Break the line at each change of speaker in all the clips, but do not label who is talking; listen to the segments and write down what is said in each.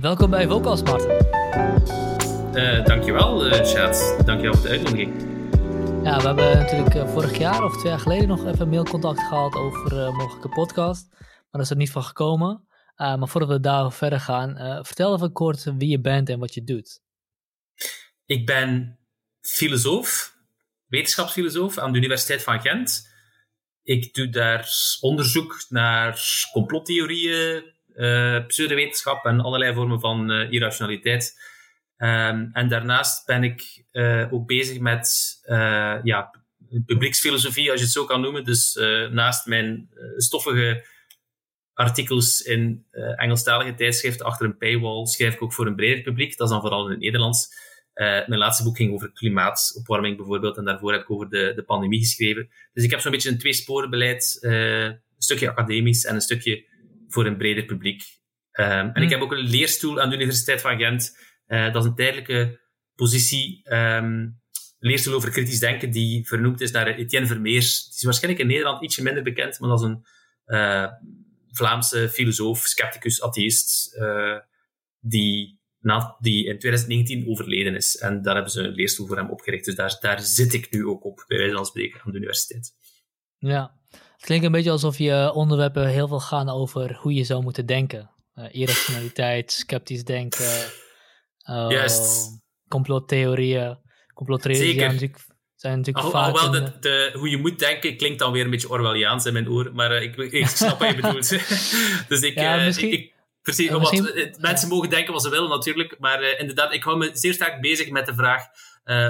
Welkom bij Vocals, Martin.
Uh, dankjewel, uh, Chad. Dankjewel voor de uitnodiging.
Ja, we hebben natuurlijk uh, vorig jaar of twee jaar geleden nog even mailcontact gehad over een mogelijke podcast. Maar dat is er niet van gekomen. maar voordat we daar verder gaan, vertel even kort wie je bent en wat je doet.
Ik ben filosoof, wetenschapsfilosoof aan de Universiteit van Gent. Ik doe daar onderzoek naar complottheorieën, uh, pseudowetenschap en allerlei vormen van uh, irrationaliteit. Um, en daarnaast ben ik uh, ook bezig met ja, publieksfilosofie, als je het zo kan noemen. Dus naast mijn stoffige artikels in Engelstalige tijdschriften achter een paywall schrijf ik ook voor een breder publiek. Dat is dan vooral in het Nederlands. mijn laatste boek ging over klimaatopwarming bijvoorbeeld, en daarvoor heb ik over de, de pandemie geschreven. Dus ik heb zo'n beetje een tweesporenbeleid, een stukje academisch en een stukje voor een breder publiek. Um, en ik hm. heb ook een leerstoel aan de Universiteit van Gent. Uh, dat is een tijdelijke positie, um, leerstoel over kritisch denken, die vernoemd is naar Etienne Vermeers. Die is waarschijnlijk in Nederland ietsje minder bekend, maar dat is een uh, Vlaamse filosoof, scepticus, atheïst, uh, die, na, die in 2019 overleden is. En daar hebben ze een leerstoel voor hem opgericht. Dus daar, daar zit ik nu ook op, bij wijze van spreken, aan de universiteit.
Ja, het klinkt een beetje alsof je onderwerpen heel veel gaan over hoe je zou moeten denken. Uh, irrationaliteit, sceptisch denken, uh, complottheorieën. Complottheorieën zijn natuurlijk, zijn natuurlijk
al, vaak... Alhoewel de, de, hoe je moet denken klinkt dan weer een beetje Orwelliaans in mijn oor, maar uh, ik, ik snap wat je bedoelt. dus ik, ja, misschien... ik, precies, wat, mensen mogen denken wat ze willen natuurlijk, maar inderdaad, ik hou me zeer sterk bezig met de vraag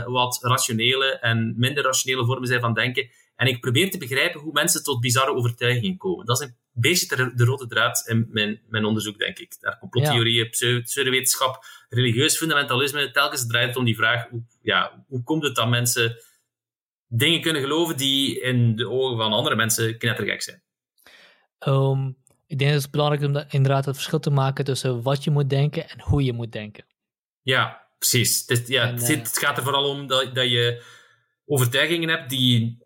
wat rationele en minder rationele vormen zijn van denken en ik probeer te begrijpen hoe mensen tot bizarre overtuigingen komen. Dat is een beetje de, rode draad in mijn, mijn onderzoek, denk ik. Daar complottheorieën, ja. pseudowetenschap, religieus fundamentalisme. Telkens draait het om die vraag, hoe, ja, hoe komt het dat mensen dingen kunnen geloven die in de ogen van andere mensen knettergek zijn?
Um, ik denk dat het belangrijk is om inderdaad het verschil te maken tussen wat je moet denken en hoe je moet denken.
Ja, precies. Het, ja, en, het, uh, het gaat er vooral om dat, dat je overtuigingen hebt die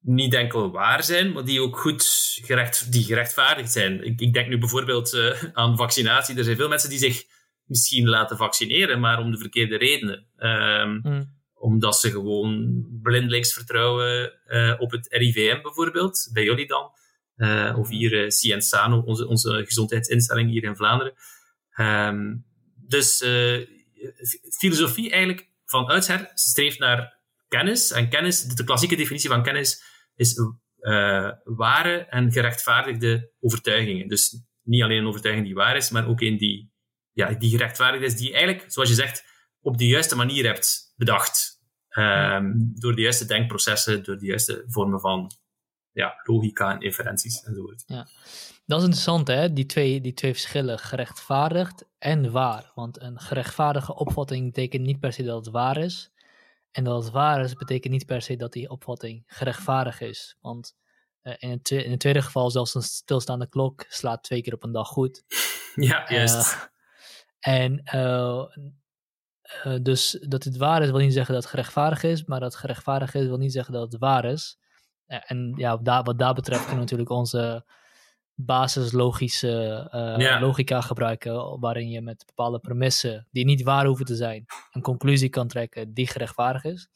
niet enkel waar zijn, maar die ook goed gerecht, die gerechtvaardigd zijn. Ik, ik denk nu bijvoorbeeld uh, aan vaccinatie. Er zijn veel mensen die zich misschien laten vaccineren, maar om de verkeerde redenen. Um, mm. Omdat ze gewoon blindelings vertrouwen uh, op het RIVM bijvoorbeeld, bij jullie dan. Uh, of hier Cienzano, onze, onze gezondheidsinstelling hier in Vlaanderen. Um, dus filosofie eigenlijk van oudsher streeft naar kennis. En kennis, de klassieke definitie van kennis is uh, ware en gerechtvaardigde overtuigingen. Dus niet alleen een overtuiging die waar is, maar ook een die, ja, die gerechtvaardigd is, die eigenlijk, zoals je zegt, op de juiste manier hebt bedacht. Um, door de juiste denkprocessen, door de juiste vormen van ja, logica en inferenties enzovoort.
Ja. Dat is interessant, hè? Die twee, die twee verschillen, gerechtvaardigd en waar. Want een gerechtvaardige opvatting betekent niet per se dat het waar is. En dat het waar is, betekent niet per se dat die opvatting gerechtvaardigd is. Want uh, in, het in, het tweede geval, zelfs een stilstaande klok slaat twee keer op een dag goed.
Ja, eh, juist.
Uh, en uh, dus dat het waar is, wil niet zeggen dat het gerechtvaardigd is, maar dat het gerechtvaardigd is, wil niet zeggen dat het waar is. en ja, daar, wat daar betreft kunnen natuurlijk onze basislogische uh, logica gebruiken, waarin je met bepaalde premissen, die niet waar hoeven te zijn, een conclusie kan trekken die gerechtvaardigd is.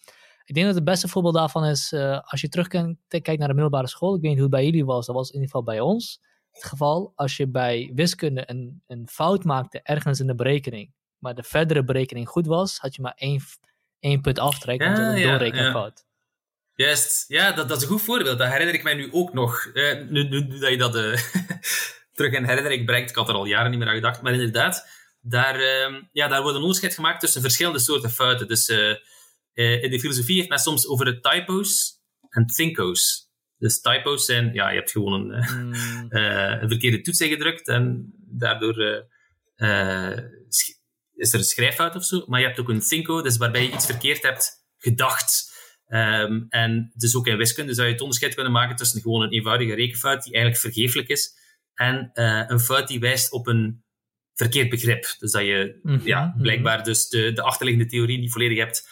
Ik denk dat het beste voorbeeld daarvan is, uh, als je terugkijkt naar de middelbare school, ik weet niet hoe het bij jullie was, dat was in ieder geval bij ons. het geval als je bij wiskunde een, een fout maakte ergens in de berekening, maar de verdere berekening goed was, had je maar één, één punt aftrek, want
Ja,
een
ja,
doorrekenfout.
Juist, ja, dat, dat is een goed voorbeeld. Dat herinner ik mij nu ook nog. Eh, nu, nu, nu dat je dat eh, terug in herinnering brengt, ik had er al jaren niet meer aan gedacht, maar inderdaad, daar, ehm, ja, daar wordt een onderscheid gemaakt tussen verschillende soorten fouten. Dus eh, in de filosofie heeft men soms over de typos en thinkos. Dus typos zijn, ja, je hebt gewoon een, eh,
Mm,
eh, een verkeerde toets ingedrukt en daardoor is er een schrijffout of zo. Maar je hebt ook een thinko, dus waarbij je iets verkeerd hebt gedacht. Ehm, en dus ook in wiskunde zou je het onderscheid kunnen maken tussen gewoon een eenvoudige rekenfout die eigenlijk vergeeflijk is en eh, een fout die wijst op een verkeerd begrip. Dus dat je
Mhm,
ja,
mhm.
blijkbaar dus de, de achterliggende theorie niet volledig hebt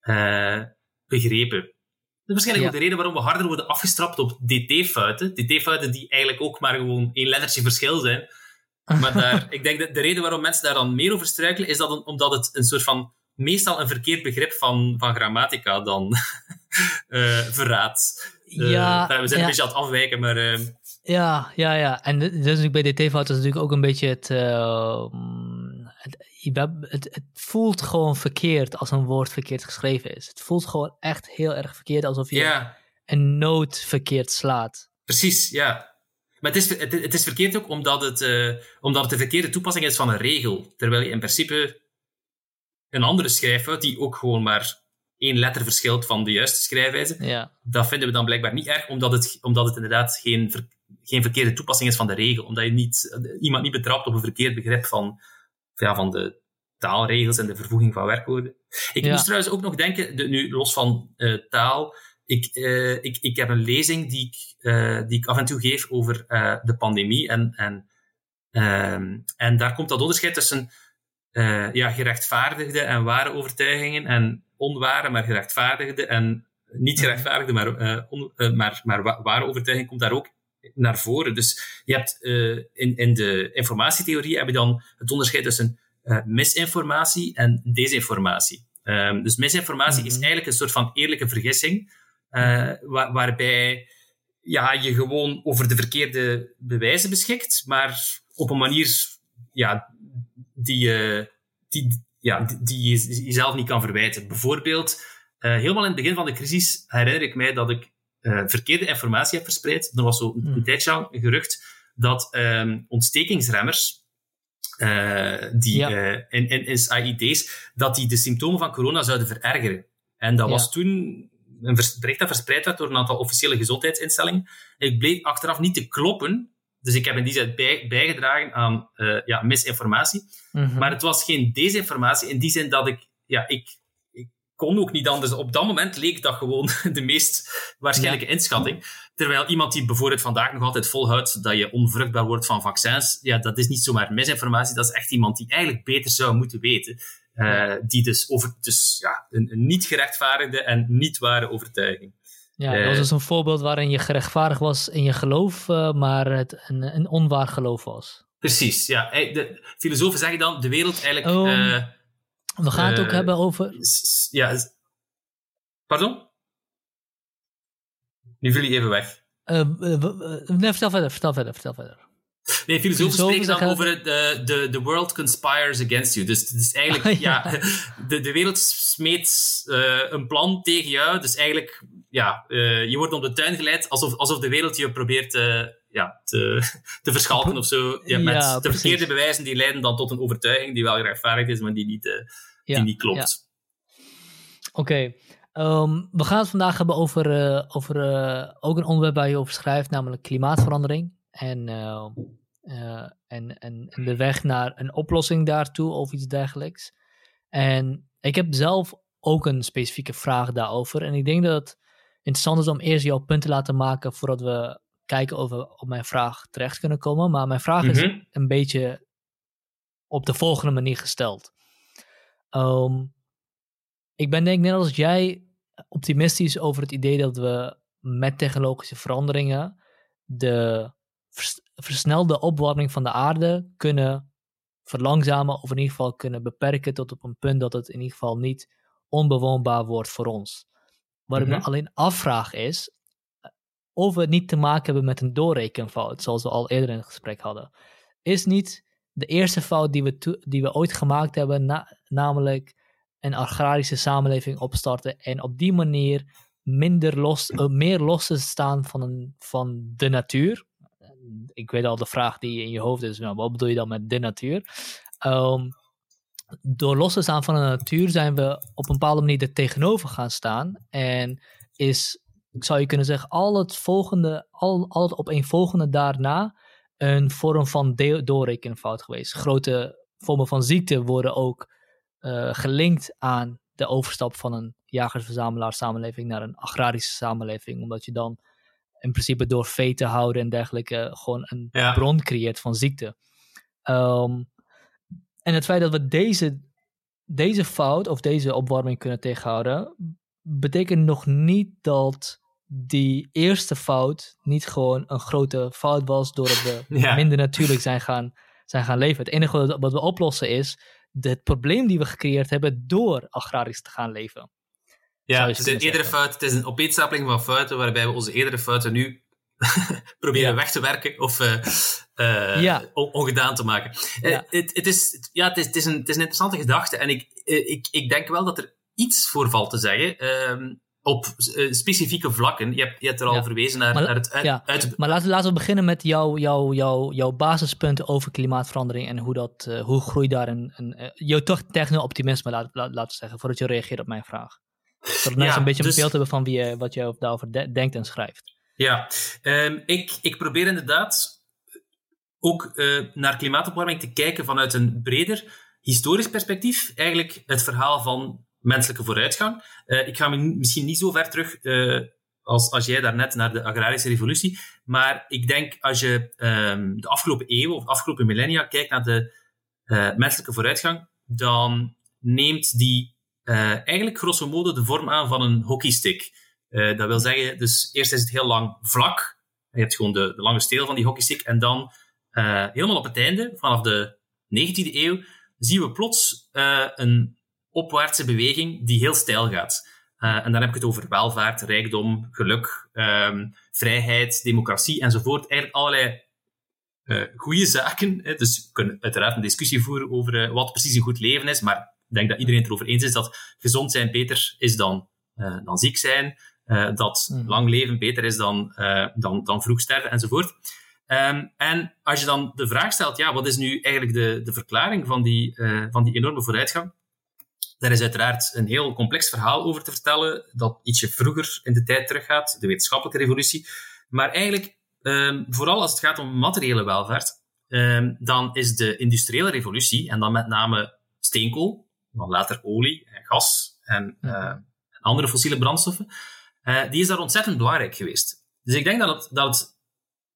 eh, begrepen. Dat is waarschijnlijk
Ja.
ook de reden waarom we harder worden afgestrapt op dt-fouten. dt-fouten die eigenlijk ook maar gewoon één lettertje verschil zijn. Maar daar, ik denk dat de reden waarom mensen daar dan meer over struikelen, is dat een- omdat het een soort van, meestal een verkeerd begrip van, van grammatica dan eh verraadt. Eh,
ja,
nou, we zijn
ja.
een beetje aan het afwijken, maar eh,
Ja, ja, ja. En dit is natuurlijk bij DT-fout is natuurlijk ook een beetje het, mm, het, het. Het voelt gewoon verkeerd als een woord verkeerd geschreven is. Het voelt gewoon echt heel erg verkeerd, alsof je een noot verkeerd slaat.
precies, ja. Maar het is, het, het is verkeerd ook omdat het, omdat het de verkeerde toepassing is van een regel. Terwijl je in principe een andere schrijffout, die ook gewoon maar één letter verschilt van de juiste schrijfwijze,
Ja,
dat vinden we dan blijkbaar niet erg, omdat het, omdat het inderdaad geen, ver- geen verkeerde toepassing is van de regel. Omdat je niet, iemand niet betrapt op een verkeerd begrip van, ja, van de taalregels en de vervoeging van werkwoorden. Ik
Ja.
moest trouwens ook nog denken, de, nu los van eh, taal, ik, eh, ik, ik heb een lezing die ik, eh, die ik af en toe geef over de pandemie. En, en, ehm, en daar komt dat onderscheid tussen eh, ja, gerechtvaardigde en ware overtuigingen en onware, maar gerechtvaardigde en niet gerechtvaardigde, maar, eh, on- eh, maar, maar wa- ware overtuiging komt daar ook naar voren. Dus je hebt in, in de informatietheorie heb je dan het onderscheid tussen misinformatie en desinformatie. Ehm, dus misinformatie is
Mhm.
eigenlijk een soort van eerlijke vergissing, wa- waarbij ja, je gewoon over de verkeerde bewijzen beschikt, maar op een manier ja, die, je die, ja, die, je jezelf niet kan verwijten. Bijvoorbeeld, eh, helemaal in het begin van de crisis herinner ik mij dat ik eh, verkeerde informatie heb verspreid. Er was zo een,
Hmm.
tijdje lang een gerucht dat ehm, ontstekingsremmers, eh, die
Ja.
eh, in, in, in AID's, dat die de symptomen van corona zouden verergeren. En dat
Ja.
was toen een bericht dat verspreid werd door een aantal officiële gezondheidsinstellingen. Ik bleek achteraf niet te kloppen. Dus ik heb in die zin bij, bijgedragen aan eh, ja, misinformatie.
Mhm.
Maar het was geen desinformatie in die zin dat ik, ja, ik, ik kon ook niet anders. Op dat moment leek dat gewoon de meest waarschijnlijke inschatting. Terwijl iemand die bijvoorbeeld vandaag nog altijd volhoudt dat je onvruchtbaar wordt van vaccins, ja, dat is niet zomaar misinformatie, dat is echt iemand die eigenlijk beter zou moeten weten. Eh, die dus over, dus ja, een, een niet gerechtvaardigde en niet ware overtuiging.
Ja, dat was
eh,
dus een voorbeeld waarin je gerechtvaardigd was in je geloof, eh, maar het een, een onwaar geloof was.
Precies, ja. Eh, De filosofen zeggen dan, de wereld eigenlijk...
Oh.
eh,
We gaan het ook
Eh,
hebben over.
ja, pardon? Nu viel je even weg.
eh, eh, eh, nee, vertel verder, vertel verder, vertel verder.
Nee, filosofen spreken dan over het, de, de, the world conspires against you. Dus het is eigenlijk,
Ja.
ja, de, de wereld smeet eh, een plan tegen jou. Dus eigenlijk, ja, eh, je wordt om de tuin geleid alsof, alsof de wereld je probeert eh, ja, te, te verschalken of zo. Ja, met
Ja,
de verkeerde bewijzen die leiden dan tot een overtuiging die wel gerechtvaardigd is, maar die niet, eh,
Ja,
die niet klopt.
Oké, ehm, we gaan het vandaag hebben over, over ook een onderwerp waar je over schrijft, namelijk klimaatverandering. En, en, en, en de weg naar een oplossing daartoe of iets dergelijks. En ik heb zelf ook een specifieke vraag daarover. En ik denk dat interessant is om eerst jouw punt te laten maken voordat we kijken of we op mijn vraag terecht kunnen komen. Maar mijn vraag is
Mhm.
een beetje op de volgende manier gesteld. Ehm, ik ben denk ik net als jij optimistisch over het idee dat we met technologische veranderingen de vers- versnelde opwarming van de aarde kunnen verlangzamen of in ieder geval kunnen beperken tot op een punt dat het in ieder geval niet onbewoonbaar wordt voor ons. Wat ik
Mhm.
me alleen afvraag is, of we niet te maken hebben met een doorrekenfout, zoals we al eerder in het gesprek hadden. Is niet de eerste fout die we, die we ooit gemaakt hebben, namelijk een agrarische samenleving opstarten en op die manier minder los, uh, meer los te staan van, een, van de natuur. Ik weet al de vraag die in je hoofd is, nou, wat bedoel je dan met de natuur? Um, door los te staan van de natuur zijn we op een bepaalde manier er tegenover gaan staan. En is, zou je kunnen zeggen, al het volgende, al, al het opeenvolgende daarna een vorm van doorrekenfout geweest. Grote vormen van ziekte worden ook uh, gelinkt aan de overstap van een jagers-verzamelaar samenleving naar een agrarische samenleving. Omdat je dan in principe door vee te houden en dergelijke gewoon een bron creëert van ziekte. Um, en het feit dat we deze, deze fout of deze opwarming kunnen tegenhouden, betekent nog niet dat die eerste fout niet gewoon een grote fout was doordat we minder natuurlijk zijn gaan, zijn gaan leven. Het enige wat we oplossen is het probleem die we gecreëerd hebben door agrarisch te gaan leven.
Ja, het is een eerdere fout. Het is een opeenstapeling van fouten waarbij we onze eerdere fouten nu proberen weg te werken of uh, ja. ongedaan te maken. Uh, het, het, is, ja, het, is, het, is een, het is een interessante gedachte en ik, ik, ik denk wel dat er iets voor valt te zeggen. Ehm, op specifieke vlakken. Je hebt, je hebt er al verwezen naar, naar het uit,
ja. Maar laten, laten we beginnen met jouw, basispunten over klimaatverandering en hoe, dat, hoe groeit daar een, een jouw toch techno-optimisme, laat, laat, laten zeggen, voordat je reageert op mijn vraag. Zodat mensen een beetje dus, een beeld hebben van wie, wat je daarover denkt en schrijft.
Ja, um, ik, ik probeer inderdaad ook uh, naar klimaatopwarming te kijken vanuit een breder historisch perspectief. Eigenlijk het verhaal van menselijke vooruitgang. Uh, ik ga misschien niet zo ver terug uh, als, als jij daarnet naar de agrarische revolutie. Maar ik denk als je um, de afgelopen eeuwen of afgelopen millennia kijkt naar de menselijke vooruitgang, dan neemt die eigenlijk grosso modo de vorm aan van een hockeystick. Uh, dat wil zeggen, dus eerst is het heel lang vlak. Je hebt gewoon de, de lange steel van die hockeystick. En dan uh, helemaal op het einde, vanaf de 19e eeuw, zien we plots uh, een opwaartse beweging die heel stijl gaat. en dan heb ik het over welvaart, rijkdom, geluk, um, vrijheid, democratie enzovoort. Eigenlijk allerlei goede zaken. Hè. Dus we kunnen uiteraard een discussie voeren over wat precies een goed leven is. Maar ik denk dat iedereen het erover eens is dat gezond zijn beter is dan, dan ziek zijn. Uh, dat mm. lang leven beter is dan, uh, dan, dan vroeg sterven enzovoort. Um, en als je dan de vraag stelt, ja, wat is nu eigenlijk de, de verklaring van die, uh, van die enorme vooruitgang? Daar is uiteraard een heel complex verhaal over te vertellen, dat ietsje vroeger in de tijd teruggaat, de wetenschappelijke revolutie. Maar eigenlijk, um, vooral als het gaat om materiële welvaart, um, dan is de industriële revolutie, en dan met name steenkool, dan later olie en gas en andere fossiele brandstoffen, uh, die is daar ontzettend belangrijk geweest. Dus ik denk dat het, dat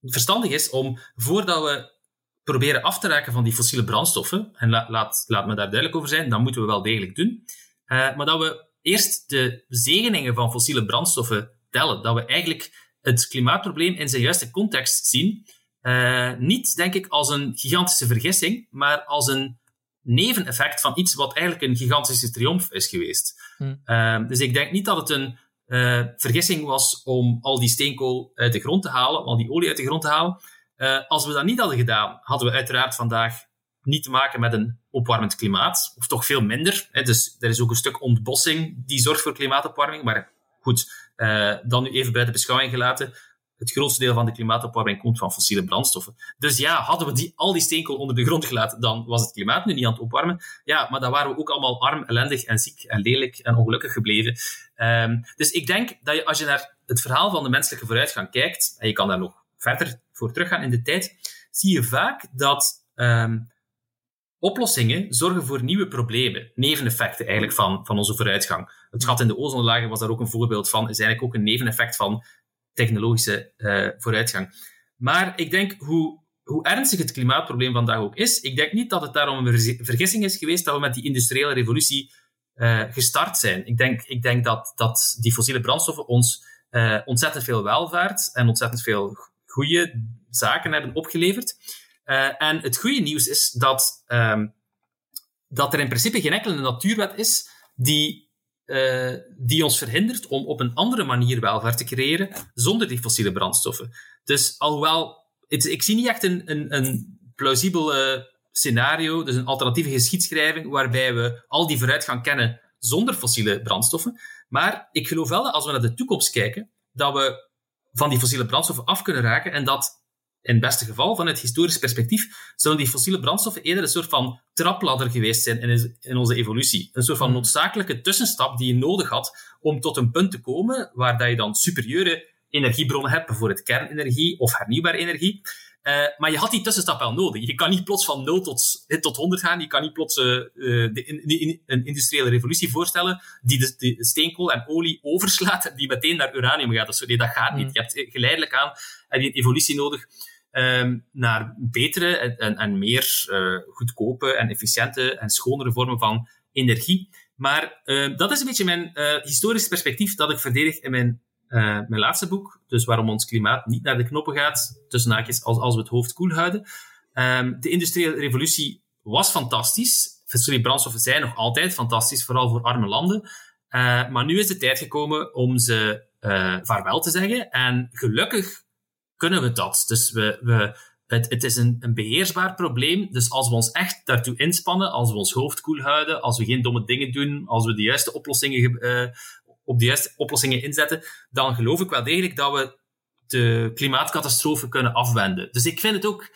het verstandig is om, voordat we proberen af te raken van die fossiele brandstoffen, en la, laat, laat me daar duidelijk over zijn, dan moeten we wel degelijk doen, uh, maar dat we eerst de zegeningen van fossiele brandstoffen tellen. Dat we eigenlijk het klimaatprobleem in zijn juiste context zien. Uh, niet, denk ik, als een gigantische vergissing, maar als een neveneffect van iets wat eigenlijk een gigantische triomf is geweest. Hmm. Uh, dus ik denk niet dat het een uh, vergissing was om al die steenkool uit de grond te halen, al die olie uit de grond te halen. Uh, als we dat niet hadden gedaan, hadden we uiteraard vandaag niet te maken met een opwarmend klimaat, of toch veel minder. Hè. Dus er is ook een stuk ontbossing die zorgt voor klimaatopwarming. Maar goed, uh, dan nu even buiten beschouwing gelaten het grootste deel van de klimaatopwarming komt van fossiele brandstoffen. Dus ja, hadden we die, al die steenkool onder de grond gelaten, dan was het klimaat nu niet aan het opwarmen. Ja, maar dan waren we ook allemaal arm, ellendig en ziek en lelijk en ongelukkig gebleven. Um, dus ik denk dat je, als je naar het verhaal van de menselijke vooruitgang kijkt, en je kan daar nog verder voor teruggaan in de tijd, zie je vaak dat um, oplossingen zorgen voor nieuwe problemen, neveneffecten eigenlijk van, van onze vooruitgang. Het gat in de ozonlagen was daar ook een voorbeeld van, is eigenlijk ook een neveneffect van technologische uh, vooruitgang. Maar ik denk, hoe, hoe ernstig het klimaatprobleem vandaag ook is, ik denk niet dat het daarom een vergissing is geweest dat we met die industriële revolutie uh, gestart zijn. Ik denk, ik denk dat, dat die fossiele brandstoffen ons uh, ontzettend veel welvaart en ontzettend veel goede zaken hebben opgeleverd. en het goede nieuws is dat, um, dat er in principe geen enkele natuurwet is die uh, die ons verhindert om op een andere manier welvaart te creëren zonder die fossiele brandstoffen. Dus alhoewel, het, ik zie niet echt een, een, een plausibel scenario, dus een alternatieve geschiedschrijving, waarbij we al die vooruitgang kennen zonder fossiele brandstoffen. Maar ik geloof wel dat als we naar de toekomst kijken, dat we van die fossiele brandstoffen af kunnen raken en dat in het beste geval, vanuit historisch perspectief, zullen die fossiele brandstoffen eerder een soort van trapladder geweest zijn in, in onze evolutie. Een soort van hmm. noodzakelijke tussenstap die je nodig had om tot een punt te komen waar dat je dan superieure energiebronnen hebt, bijvoorbeeld kernenergie of hernieuwbare energie. Uh, maar je had die tussenstap wel nodig. Je kan niet plots van 0 tot, tot 100 gaan. Je kan niet plots uh, de, een industriële revolutie voorstellen die de, de, steenkool en olie overslaat die meteen naar uranium gaat. Dus, nee, dat gaat niet. Hmm. Je hebt geleidelijk aan heb je een evolutie nodig um, naar betere en, en, en meer uh, goedkope en efficiënte en schonere vormen van energie. Maar dat is een beetje mijn historisch perspectief dat ik verdedig in mijn, mijn laatste boek. Dus waarom ons klimaat niet naar de knoppen gaat, tussen haakjes, als, als we het hoofd koel houden. Um, de industriële revolutie was fantastisch. Fossiele brandstoffen zijn nog altijd fantastisch, vooral voor arme landen. maar nu is de tijd gekomen om ze vaarwel te zeggen. En gelukkig kunnen we dat. Dus we, we, het, het is een, een beheersbaar probleem. Dus als we ons echt daartoe inspannen, als we ons hoofd koel houden, als we geen domme dingen doen, als we de juiste oplossingen, uh, op de juiste oplossingen inzetten, dan geloof ik wel degelijk dat we de klimaatcatastrofe kunnen afwenden. Dus ik vind het ook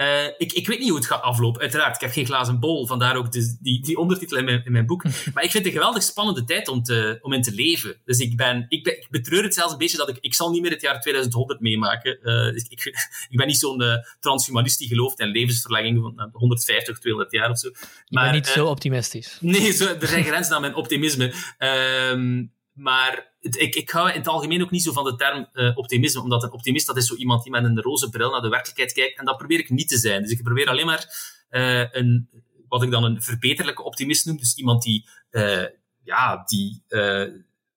uh, ik, ik weet niet hoe het gaat aflopen, uiteraard. Ik heb geen glazen bol, vandaar ook de, die, die ondertitel in mijn, in mijn boek. Maar ik vind het een geweldig spannende tijd om, te, om in te leven. Dus ik, ben, ik, ben, ik betreur het zelfs een beetje dat ik... Ik zal niet meer het jaar 2100 meemaken. Uh, ik, ik, ik, ben niet zo'n uh, transhumanist die gelooft in levensverlenging van 150, 200 jaar of zo.
Maar, ben niet zo optimistisch.
Nee, zo, er zijn grenzen aan mijn optimisme. Ehm, maar ik, ik hou in het algemeen ook niet zo van de term uh, optimisme, omdat een optimist dat is zo iemand die met een roze bril naar de werkelijkheid kijkt. En dat probeer ik niet te zijn. Dus ik probeer alleen maar uh, een, wat ik dan een verbeterlijke optimist noem. Dus iemand die, uh, ja, die,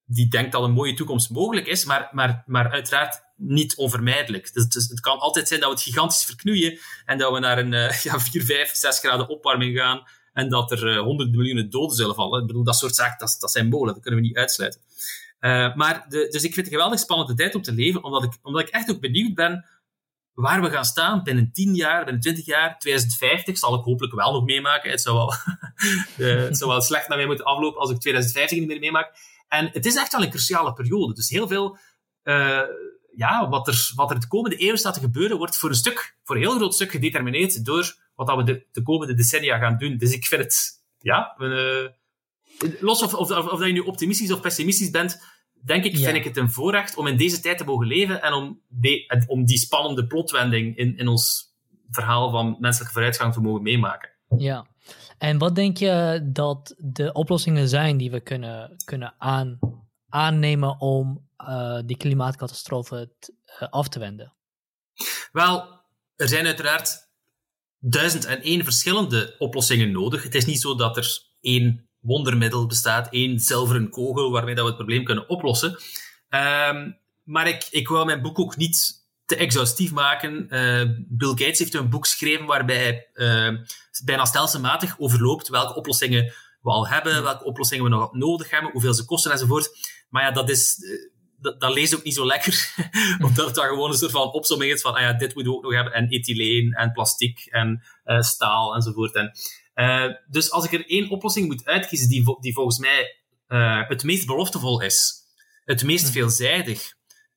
die denkt dat een mooie toekomst mogelijk is, maar, maar, maar uiteraard niet onvermijdelijk. Dus, het kan altijd zijn dat we het gigantisch verknoeien en dat we naar een ja, 4, 5, 6 graden opwarming gaan en dat er honderden miljoenen doden zullen vallen. Ik bedoel, dat soort zaken, dat, dat zijn mogelijk, dat kunnen we niet uitsluiten. Uh, maar de, dus ik vind het geweldig spannende tijd om te leven, omdat ik, omdat ik echt ook benieuwd ben waar we gaan staan binnen 10 jaar, binnen 20 jaar, 2050 zal ik hopelijk wel nog meemaken. Het zou wel, uh, het zou wel slecht naar mij moeten aflopen als ik 2050 niet meer meemaak. En het is echt wel een cruciale periode. Dus heel veel, uh, ja, wat er, wat er de komende eeuw staat te gebeuren, wordt voor een stuk, voor een heel groot stuk gedetermineerd door wat we de, de komende decennia gaan doen. Dus ik vind het, ja, los of, of, of, of, dat je nu optimistisch of pessimistisch bent, denk ik, vind ik het een voorrecht om in deze tijd te mogen leven en om, om die spannende plotwending in, in ons verhaal van menselijke vooruitgang te mogen meemaken.
Ja, en wat denk je dat de oplossingen zijn die we kunnen, kunnen aan, aannemen om uh, die klimaatcatastrofe uh, af te wenden?
Wel, er zijn uiteraard duizend en één verschillende oplossingen nodig. Het is niet zo dat er één wondermiddel bestaat, één zilveren kogel waarmee dat we het probleem kunnen oplossen. Um, maar ik, ik wou mijn boek ook niet te exhaustief maken. Uh, Bill Gates heeft een boek geschreven waarbij hij uh, bijna stelselmatig overloopt welke oplossingen we al hebben, welke oplossingen we nog nodig hebben, hoeveel ze kosten enzovoort. Maar ja, dat is... Uh, dat, dat leest ook niet zo lekker, omdat het dan gewoon een soort van opzomming is van, ah ja, dit moeten we ook nog hebben, en ethyleen, en plastic, en uh, staal, enzovoort. En dus als ik er één oplossing moet uitkiezen die, die volgens mij uh, het meest beloftevol is, het meest mhm. veelzijdig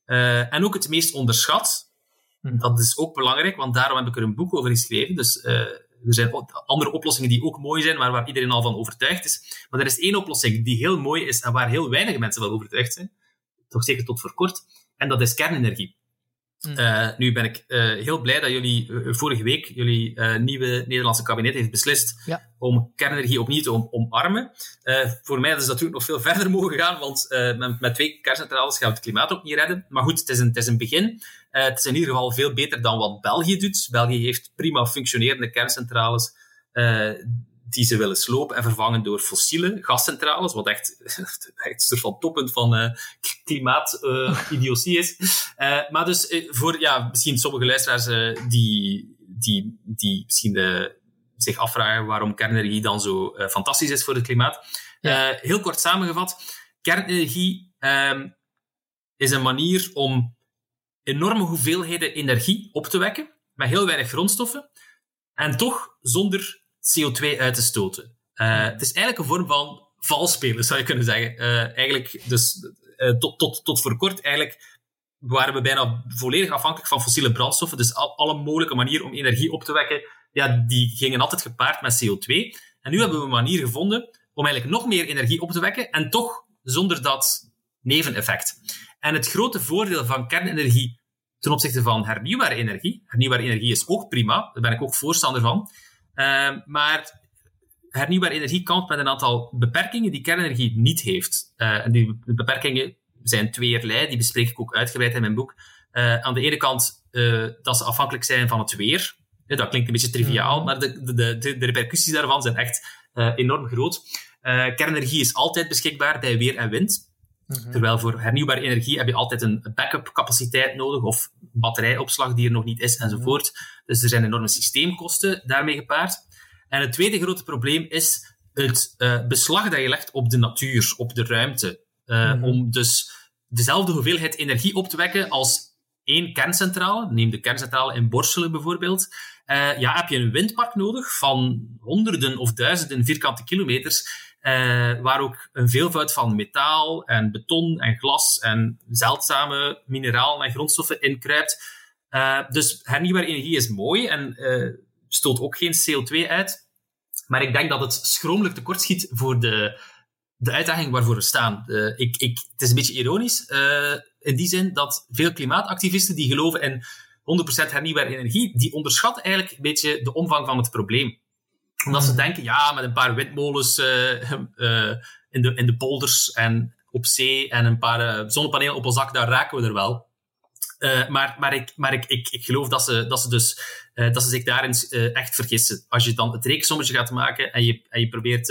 uh, en ook het meest onderschat, mhm. dat is ook belangrijk, want daarom heb ik er een boek over geschreven. Dus er zijn andere oplossingen die ook mooi zijn, maar waar iedereen al van overtuigd is. Maar er is één oplossing die heel mooi is en waar heel weinig mensen van overtuigd zijn, toch zeker tot voor kort, en dat is kernenergie. Uh, nu ben ik uh, heel blij dat jullie uh, vorige week jullie nieuwe Nederlandse kabinet heeft beslist ja. om kernenergie opnieuw te omarmen. voor mij is dat natuurlijk nog veel verder mogen gaan, want met, met, twee kerncentrales gaan we het klimaat ook niet redden. Maar goed, het is een, het is een begin. het is in ieder geval veel beter dan wat België doet. België heeft prima functionerende kerncentrales die ze willen slopen en vervangen door fossiele gascentrales, wat echt, echt een soort van toppunt van uh, klimaatidiotie uh, is. Uh, maar dus voor ja, misschien sommige luisteraars die, die, die misschien de, zich afvragen waarom kernenergie dan zo fantastisch is voor het klimaat. heel kort samengevat, kernenergie ehm, is een manier om enorme hoeveelheden energie op te wekken, met heel weinig grondstoffen, en toch zonder CO2 uit te stoten. Uh, het is eigenlijk een vorm van valspelen, zou je kunnen zeggen. Uh, eigenlijk, dus uh, tot, tot, tot voor kort eigenlijk waren we bijna volledig afhankelijk van fossiele brandstoffen. Dus al, alle mogelijke manieren om energie op te wekken, ja, die gingen altijd gepaard met CO2. En nu hebben we een manier gevonden om eigenlijk nog meer energie op te wekken en toch zonder dat neveneffect. En het grote voordeel van kernenergie ten opzichte van hernieuwbare energie, hernieuwbare energie is ook prima, daar ben ik ook voorstander van, uh, maar hernieuwbare energie kampt met een aantal beperkingen die kernenergie niet heeft. Uh, en die beperkingen zijn tweeërlei, die bespreek ik ook uitgebreid in mijn boek. Uh, aan de ene kant uh, dat ze afhankelijk zijn van het weer. dat klinkt een beetje triviaal, mhm. maar de, de, de, de repercussies daarvan zijn echt enorm groot. kernenergie is altijd beschikbaar bij weer en wind. Mhm. Terwijl voor hernieuwbare energie heb je altijd een backup capaciteit nodig of batterijopslag die er nog niet is enzovoort. Mhm. Dus er zijn enorme systeemkosten daarmee gepaard. En het tweede grote probleem is het uh, beslag dat je legt op de natuur, op de ruimte. Uh, mm. Om dus dezelfde hoeveelheid energie op te wekken als één kerncentrale, neem de kerncentrale in Borselen bijvoorbeeld, uh, ja, heb je een windpark nodig van honderden of duizenden vierkante kilometers, waar ook een veelvoud van metaal en beton en glas en zeldzame mineralen en grondstoffen in kruipt. dus hernieuwbare energie is mooi en stoot ook geen CO2 uit. Maar ik denk dat het schromelijk tekortschiet voor de, de uitdaging waarvoor we staan. Ik, ik, het is een beetje ironisch, in die zin dat veel klimaatactivisten die geloven in 100% hernieuwbare energie, die onderschatten eigenlijk een beetje de omvang van het probleem. Omdat ze mhm. denken, ja, met een paar windmolens uh, in, de, in de polders en op zee en een paar zonnepanelen op ons dak, daar raken we er wel. Uh, maar maar, ik, maar ik, ik, ik geloof dat ze, dat ze, dus, uh, dat ze zich daarin uh, echt vergissen. Als je dan het rekensommetje gaat maken en je, en je probeert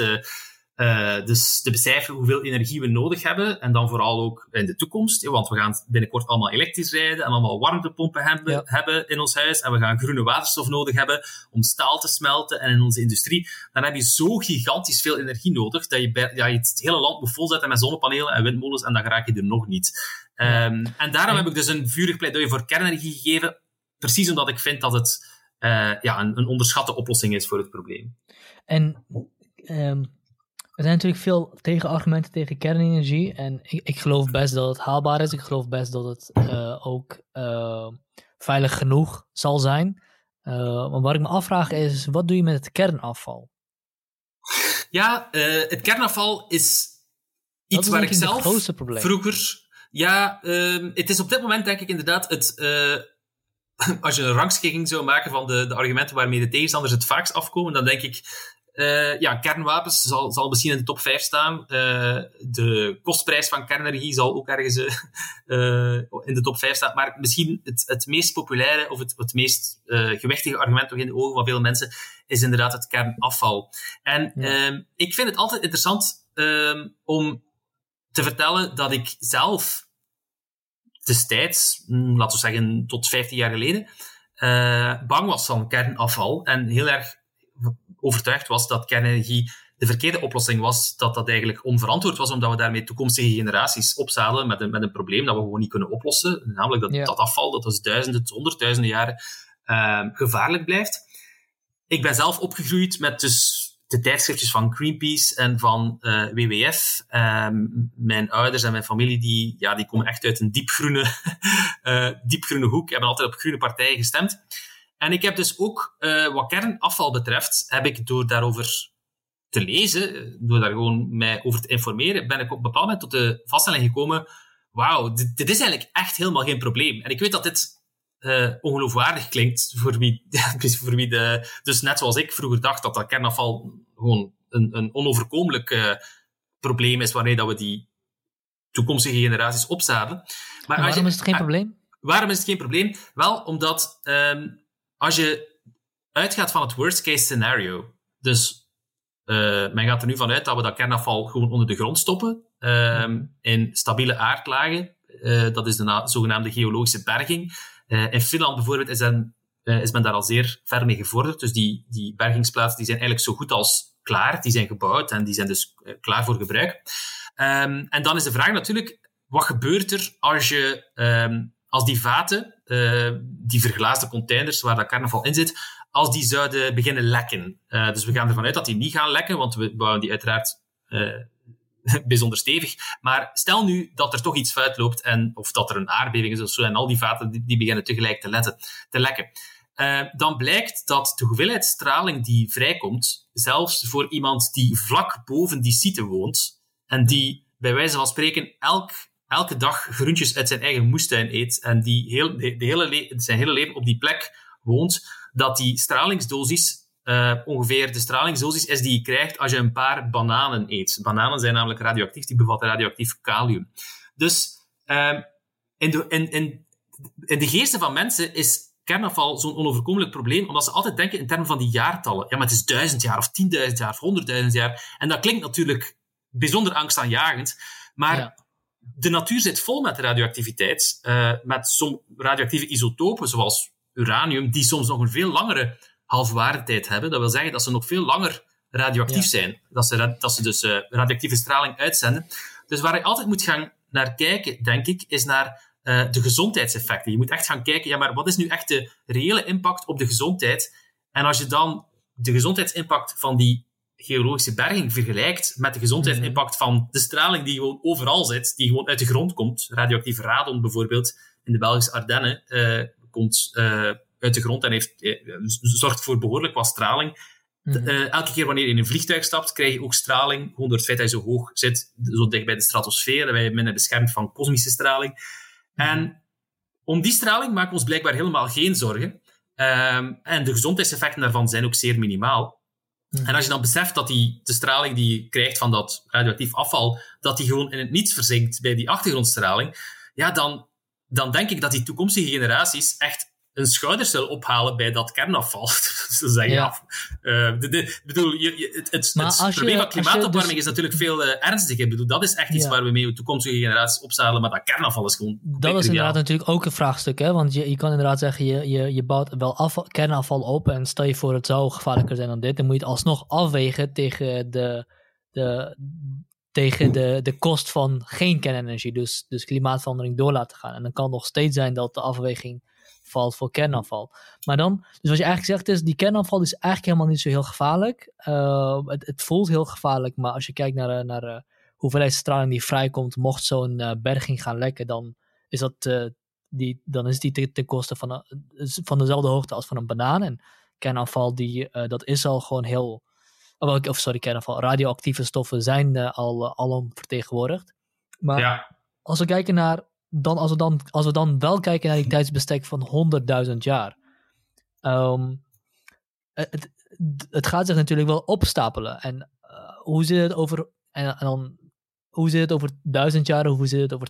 uh, dus te becijferen hoeveel energie we nodig hebben. En dan vooral ook in de toekomst. want we gaan binnenkort allemaal elektrisch rijden en allemaal warmtepompen hebben, hebben in ons huis. En we gaan groene waterstof nodig hebben om staal te smelten en in onze industrie. Dan heb je zo gigantisch veel energie nodig dat je, bij, ja, je het hele land moet volzetten met zonnepanelen en windmolens en dan raak je er nog niet. Um, en daarom heb ik dus een vurig pleidooi voor kernenergie gegeven. Precies omdat ik vind dat het uh, ja, een, een onderschatte oplossing is voor het probleem.
En um, er zijn natuurlijk veel tegenargumenten tegen kernenergie. En ik, ik, geloof best dat het haalbaar is. Ik geloof best dat het uh, ook uh, veilig genoeg zal zijn. Uh, maar wat ik me afvraag is, wat doe je met het kernafval?
Ja, het kernafval is iets waar ik zelf vroeger... Ja, ehm, het is op dit moment denk ik inderdaad het als je een rangschikking zou maken van de, de, argumenten waarmee de tegenstanders het vaakst afkomen, dan denk ik uh, ja, kernwapens zal, zal misschien in de top 5 staan. Uh, de kostprijs van kernenergie zal ook ergens uh, in de top 5 staan. Maar misschien het, het meest populaire of het, het meest gewichtige argument nog in de ogen van veel mensen is inderdaad het kernafval. En ja. Ehm, ik vind het altijd interessant ehm, om te vertellen dat ik zelf destijds, hm, laten we zeggen tot 15 jaar geleden, bang was van kernafval en heel erg overtuigd was dat kernenergie de verkeerde oplossing was, dat dat eigenlijk onverantwoord was, omdat we daarmee toekomstige generaties opzadelen met een, met een probleem dat we gewoon niet kunnen oplossen. Namelijk dat, dat afval, dat dus duizenden tot honderdduizenden jaren uh, gevaarlijk blijft. Ik ben zelf opgegroeid met dus de tijdschriftjes van Greenpeace en van uh, eh, WWF. Um, ehm, mijn ouders en mijn familie die, ja, die komen echt uit een diepgroene, uh, diepgroene hoek, hebben altijd op groene partijen gestemd. En ik heb dus ook, uh, wat kernafval betreft, heb ik door daarover te lezen, door daar gewoon mij over te informeren, ben ik op een bepaald moment tot de vaststelling gekomen, wauw, dit, dit, is eigenlijk echt helemaal geen probleem. En ik weet dat dit uh, ongeloofwaardig klinkt voor wie, voor wie de, dus net zoals ik vroeger dacht dat dat kernafval gewoon een, een onoverkomelijk uh, probleem is wanneer dat we die toekomstige generaties opzadelen.
Maar waarom is het geen probleem?
Waarom is het geen probleem? Wel, omdat um, als je uitgaat van het worst case scenario, dus uh, men gaat er nu vanuit dat we dat kernafval gewoon onder de grond stoppen, uh, in stabiele aardlagen. Uh, dat is de zogenaamde geologische berging. in Finland bijvoorbeeld is een, is men daar al zeer ver mee gevorderd. Dus die, die bergingsplaatsen die zijn eigenlijk zo goed als klaar. Die zijn gebouwd en die zijn dus klaar voor gebruik. Um, en dan is de vraag natuurlijk, wat gebeurt er als, je, um, als die vaten, uh, die verglaasde containers waar dat carnaval in zit, als die zouden beginnen lekken? Uh, dus we gaan ervan uit dat die niet gaan lekken, want we bouwen die uiteraard uh, bijzonder stevig. Maar stel nu dat er toch iets fout loopt, en, of dat er een aardbeving is of zo, en al die vaten die, die beginnen tegelijk te, te lekken. Dan blijkt dat de hoeveelheid straling die vrijkomt, zelfs voor iemand die vlak boven die site woont, en die bij wijze van spreken elk, elke dag groentjes uit zijn eigen moestuin eet, en die heel, de, hele zijn hele leven op die plek woont, dat die stralingsdosis uh, ongeveer de stralingsdosis is die je krijgt als je een paar bananen eet. Bananen zijn namelijk radioactief, die bevatten radioactief kalium. Dus uh, in, de, in, in, in de geesten van mensen is kernafval zo'n onoverkomelijk probleem, omdat ze altijd denken in termen van die jaartallen. Ja, maar het is duizend jaar, of tienduizend jaar, of honderdduizend jaar. En dat klinkt natuurlijk bijzonder angstaanjagend, maar. De natuur zit vol met radioactiviteit, uh, met som radioactieve isotopen, zoals uranium, die soms nog een veel langere halfwaardetijd hebben. Dat wil zeggen dat ze nog veel langer radioactief ja. zijn. Dat ze, dat ze dus uh, radioactieve straling uitzenden. Dus waar je altijd moet gaan naar kijken, denk ik, is naar uh, de gezondheidseffecten. Je moet echt gaan kijken, ja, maar wat is nu echt de reële impact op de gezondheid? En als je dan de gezondheidsimpact van die geologische berging vergelijkt met de gezondheidsimpact -hmm. van de straling die gewoon overal zit, die gewoon uit de grond komt, radioactief radon bijvoorbeeld, in de Belgische Ardennen, uh, komt uh, uit de grond en heeft, eh, zorgt voor behoorlijk wat straling. Uh, elke keer wanneer je in een vliegtuig stapt, krijg je ook straling, gewoon door het feit dat je zo hoog zit, zo dicht bij de stratosfeer, dat je minder beschermd van kosmische straling. Mm-hmm. En om die straling maken we ons blijkbaar helemaal geen zorgen. Um, en de gezondheidseffecten daarvan zijn ook zeer minimaal. En als je dan beseft dat die, de straling die je krijgt van dat radioactief afval, dat die gewoon in het niets verzinkt bij die achtergrondstraling, ja, dan, dan denk ik dat die toekomstige generaties echt een schouders zullen ophalen bij dat kernafval. Ze zeggen ja. af. Uh, de, de, bedoel, je, je, het, het, het probleem van klimaatopwarming dus... is natuurlijk veel uh, ernstiger. Ik bedoel, dat is echt iets ja. waar we mee de toekomstige generaties opzadelen, maar dat kernafval is gewoon.
Dat is inderdaad natuurlijk ook een vraagstuk, hè? want je, je kan inderdaad zeggen, je, je, je bouwt wel afval, kernafval op en stel je voor het zou gevaarlijker zijn dan dit, dan moet je het alsnog afwegen tegen de, de, tegen de, de kost van geen kernenergie, dus, dus klimaatverandering door laten gaan. En dan kan het nog steeds zijn dat de afweging valt voor kernafval. Maar dan, dus wat je eigenlijk zegt is, die kernafval is eigenlijk helemaal niet zo heel gevaarlijk. Uh, het, het, voelt heel gevaarlijk, maar als je kijkt naar, naar uh, hoeveelheid straling die vrijkomt, mocht zo'n uh, berging gaan lekken, dan is dat die, dan is die ten, ten koste van, van dezelfde hoogte als van een banaan. En kernafval, die, dat is al gewoon heel, of sorry, kernafval, radioactieve stoffen zijn al alom vertegenwoordigd. Maar ja. als we kijken naar dan, als, we dan, als we dan wel kijken naar die tijdsbestek van 100.000 jaar. Um, het, het gaat zich natuurlijk wel opstapelen. En uh, hoe zit het over. En, dan, hoe zit het over 1000 jaar? Hoe zit het over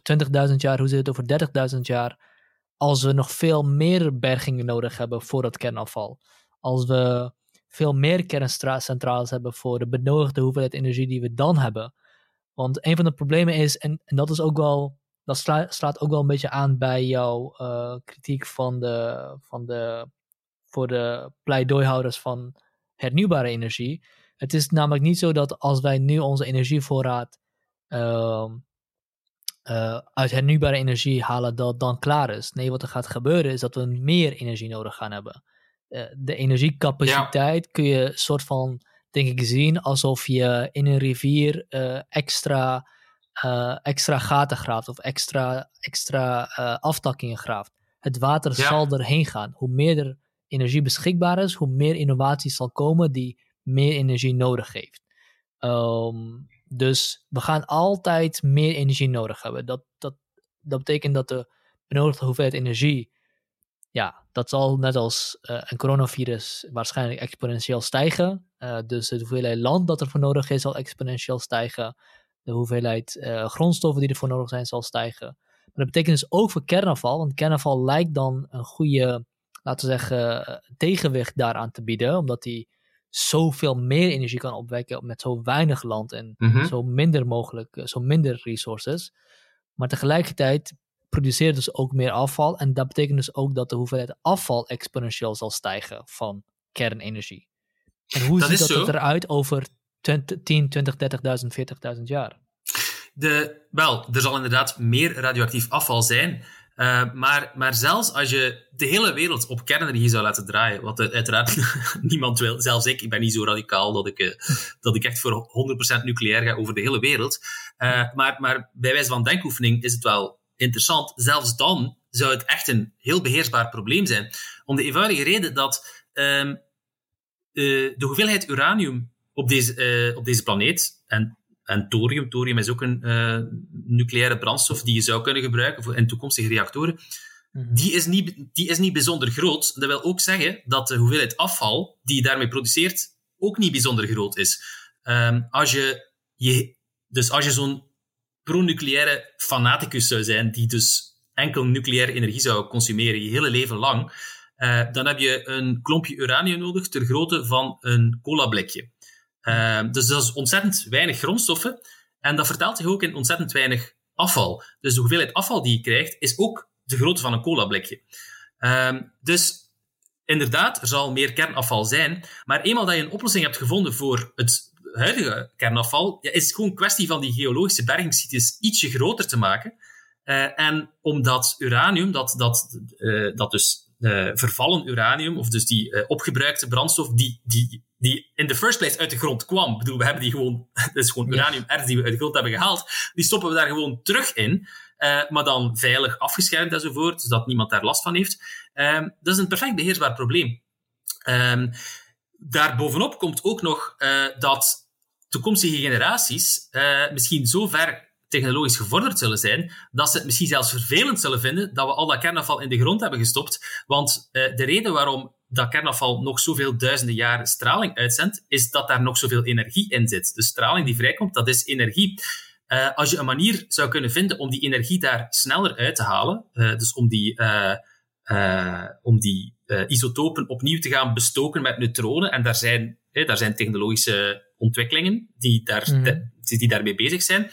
20.000 jaar? Hoe zit het over 30.000 jaar? Als we nog veel meer bergingen nodig hebben voor dat kernafval. Als we veel meer kerncentrales hebben voor de benodigde hoeveelheid energie die we dan hebben. Want een van de problemen is, en dat is ook wel dat sla, slaat ook wel een beetje aan bij jouw uh, kritiek van de, van de, voor de pleidooihouders van hernieuwbare energie. Het is namelijk niet zo dat als wij nu onze energievoorraad uh, uh, uit hernieuwbare energie halen, dat dan klaar is. Nee, wat er gaat gebeuren is dat we meer energie nodig gaan hebben. Uh, de energiecapaciteit ja. kun je soort van, denk ik, zien alsof je in een rivier extra uh, extra gaten graaft of extra, extra uh, aftakkingen graaft. Het water ja. zal erheen gaan. Hoe meer er energie beschikbaar is, hoe meer innovatie zal komen die meer energie nodig heeft. Um, dus we gaan altijd meer energie nodig hebben. Dat, dat, dat betekent dat de benodigde hoeveelheid energie, ja, dat zal net als uh, een coronavirus waarschijnlijk exponentieel stijgen. dus de hoeveelheid land dat er voor nodig is, zal exponentieel stijgen de hoeveelheid uh, grondstoffen die ervoor nodig zijn zal stijgen. Maar dat betekent dus ook voor kernafval, want kernafval lijkt dan een goede, laten we zeggen, tegenwicht daaraan te bieden, omdat die zoveel meer energie kan opwekken met zo weinig land en mm -hmm. zo minder mogelijk, zo minder resources. Maar tegelijkertijd produceert dus ook meer afval. En dat betekent dus ook dat de hoeveelheid afval exponentieel zal stijgen van kernenergie. En hoe
Dat
ziet dat
zo.
eruit over 20, 10, 20, 30.000, 40.000 jaar?
De, wel, er zal inderdaad meer radioactief afval zijn. eh, maar, maar zelfs als je de hele wereld op kernenergie zou laten draaien, wat eh, uiteraard niemand wil, zelfs ik, ik ben niet zo radicaal dat ik, eh, dat ik echt voor 100% nucleair ga over de hele wereld. Maar, maar bij wijze van denkoefening is het wel interessant. Zelfs dan zou het echt een heel beheersbaar probleem zijn. Om de eenvoudige reden dat ehm, eh, de hoeveelheid uranium op deze, eh, op deze planeet, en, en thorium, thorium is ook een eh, nucleaire brandstof die je zou kunnen gebruiken voor in toekomstige reactoren, die is, niet, die is niet bijzonder groot. Dat wil ook zeggen dat de hoeveelheid afval die je daarmee produceert ook niet bijzonder groot is. Ehm, als je, je, dus als je zo'n pro-nucleaire fanaticus zou zijn, die dus enkel nucleaire energie zou consumeren je hele leven lang, eh, dan heb je een klompje uranium nodig ter grootte van een colablikje. Ehm, dus dat is ontzettend weinig grondstoffen en dat vertaalt zich ook in ontzettend weinig afval. Dus de hoeveelheid afval die je krijgt is ook de grootte van een colablikje. Ehm, dus inderdaad, er zal meer kernafval zijn, maar eenmaal dat je een oplossing hebt gevonden voor het huidige kernafval, ja, is het gewoon een kwestie van die geologische bergingssites ietsje groter te maken. Eh, en omdat uranium, dat, dat, eh, dat dus eh, vervallen uranium, of dus die eh, opgebruikte brandstof, die, die, die in the first place uit de grond kwam. Ik bedoel, we hebben die gewoon, dat is gewoon
Ja.
uraniumerts die we uit de grond hebben gehaald, die stoppen we daar gewoon terug in. eh, maar dan veilig afgeschermd enzovoort, zodat niemand daar last van heeft. Ehm, dat is een perfect beheersbaar probleem. Ehm daarbovenop komt ook nog dat toekomstige generaties misschien zo ver technologisch gevorderd zullen zijn, dat ze het misschien zelfs vervelend zullen vinden dat we al dat kernafval in de grond hebben gestopt. Want eh, de reden waarom dat kernafval nog zoveel duizenden jaren straling uitzendt, is dat daar nog zoveel energie in zit. De straling die vrijkomt, dat is energie. Eh, als je een manier zou kunnen vinden om die energie daar sneller uit te halen, eh, dus om die, eh, om die isotopen opnieuw te gaan bestoken met neutronen, en daar zijn, daar zijn technologische ontwikkelingen die, daar,
Mhm.
die daarmee bezig zijn,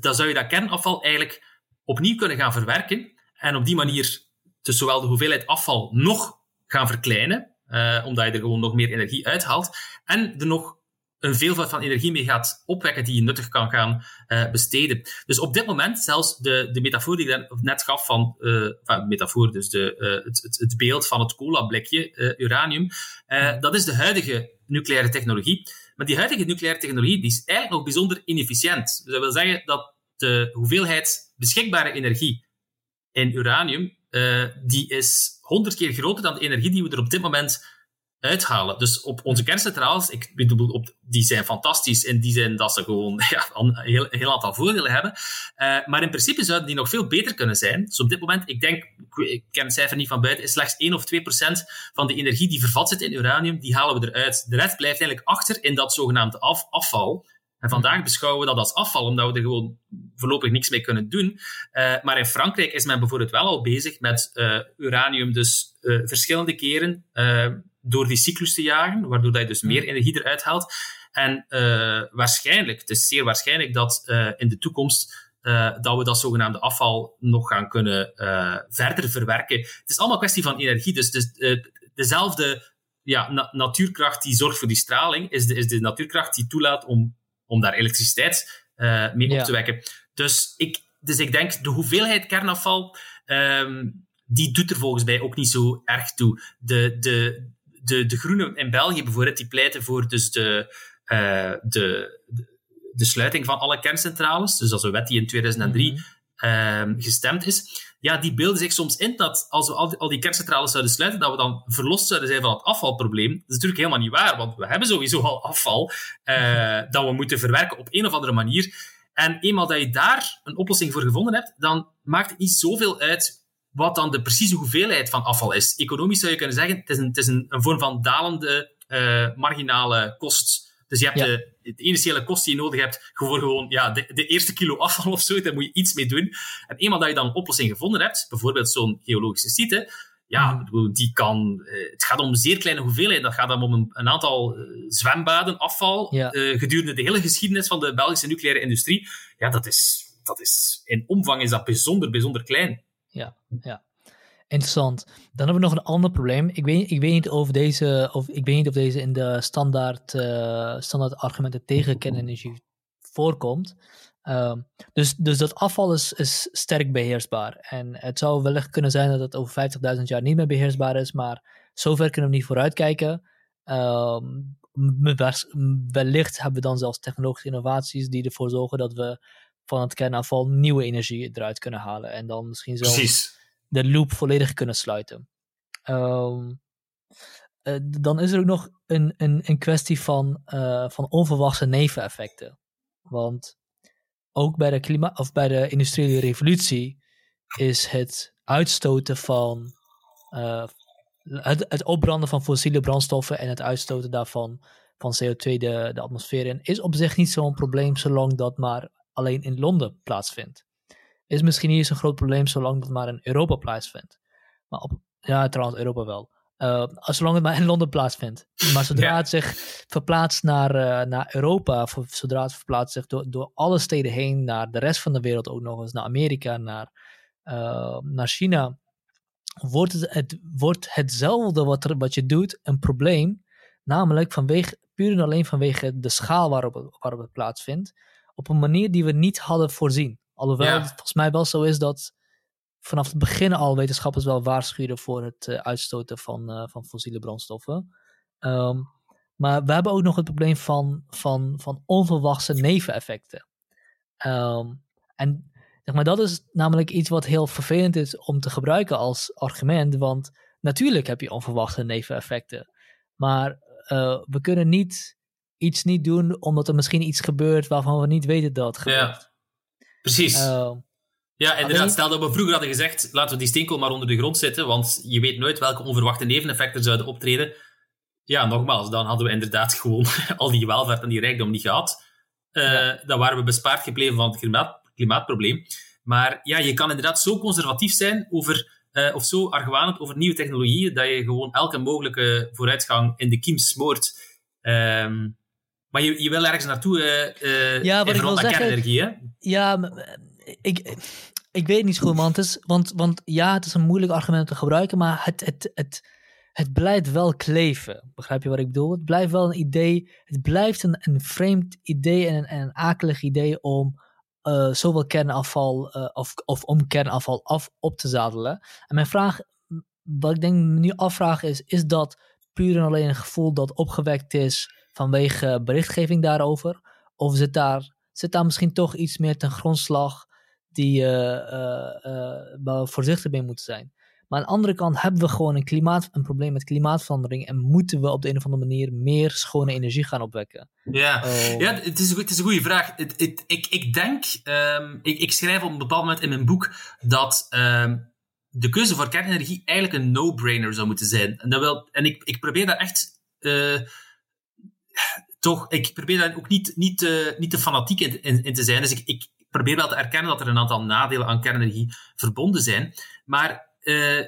dan zou je dat kernafval eigenlijk opnieuw kunnen gaan verwerken en op die manier dus zowel de hoeveelheid afval nog gaan verkleinen, eh, omdat je er gewoon nog meer energie uithaalt, en er nog een veelvoud van energie mee gaat opwekken die je nuttig kan gaan eh, besteden. Dus op dit moment, zelfs de, de metafoor die ik net gaf van, eh enfin, metafoor, dus de, eh, het, het, het beeld van het cola-blikje, eh, uranium, eh, dat is de huidige nucleaire technologie. Maar die huidige nucleaire technologie die is eigenlijk nog bijzonder inefficiënt. Dus dat wil zeggen dat de hoeveelheid beschikbare energie in uranium, eh, die is honderd keer groter dan de energie die we er op dit moment uithalen. Dus op onze kerncentrales, ik bedoel, op, die zijn fantastisch in die zin dat ze gewoon ja, een heel, heel aantal voordelen hebben. Eh, maar in principe zouden die nog veel beter kunnen zijn. Dus op dit moment, ik denk, ik, ken het cijfer niet van buiten, is slechts 1 of 2 procent van de energie die vervat zit in uranium, die halen we eruit. De rest blijft eigenlijk achter in dat zogenaamde af, afval. En vandaag beschouwen we dat als afval, omdat we er gewoon voorlopig niks mee kunnen doen. Uh, maar in Frankrijk is men bijvoorbeeld wel al bezig met uh, uranium dus verschillende keren door die cyclus te jagen, waardoor dat je dus meer energie eruit haalt. En uh, waarschijnlijk, het is zeer waarschijnlijk dat uh, in de toekomst uh, dat we dat zogenaamde afval nog gaan kunnen verder verwerken. Het is allemaal kwestie van energie, dus, dus dezelfde ja, na natuurkracht die zorgt voor die straling, is de, is de natuurkracht die toelaat om, om daar elektriciteit mee ja. op te wekken. Dus ik, dus ik denk, de hoeveelheid kernafval, um, die doet er volgens mij ook niet zo erg toe. De, de, de, de groenen in België bijvoorbeeld, die pleiten voor dus de, uh, de, de, sluiting van alle kerncentrales. Dus dat is een wet die in 2003 mm -hmm. um, gestemd is. Ja, die beelden zich soms in dat als we al die, al die kerncentrales zouden sluiten, dat we dan verlost zouden zijn van het afvalprobleem. Dat is natuurlijk helemaal niet waar, want we hebben sowieso al afval uh, dat we moeten verwerken op een of andere manier. En eenmaal dat je daar een oplossing voor gevonden hebt, dan maakt het niet zoveel uit wat dan de precieze hoeveelheid van afval is. Economisch zou je kunnen zeggen, het is een, het is een, een vorm van dalende uh, marginale kost. Dus je hebt ja. de, de initiële kost die je nodig hebt voor gewoon ja, de, de, eerste kilo afval of zo, daar moet je iets mee doen. En eenmaal dat je dan een oplossing gevonden hebt, bijvoorbeeld zo'n geologische site, ja, die kan, uh, het gaat om zeer kleine hoeveelheden. Dat gaat dan om een, een aantal uh, zwembaden afval
ja.
uh, gedurende de hele geschiedenis van de Belgische nucleaire industrie. Ja, dat is dat is, in omvang is dat bijzonder, bijzonder klein.
Ja, ja. Interessant. Dan hebben we nog een ander probleem. Ik weet, ik weet niet of deze, of ik weet niet of deze in de standaard, uh, standaard argumenten tegen kernenergie voorkomt. Uh, dus, dus dat afval is, is sterk beheersbaar. En het zou wellicht kunnen zijn dat het over 50.000 jaar niet meer beheersbaar is, maar zover kunnen we niet vooruitkijken. Uh, wellicht hebben we dan zelfs technologische innovaties die ervoor zorgen dat we van het kernafval nieuwe energie eruit kunnen halen. En dan misschien zelfs Precies. de loop volledig kunnen sluiten. Um, uh, dan is er ook nog een, een, een kwestie van, uh, van onverwachte neveneffecten. Want ook bij de, klima of bij de industriële revolutie is het uitstoten van uh, het, het opbranden van fossiele brandstoffen en het uitstoten daarvan van CO2 de, de atmosfeer in, is op zich niet zo'n probleem zolang dat maar alleen in Londen plaatsvindt. Is misschien niet eens een groot probleem zolang dat maar in Europa plaatsvindt. Maar op, ja, trouwens, Europa wel. Uh, zolang het maar in Londen plaatsvindt. Maar zodra het zich verplaatst naar, uh, naar Europa, zodra het verplaatst zich door, door alle steden heen, naar de rest van de wereld ook nog eens, naar Amerika, naar, uh, naar China, wordt het, het, wordt hetzelfde wat, er, wat je doet een probleem. Namelijk vanwege, puur en alleen vanwege de schaal waarop het, waarop het plaatsvindt. Op een manier die we niet hadden voorzien. Alhoewel het volgens mij wel zo is dat vanaf het begin al wetenschappers wel waarschuwden voor het uh, uitstoten van, uh, van fossiele brandstoffen. Um, maar we hebben ook nog het probleem van, van, van onverwachte neveneffecten. Um, en zeg maar, dat is namelijk iets wat heel vervelend is om te gebruiken als argument. Want natuurlijk heb je onverwachte neveneffecten. Maar uh, we kunnen niet iets niet doen omdat er misschien iets gebeurt waarvan we niet weten dat het gebeurt.
Ja, precies. Ja, inderdaad. Stel dat we vroeger hadden gezegd, laten we die steenkool maar onder de grond zetten, want je weet nooit welke onverwachte neveneffecten zouden optreden. Ja, nogmaals, dan hadden we inderdaad gewoon al die welvaart en die rijkdom niet gehad. Uh, Dan waren we bespaard gebleven van het klimaat, klimaatprobleem. Maar ja, je kan inderdaad zo conservatief zijn over, uh, of zo argwanend over nieuwe technologieën, dat je gewoon elke mogelijke vooruitgang in de kiem smoort. Um, maar je, je wil ergens naartoe uh, ja, wat ik wil zeggen, kernenergie, hè?
Ja, ik, ik weet niet zo goed, man. Het is, want, want ja, het is een moeilijk argument te gebruiken, maar het, het, het, het blijft wel kleven. Begrijp je wat ik bedoel? Het blijft wel een idee, het blijft een, een vreemd idee en een, een akelig idee om uh, zoveel kernafval uh, of, of om kernafval af op te zadelen. En mijn vraag, wat ik denk me nu afvraag is, is dat puur en alleen een gevoel dat opgewekt is vanwege berichtgeving daarover? Of zit daar, zit daar misschien toch iets meer ten grondslag die, uh, waar we voorzichtig mee moeten zijn? Maar aan de andere kant hebben we gewoon een, klimaat, een probleem met klimaatverandering en moeten we op de een of andere manier meer schone energie gaan opwekken?
Ja, oh. ja het, is, het is een goede vraag. Het, het, ik, ik denk, um, ik, ik schrijf op een bepaald moment in mijn boek dat um, de keuze voor kernenergie eigenlijk een no-brainer zou moeten zijn. En, dat wil, en ik, ik probeer daar echt uh, toch, ik probeer daar ook niet, niet, uh, niet te fanatiek in, in, te zijn. Dus ik, ik probeer wel te erkennen dat er een aantal nadelen aan kernenergie verbonden zijn. Maar uh,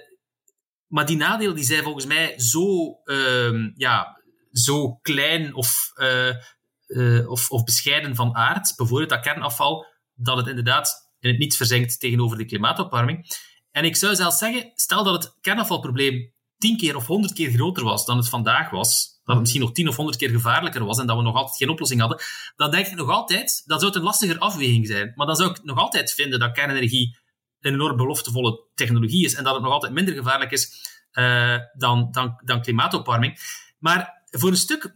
maar die nadelen die zijn volgens mij zo, uh, ja, zo klein of, uh, of, of bescheiden van aard, bijvoorbeeld dat kernafval, dat het inderdaad in het niets verzinkt tegenover de klimaatopwarming. En ik zou zelfs zeggen, stel dat het kernafvalprobleem tien keer of honderd keer groter was dan het vandaag was, dat het misschien nog tien of honderd keer gevaarlijker was en dat we nog altijd geen oplossing hadden, dan denk ik nog altijd, dat zou het een lastiger afweging zijn. Maar dan zou ik nog altijd vinden dat kernenergie een enorm beloftevolle technologie is en dat het nog altijd minder gevaarlijk is uh, dan, dan, dan klimaatopwarming. Maar voor een stuk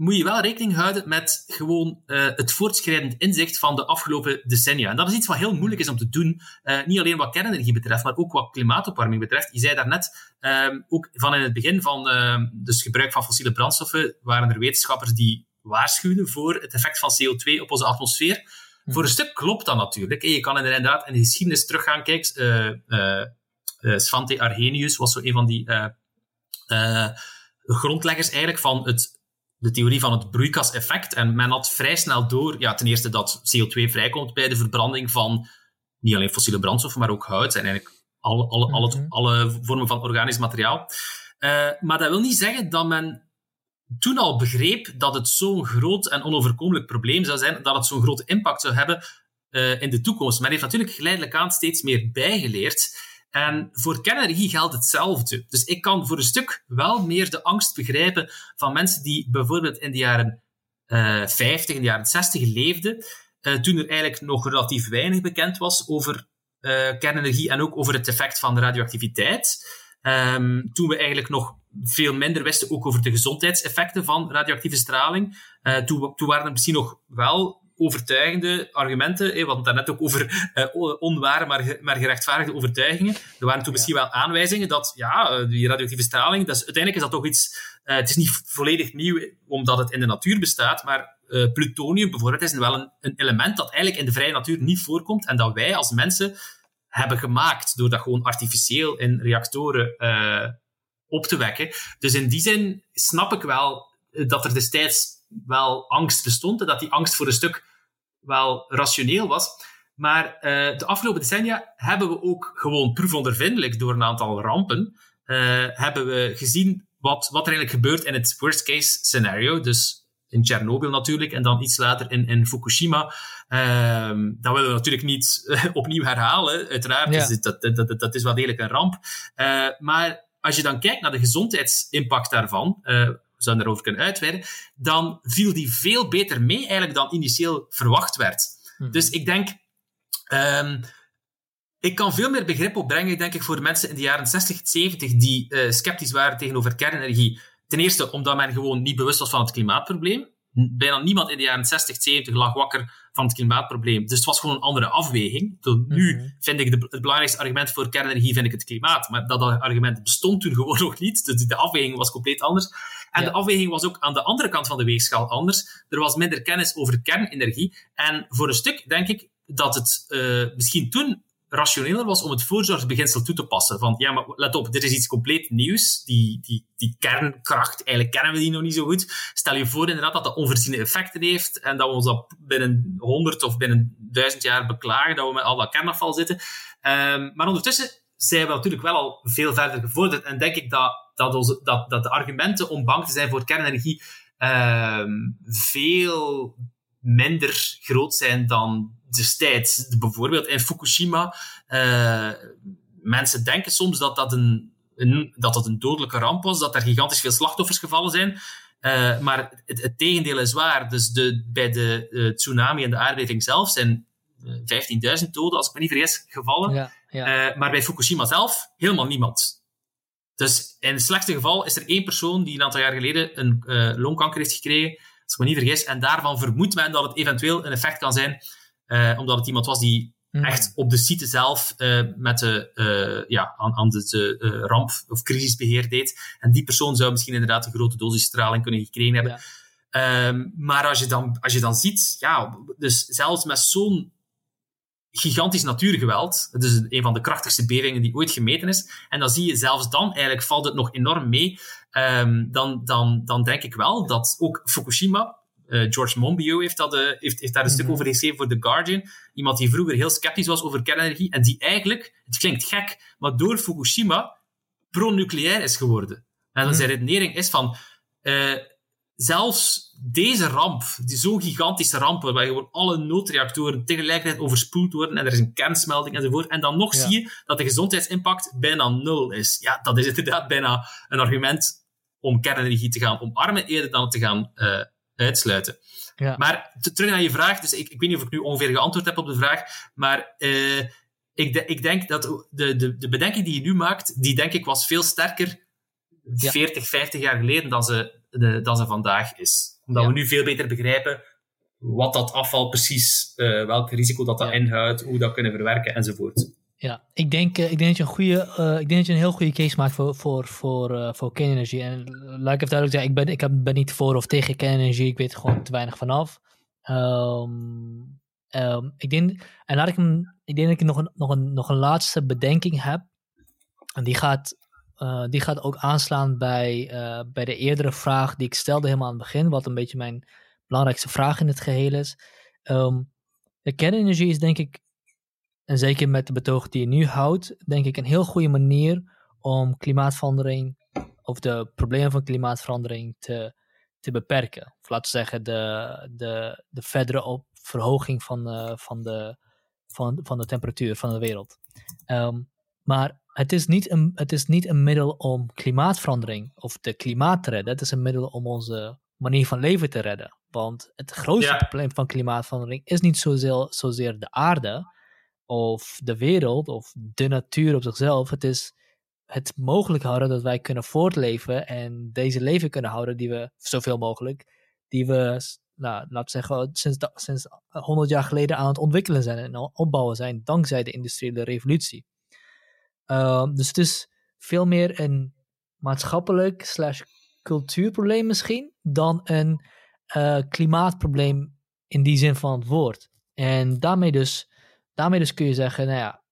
moet je wel rekening houden met gewoon uh, het voortschrijdend inzicht van de afgelopen decennia. En dat is iets wat heel moeilijk is om te doen, uh, niet alleen wat kernenergie betreft, maar ook wat klimaatopwarming betreft. Je zei daarnet, uh, ook van in het begin van uh, dus gebruik van fossiele brandstoffen, waren er wetenschappers die waarschuwden voor het effect van CO2 op onze atmosfeer. Voor een stuk klopt dat natuurlijk. Je kan inderdaad in de geschiedenis teruggaan. Kijk, uh, uh, Svante Arrhenius was zo een van die grondleggers eigenlijk van het, de theorie van het broeikaseffect. En men had vrij snel door, ja, ten eerste dat CO2 vrijkomt bij de verbranding van niet alleen fossiele brandstoffen, maar ook hout en eigenlijk alle, mhm. alle vormen van organisch materiaal. maar dat wil niet zeggen dat men toen al begreep dat het zo'n groot en onoverkomelijk probleem zou zijn, dat het zo'n grote impact zou hebben uh, in de toekomst. Men heeft natuurlijk geleidelijk aan steeds meer bijgeleerd. En voor kernenergie geldt hetzelfde. Dus ik kan voor een stuk wel meer de angst begrijpen van mensen die bijvoorbeeld in de jaren uh, 50, in de jaren 60 leefden, uh, toen er eigenlijk nog relatief weinig bekend was over uh, kernenergie en ook over het effect van de radioactiviteit. Um, toen we eigenlijk nog veel minder wisten ook over de gezondheidseffecten van radioactieve straling. Toen, toen waren er misschien nog wel overtuigende argumenten. Eh, we hadden het daarnet ook over uh, onware, maar, maar gerechtvaardigde overtuigingen. Er waren toen misschien wel aanwijzingen dat ja, die radioactieve straling, dat is, uiteindelijk is dat toch iets... Uh, het is niet volledig nieuw omdat het in de natuur bestaat, maar uh, plutonium bijvoorbeeld is wel een, een element dat eigenlijk in de vrije natuur niet voorkomt en dat wij als mensen hebben gemaakt door dat gewoon artificieel in reactoren op te wekken. Dus in die zin snap ik wel dat er destijds wel angst bestond en dat die angst voor een stuk wel rationeel was. Maar uh, de afgelopen decennia hebben we ook gewoon proefondervindelijk door een aantal rampen, uh, hebben we gezien wat, wat er eigenlijk gebeurt in het worst case scenario. Dus in Tsjernobyl natuurlijk en dan iets later in, in Fukushima. Um, dat willen we natuurlijk niet uh, opnieuw herhalen, uiteraard. Ja. Dus dat, dat, dat, dat, is wel degelijk een ramp. Uh, maar als je dan kijkt naar de gezondheidsimpact daarvan, uh, zouden erover kunnen uitweiden, dan viel die veel beter mee eigenlijk dan initieel verwacht werd. Hmm. Dus ik denk, um, ik kan veel meer begrip opbrengen, denk ik, voor mensen in de jaren 60, 70 die uh, sceptisch waren tegenover kernenergie. Ten eerste omdat men gewoon niet bewust was van het klimaatprobleem. Bijna niemand in de jaren 60, 70 lag wakker van het klimaatprobleem. Dus het was gewoon een andere afweging. Tot nu mm -hmm. vind ik de, het belangrijkste argument voor kernenergie vind ik het klimaat. Maar dat argument bestond toen gewoon nog niet. Dus de afweging was compleet anders. En ja. de afweging was ook aan de andere kant van de weegschaal anders. Er was minder kennis over kernenergie. En voor een stuk denk ik dat het uh, misschien toen rationeler was om het voorzorgsbeginsel toe te passen. Van ja, maar let op, dit is iets compleet nieuws. Die, die, die kernkracht, eigenlijk kennen we die nog niet zo goed. Stel je voor inderdaad dat dat onvoorziene effecten heeft en dat we ons dat binnen 100 of binnen 1000 jaar beklagen dat we met al dat kernafval zitten. Um, maar ondertussen zijn we natuurlijk wel al veel verder gevorderd en denk ik dat, dat, onze, dat, dat de argumenten om bang te zijn voor kernenergie um, veel minder groot zijn dan destijds. Bijvoorbeeld in Fukushima. Uh, mensen denken soms dat dat een, een, dat dat een dodelijke ramp was, dat er gigantisch veel slachtoffers gevallen zijn. Uh, maar het, het, tegendeel is waar. Dus de, bij de uh, tsunami en de aardbeving zelf zijn 15.000 doden, als ik me niet vergis, gevallen. Ja, ja. maar bij Fukushima zelf helemaal niemand. Dus in het slechtste geval is er één persoon die een aantal jaar geleden een longkanker heeft gekregen als ik me niet vergis. En daarvan vermoedt men dat het eventueel een effect kan zijn, uh, omdat het iemand was die mm. echt op de site zelf uh, met de, uh, ja, aan, aan de ramp- of crisisbeheer deed. En die persoon zou misschien inderdaad een grote dosis straling kunnen gekregen hebben. Ja. Um, maar als je, dan, als je dan ziet, ja, dus zelfs met zo'n gigantisch natuurgeweld. Het is een van de krachtigste bevingen die ooit gemeten is. En dan zie je zelfs dan, eigenlijk valt het nog enorm mee. Um, dan, dan, dan denk ik wel dat ook Fukushima, George Monbiot heeft, dat, uh, heeft, heeft daar een mm -hmm. stuk over geschreven voor The Guardian. Iemand die vroeger heel sceptisch was over kernenergie en die eigenlijk, het klinkt gek, maar door Fukushima pro-nucleair is geworden. En mm -hmm. zijn redenering is van, uh, zelfs deze ramp, die zo'n gigantische ramp, waarbij gewoon alle noodreactoren tegelijkertijd overspoeld worden en er is een kernsmelting enzovoort, en dan nog ja. zie je dat de gezondheidsimpact bijna nul is. Ja, dat is inderdaad bijna een argument om kernenergie te gaan omarmen eerder dan te gaan uh, uitsluiten. Ja. Maar terug naar je vraag, dus ik, ik weet niet of ik nu ongeveer geantwoord heb op de vraag, maar uh, ik, de, ik denk dat de, de, de bedenking die je nu maakt, die denk ik was veel sterker ja. 40, 50 jaar geleden dan ze de, dan ze vandaag is. Omdat ja. we nu veel beter begrijpen wat dat afval precies, uh, welk risico dat, dat inhoudt, hoe we dat kunnen verwerken enzovoort.
Ja, ik denk, uh, ik denk dat je een goede, uh, ik denk dat je een heel goede case maakt voor, voor, voor, uh, voor kernenergie. En laat ik even duidelijk zeggen, ik ben, ik ben niet voor of tegen kernenergie, ik weet er gewoon te weinig vanaf. Um, ik denk, en laat ik hem, ik denk dat ik nog een, nog een, nog een laatste bedenking heb. En die gaat die gaat ook aanslaan bij, bij de eerdere vraag die ik stelde helemaal aan het begin, wat een beetje mijn belangrijkste vraag in het geheel is. Um, de kernenergie is denk ik, en zeker met de betoog die je nu houdt, denk ik een heel goede manier om klimaatverandering of de problemen van klimaatverandering te, te beperken. Of laten we zeggen, de, de, de verdere op, verhoging van, uh, van, de, van, van de temperatuur van de wereld. Um, maar het is, niet een, het is niet een middel om klimaatverandering of de klimaat te redden. Het is een middel om onze manier van leven te redden. Want het grootste probleem van klimaatverandering is niet zozeer, zozeer de aarde of de wereld of de natuur op zichzelf. Het is het mogelijk houden dat wij kunnen voortleven en deze leven kunnen houden die we zoveel mogelijk, die we, nou, laten we zeggen, sinds, sinds 100 jaar geleden aan het ontwikkelen zijn en opbouwen zijn dankzij de industriële revolutie. Ehm, dus het is veel meer een maatschappelijk slash cultuurprobleem misschien dan een uh, klimaatprobleem in die zin van het woord. En daarmee dus, daarmee dus kun je zeggen, nou ja,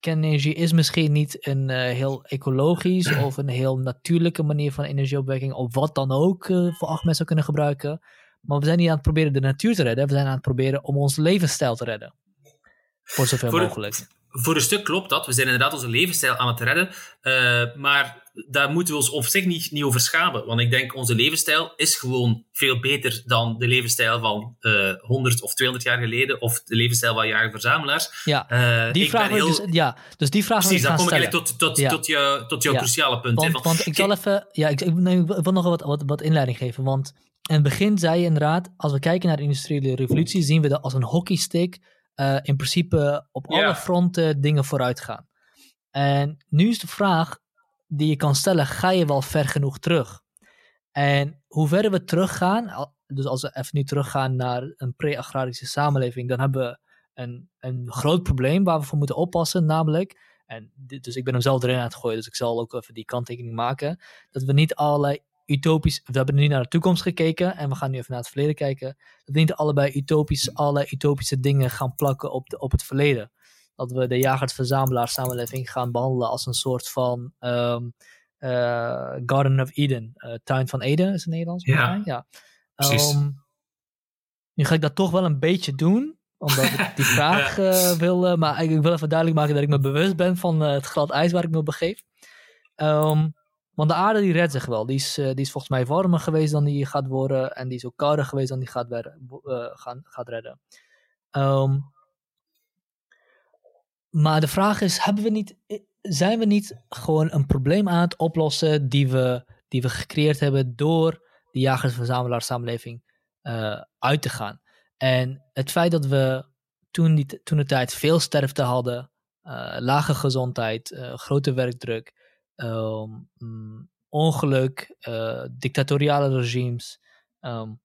kernenergie is misschien niet een uh, heel ecologisch of een heel natuurlijke manier van energieopwekking of wat dan ook uh, voor acht mensen kunnen gebruiken. Maar we zijn niet aan het proberen de natuur te redden, we zijn aan het proberen om ons levensstijl te redden. Voor zoveel mogelijk
voor een stuk klopt dat. We zijn inderdaad onze levensstijl aan het redden. Uh, maar daar moeten we ons op zich niet, niet over schamen. Want ik denk, onze levensstijl is gewoon veel beter dan de levensstijl van uh, eh, 100 of 200 jaar geleden. Of de levensstijl van jager-verzamelaars.
Ja, uh, die vraag heel... dus, ja, dus die vraag
Precies, dan kom ik eigenlijk tot, tot, ja. tot, tot jouw ja. cruciale punt.
Want, want ik zal even... Ja, ik, ik, nee, ik wil nog wat, wat, wat inleiding geven. Want in het begin zei je inderdaad, als we kijken naar de industriële revolutie, zien we dat als een hockeystick uh, in principe op alle fronten dingen vooruit gaan. En nu is de vraag die je kan stellen, ga je wel ver genoeg terug? En hoe verder we teruggaan, dus als we even nu teruggaan naar een pre-agrarische samenleving, dan hebben we een, een groot probleem waar we voor moeten oppassen, namelijk, en dus ik ben hem zelf erin aan het gooien, dus ik zal ook even die kanttekening maken, dat we niet allerlei utopisch, we hebben nu naar de toekomst gekeken en we gaan nu even naar het verleden kijken. Dat we niet allebei utopisch, alle utopische dingen gaan plakken op, de, op het verleden. Dat we de jagers-verzamelaars samenleving gaan behandelen als een soort van um, uh, Garden of Eden. Uh, tuin van Eden is het Nederlands.
Ja,
ja. Um, nu ga ik dat toch wel een beetje doen, omdat ik die vraag uh, wil. maar ik wil even duidelijk maken dat ik me bewust ben van het glad ijs waar ik me begeef. Um, want de aarde die redt zich wel. Die is, die is volgens mij warmer geweest dan die gaat worden. En die is ook kouder geweest dan die gaat, uh, gaan, gaat redden. Um, maar de vraag is, hebben we niet, zijn we niet gewoon een probleem aan het oplossen die we, die we gecreëerd hebben door de jagers-verzamelaars samenleving uh, uit te gaan? En het feit dat we toen, die, toen de tijd veel sterfte hadden, lage gezondheid, grote werkdruk, um, ongeluk, uh, dictatoriale regimes. Um,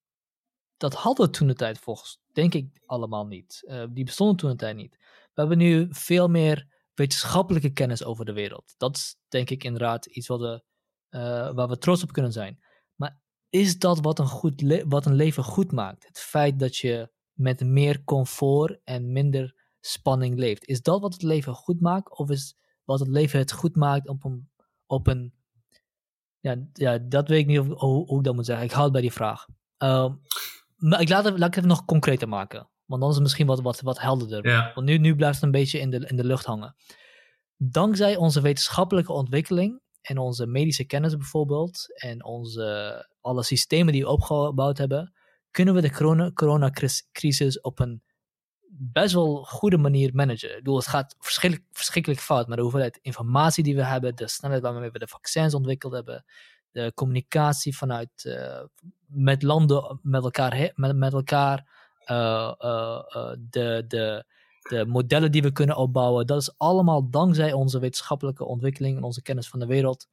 dat hadden toen de tijd volgens, denk ik, allemaal niet. Die bestonden toen de tijd niet. We hebben nu veel meer wetenschappelijke kennis over de wereld. Dat is denk ik inderdaad iets wat we, uh, waar we trots op kunnen zijn. Maar is dat wat een, goed wat een leven goed maakt? Het feit dat je met meer comfort en minder spanning leeft. Is dat wat het leven goed maakt? Of is wat het leven het goed maakt op een op een. Ja, ja dat weet ik niet hoe, hoe ik dat moet zeggen. Ik houd bij die vraag. Um, maar ik laat, het, laat ik het nog concreter maken. Want dan is het misschien wat, wat, wat helderder.
Ja.
Want nu, nu blijft het een beetje in de, in de lucht hangen. Dankzij onze wetenschappelijke ontwikkeling en onze medische kennis bijvoorbeeld, en onze, alle systemen die we opgebouwd hebben, kunnen we de corona, coronacrisis op een best wel goede manier managen. Ik bedoel, het gaat verschrikkelijk, verschrikkelijk fout, maar de hoeveelheid informatie die we hebben, de snelheid waarmee we de vaccins ontwikkeld hebben, de communicatie vanuit uh, met landen met elkaar, met, met elkaar de, de, de modellen die we kunnen opbouwen, dat is allemaal dankzij onze wetenschappelijke ontwikkeling en onze kennis van de wereld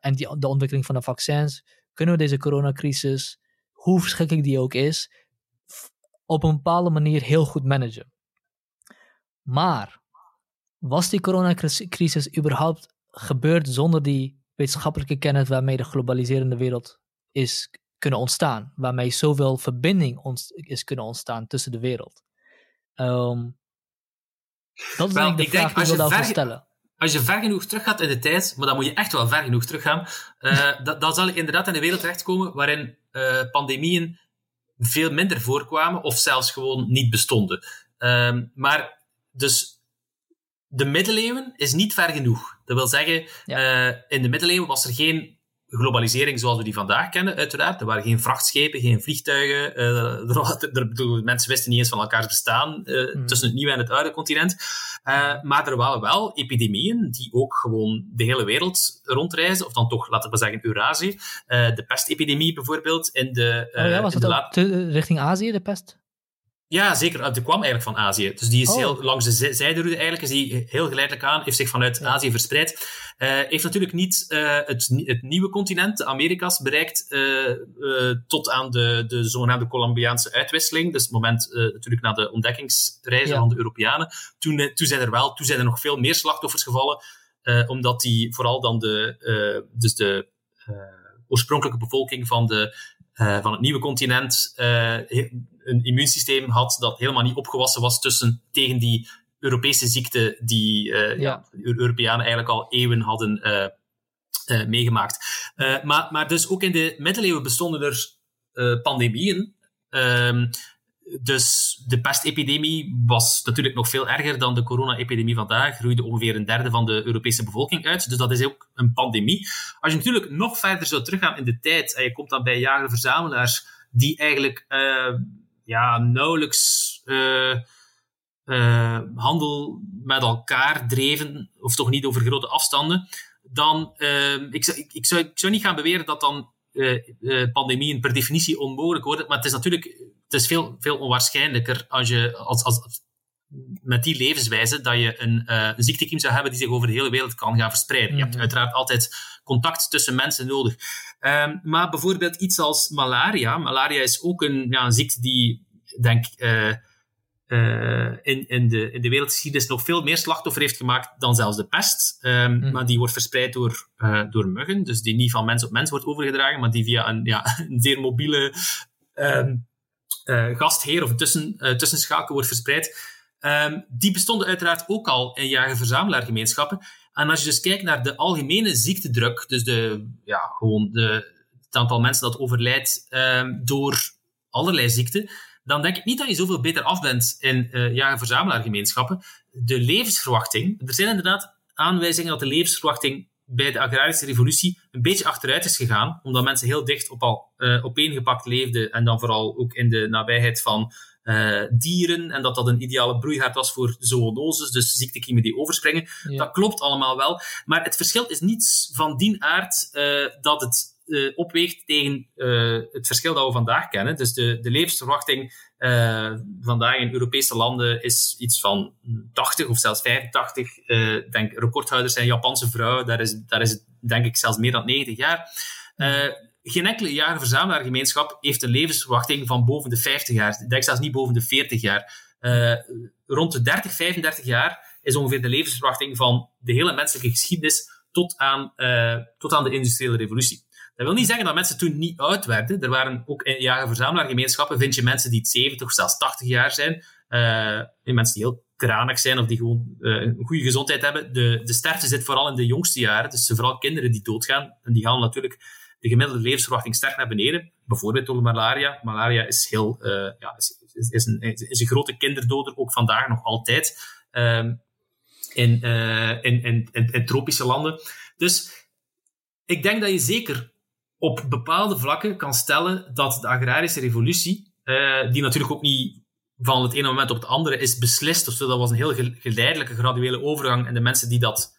en die, de ontwikkeling van de vaccins, kunnen we deze coronacrisis, hoe verschrikkelijk die ook is, op een bepaalde manier heel goed managen. Maar was die coronacrisis überhaupt gebeurd zonder die wetenschappelijke kennis waarmee de globaliserende wereld is kunnen ontstaan? Waarmee zoveel verbinding is kunnen ontstaan tussen de wereld? Um, dat is wel, de ik vraag denk, die ik wil stellen.
Als je ver genoeg teruggaat in de tijd, maar dan moet je echt wel ver genoeg teruggaan, uh, dan zal ik inderdaad in een wereld terechtkomen waarin uh, pandemieën veel minder voorkwamen of zelfs gewoon niet bestonden. Um, maar dus de middeleeuwen is niet ver genoeg. Dat wil zeggen, uh, in de middeleeuwen was er geen globalisering zoals we die vandaag kennen, uiteraard. Er waren geen vrachtschepen, geen vliegtuigen. Uh, er, er, mensen wisten niet eens van elkaars bestaan uh, tussen het nieuwe en het oude continent. Uh, maar er waren wel epidemieën die ook gewoon de hele wereld rondreizen, of dan toch, laten we zeggen, Eurazië. de pestepidemie bijvoorbeeld in de...
oh ja, was richting Azië, de pest?
Ja, zeker. Die kwam eigenlijk van Azië. Dus die is oh. heel, langs de zijderoute eigenlijk, is die heel geleidelijk aan, heeft zich vanuit Azië verspreid. Uh, heeft natuurlijk niet uh, het, het, nieuwe continent, de Amerika's, bereikt uh, tot aan de, de zogenaamde Colombiaanse uitwisseling. Dus het moment natuurlijk na de ontdekkingsreizen van de Europeanen. Toen, toen, zijn er wel, toen zijn er nog veel meer slachtoffers gevallen, omdat die vooral dan de, dus de oorspronkelijke bevolking van de uh, van het nieuwe continent uh, een immuunsysteem had dat helemaal niet opgewassen was tussen, tegen die Europese ziekte die uh, ja. de Europeanen eigenlijk al eeuwen hadden meegemaakt. maar, maar dus ook in de middeleeuwen bestonden er pandemieën. Ehm, dus de pestepidemie was natuurlijk nog veel erger dan de corona-epidemie vandaag. Groeide ongeveer een derde van de Europese bevolking uit. Dus dat is ook een pandemie. Als je natuurlijk nog verder zou teruggaan in de tijd en je komt dan bij jager-verzamelaars die eigenlijk uh, ja, nauwelijks uh, uh, handel met elkaar dreven, of toch niet over grote afstanden, dan ik, zou, ik, ik, zou, ik zou niet gaan beweren dat dan pandemieën per definitie onmogelijk worden, maar het is natuurlijk het is veel, veel onwaarschijnlijker als je als, als, met die levenswijze dat je een, uh, een ziektekiem zou hebben die zich over de hele wereld kan gaan verspreiden. Je hebt mhm. uiteraard altijd contact tussen mensen nodig. Um, maar bijvoorbeeld iets als malaria. Malaria is ook een, ja, een ziekte die, denk uh, uh, in, in, de, in de wereldgeschiedenis nog veel meer slachtoffer heeft gemaakt dan zelfs de pest. Um, Maar die wordt verspreid door, door muggen, dus die niet van mens op mens wordt overgedragen, maar die via een, ja, een zeer mobiele um, uh, gastheer of tussen, tussenschakel wordt verspreid. Um, die bestonden uiteraard ook al in jager-verzamelaargemeenschappen. En als je dus kijkt naar de algemene ziektedruk, dus de, ja, gewoon de, het aantal mensen dat overlijdt um, door allerlei ziekten, dan denk ik niet dat je zoveel beter af bent in uh, jager-verzamelaargemeenschappen. De levensverwachting, er zijn inderdaad aanwijzingen dat de levensverwachting bij de agrarische revolutie een beetje achteruit is gegaan, omdat mensen heel dicht op al uh, opeengepakt leefden en dan vooral ook in de nabijheid van uh, dieren en dat dat een ideale broeihaard was voor zoonoses, dus ziektekiemen die overspringen. Dat klopt allemaal wel, maar het verschil is niet van die aard uh, dat het uh, opweegt tegen het verschil dat we vandaag kennen. Dus de, de levensverwachting vandaag in Europese landen is iets van 80 of zelfs 85. denk, recordhouders zijn Japanse vrouwen, daar is, daar is het denk ik zelfs meer dan 90 jaar. Geen enkele jager-verzamelaargemeenschap heeft een levensverwachting van boven de 50 jaar. Ik denk zelfs niet boven de 40 jaar. rond de 30, 35 jaar is ongeveer de levensverwachting van de hele menselijke geschiedenis tot aan, tot aan de industriële revolutie. Dat wil niet zeggen dat mensen toen niet oud werden. Er waren ook in jager-verzamelaargemeenschappen, vind je mensen die 70 of zelfs 80 jaar zijn. Uh, mensen die heel kranig zijn of die gewoon een goede gezondheid hebben. De, de sterfte zit vooral in de jongste jaren. Dus vooral kinderen die doodgaan. En die gaan natuurlijk de gemiddelde levensverwachting sterk naar beneden. Bijvoorbeeld door malaria. Malaria is, heel, uh, ja, is, is, een, is een grote kinderdoder, ook vandaag nog altijd. Um, in, in, in, in, in tropische landen. Dus ik denk dat je zeker op bepaalde vlakken kan stellen dat de agrarische revolutie, uh, die natuurlijk ook niet van het ene moment op het andere is beslist, zo, dat was een heel geleidelijke, graduele overgang. En de mensen die dat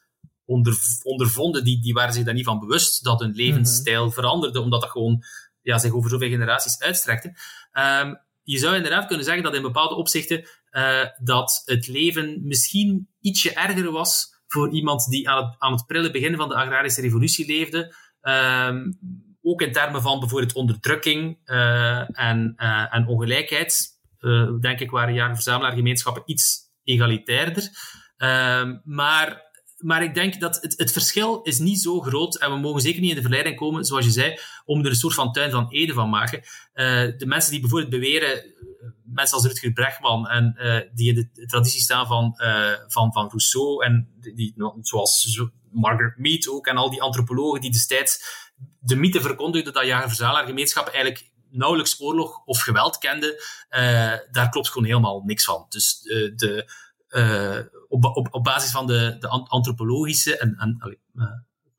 onder, ondervonden, die, die waren zich daar niet van bewust dat hun levensstijl mhm. veranderde, omdat dat gewoon ja, zich over zoveel generaties uitstrekte. Um, je zou inderdaad kunnen zeggen dat in bepaalde opzichten uh, dat het leven misschien ietsje erger was voor iemand die aan het, aan het prille begin van de agrarische revolutie leefde. Um, ook in termen van bijvoorbeeld onderdrukking uh, en, uh, en ongelijkheid, denk ik, waren jager-verzamelaargemeenschappen iets egalitairder. Ehm, maar, maar ik denk dat het, het verschil is niet zo groot en we mogen zeker niet in de verleiding komen, zoals je zei, om er een soort van tuin van Ede van maken. de mensen die bijvoorbeeld beweren, mensen als Rutger Bregman, en die in de traditie staan van, van, van Rousseau en die, zoals Margaret Mead ook en al die antropologen die destijds de mythe verkondigde dat jager-verzamelaargemeenschappen eigenlijk nauwelijks oorlog of geweld kenden, uh, daar klopt gewoon helemaal niks van. Dus de, op, op, op basis van de, de antropologische en, en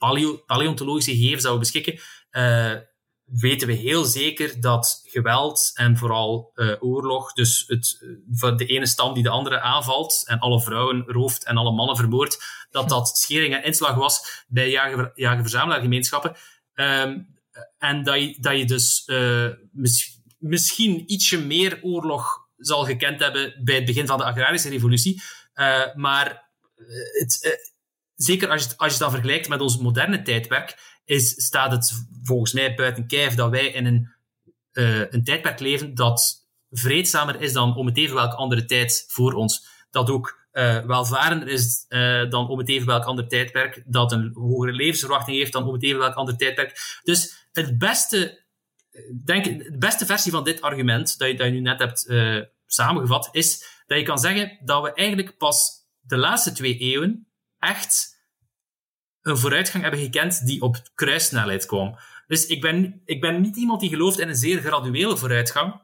paleo paleontologische gegevens dat we beschikken, uh, weten we heel zeker dat geweld en vooral uh, oorlog, dus het, van de ene stam die de andere aanvalt en alle vrouwen rooft en alle mannen vermoordt, dat dat schering en inslag was bij jager-verzamelaargemeenschappen. Um, en dat je, dat je dus uh, mis, misschien ietsje meer oorlog zal gekend hebben bij het begin van de agrarische revolutie. Uh, maar het, zeker als je, als je dat vergelijkt met ons moderne tijdperk, is, staat het volgens mij buiten kijf dat wij in een, een tijdperk leven dat vreedzamer is dan om het even welke andere tijd voor ons. Dat ook uh, welvarender is dan om het even welk ander tijdperk. Dat een hogere levensverwachting heeft dan om het even welk ander tijdperk. Dus het beste, denk, de beste versie van dit argument, dat je, dat je nu net hebt uh, samengevat, is dat je kan zeggen dat we eigenlijk pas de laatste twee eeuwen echt een vooruitgang hebben gekend die op kruissnelheid kwam. Dus ik ben, ik ben niet iemand die gelooft in een zeer graduele vooruitgang.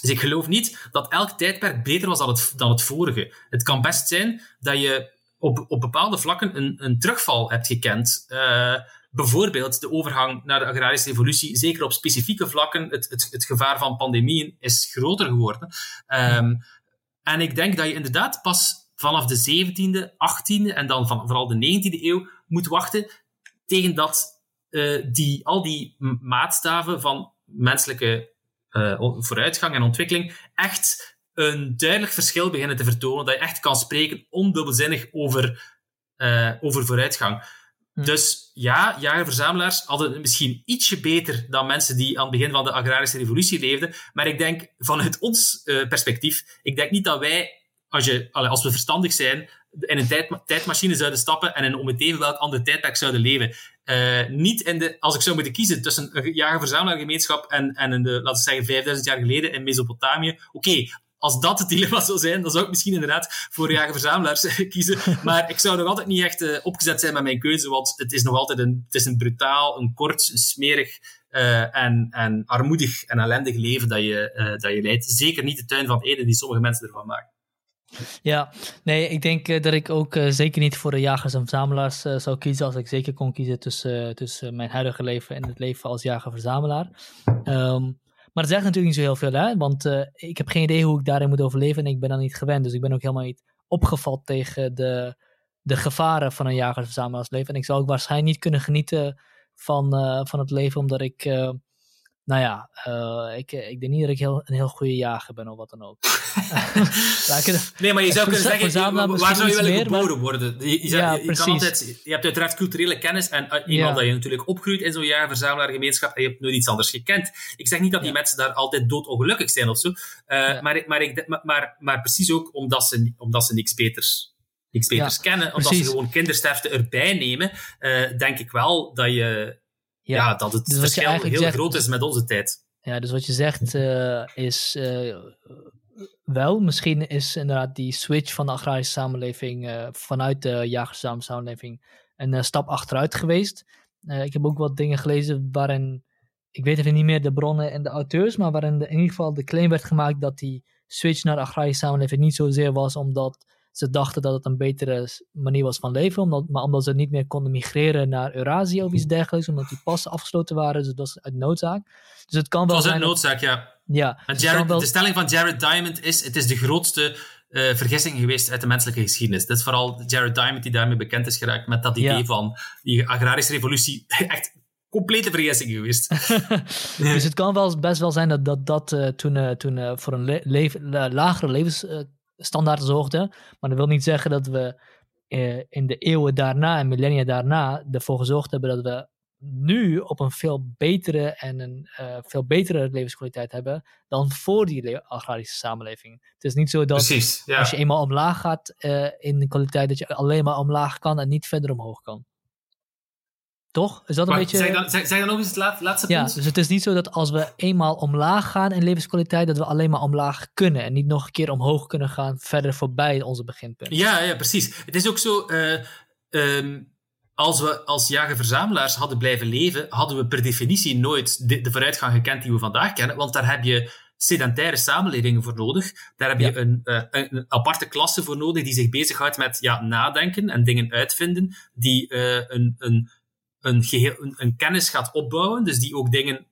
Dus ik geloof niet dat elk tijdperk beter was dan het, dan het vorige. Het kan best zijn dat je op, op bepaalde vlakken een, een terugval hebt gekend. Uh, bijvoorbeeld de overgang naar de agrarische revolutie, zeker op specifieke vlakken, het, het, het gevaar van pandemieën is groter geworden. Um, en ik denk dat je inderdaad pas vanaf de 17e, 18e en dan van, vooral de 19e eeuw moet wachten tegen dat uh, die, al die maatstaven van menselijke uh, vooruitgang en ontwikkeling echt een duidelijk verschil beginnen te vertonen. Dat je echt kan spreken ondubbelzinnig over, uh, over vooruitgang. Hm. Dus ja, jager-verzamelaars hadden het misschien ietsje beter dan mensen die aan het begin van de agrarische revolutie leefden. Maar ik denk vanuit ons uh, perspectief, ik denk niet dat wij, als, je, als we verstandig zijn, in een tijd, tijdmachine zouden stappen en in om welk ander tijdperk zouden leven. Uh, niet in de, als ik zou moeten kiezen tussen een jager-verzamelaargemeenschap en, en in de, laten we zeggen, 5000 jaar geleden in Mesopotamië. Oké, als dat het dilemma zou zijn, dan zou ik misschien inderdaad voor jager-verzamelaars kiezen. Maar ik zou nog altijd niet echt uh, opgezet zijn met mijn keuze, want het is nog altijd een, het is een brutaal, een kort, een smerig uh, en, en armoedig en ellendig leven dat je, uh, dat je leidt. Zeker niet de tuin van Eden die sommige mensen ervan maken.
Ja, nee, ik denk dat ik ook zeker niet voor de jagers en verzamelaars zou kiezen als ik zeker kon kiezen tussen, tussen mijn huidige leven en het leven als jager-verzamelaar. Um, maar dat zegt natuurlijk niet zo heel veel, hè? want ik heb geen idee hoe ik daarin moet overleven en ik ben dan niet gewend. Dus ik ben ook helemaal niet opgevat tegen de, de gevaren van een jagers-verzamelaarsleven. En ik zou ook waarschijnlijk niet kunnen genieten van, van het leven omdat ik nou ja, uh, ik, ik denk niet dat ik heel, een heel goede jager ben of wat dan ook.
nee, maar je zou kunnen zeggen, waar zou je willen geboren maar... worden? Je, je, ja, je, kan altijd, je hebt uiteraard culturele kennis en uh, iemand ja. dat je natuurlijk opgroeit in zo'n jager-verzamelaargemeenschap en je hebt nooit iets anders gekend. Ik zeg niet dat die ja. mensen daar altijd doodongelukkig zijn of zo, uh, maar, maar, ik, maar, maar, maar precies ook omdat ze, omdat ze niks beters niks beters kennen, omdat ze gewoon kindersterfte erbij nemen, denk ik wel dat je ja, dat het dus verschil heel zegt, groot is met onze tijd.
Ja, dus wat je zegt uh, is uh, wel, misschien is inderdaad die switch van de agrarische samenleving uh, vanuit de jagerse samenleving een stap achteruit geweest. ik heb ook wat dingen gelezen waarin, ik weet even niet meer de bronnen en de auteurs, maar waarin de, in ieder geval de claim werd gemaakt dat die switch naar de agrarische samenleving niet zozeer was omdat ze dachten dat het een betere manier was van leven, omdat, maar omdat ze niet meer konden migreren naar Eurazië of iets dergelijks, omdat die passen afgesloten waren, dus dat is uit noodzaak. Dus het kan wel
het
was
uit noodzaak, ja.
Ja.
Dus Jared, wel... De stelling van Jared Diamond is, het is de grootste uh, vergissing geweest uit de menselijke geschiedenis. Dat is vooral Jared Diamond die daarmee bekend is geraakt met dat idee ja. van die agrarische revolutie. Echt complete vergissing geweest.
dus het kan wel best wel zijn dat dat, dat uh, toen, uh, toen voor een le lagere levens standaard zorgde. Maar dat wil niet zeggen dat we eh, in de eeuwen daarna en millennia daarna ervoor gezorgd hebben dat we nu op een veel betere en een uh, veel betere levenskwaliteit hebben dan voor die agrarische samenleving. Het is niet zo dat
Precies, ja.
als je eenmaal omlaag gaat uh, in de kwaliteit, dat je alleen maar omlaag kan en niet verder omhoog kan. Toch? Is dat een
maar
beetje...
Dan, zeg dan nog eens het laat, laatste
ja,
punt.
dus het is niet zo dat als we eenmaal omlaag gaan in levenskwaliteit, dat we alleen maar omlaag kunnen en niet nog een keer omhoog kunnen gaan verder voorbij onze beginpunt.
Ja, ja precies. Het is ook zo, uh, um, als we als jager-verzamelaars hadden blijven leven, hadden we per definitie nooit de, de, vooruitgang gekend die we vandaag kennen, want daar heb je sedentaire samenlevingen voor nodig. Daar heb je ja. een, uh, een, aparte klasse voor nodig die zich bezighoudt met ja, nadenken en dingen uitvinden, die uh, een, een een, geheel, een, een kennis gaat opbouwen, dus die ook dingen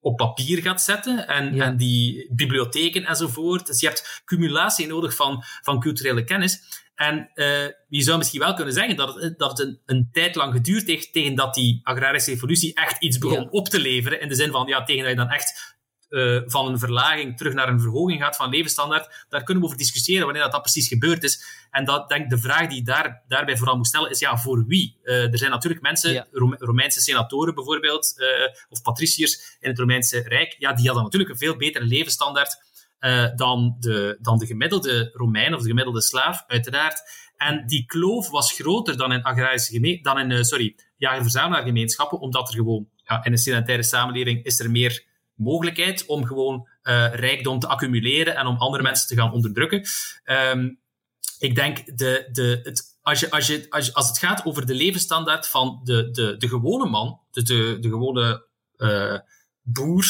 op papier gaat zetten en, en die bibliotheken enzovoort. Dus je hebt cumulatie nodig van, van culturele kennis. En uh, je zou misschien wel kunnen zeggen dat het, dat het een, een tijd lang geduurd heeft tegen dat die agrarische revolutie echt iets begon op te leveren. In de zin van, ja, tegen dat je dan echt uh, van een verlaging terug naar een verhoging gaat van levensstandaard, daar kunnen we over discussiëren wanneer dat, dat precies gebeurd is. En dat, denk de vraag die daar, daarbij vooral moet stellen is, ja, voor wie? Uh, er zijn natuurlijk mensen, Romeinse senatoren bijvoorbeeld, uh, of patriciërs in het Romeinse Rijk, ja, die hadden natuurlijk een veel betere levensstandaard dan, de, dan de gemiddelde Romein of de gemiddelde slaaf, uiteraard. En die kloof was groter dan in agrarische dan in, sorry, jager-verzamelaargemeenschappen, omdat er gewoon, ja, in een sedentaire samenleving is er meer mogelijkheid om gewoon uh, rijkdom te accumuleren en om andere mensen te gaan onderdrukken. Um, ik denk, de, de, het, als, je, als, je, als, je, als het gaat over de levensstandaard van de, de, de gewone man, de, de, de gewone uh, boer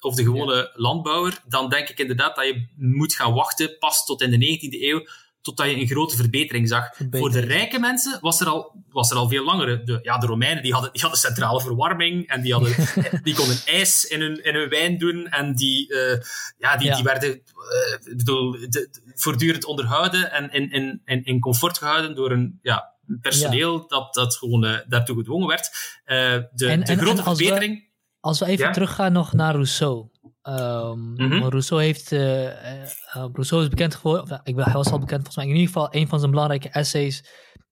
of de gewone landbouwer, dan denk ik inderdaad dat je moet gaan wachten pas tot in de 19e eeuw totdat je een grote verbetering zag. Voor de rijke mensen was er al, was er al veel langer. De, ja, de Romeinen die hadden, die hadden centrale verwarming en die, hadden, die konden ijs in hun, in hun wijn doen en die, uh, ja, die, die werden uh, bedoel, de, voortdurend onderhouden en in, in, in, in comfort gehouden door een ja, personeel dat, dat gewoon uh, daartoe gedwongen werd. de, en, de grote verbetering... We,
als we even teruggaan nog naar Rousseau. Um, Rousseau, heeft, uh, uh, Rousseau is bekend geworden, ik ben, hij was al bekend volgens mij, in ieder geval een van zijn belangrijke essays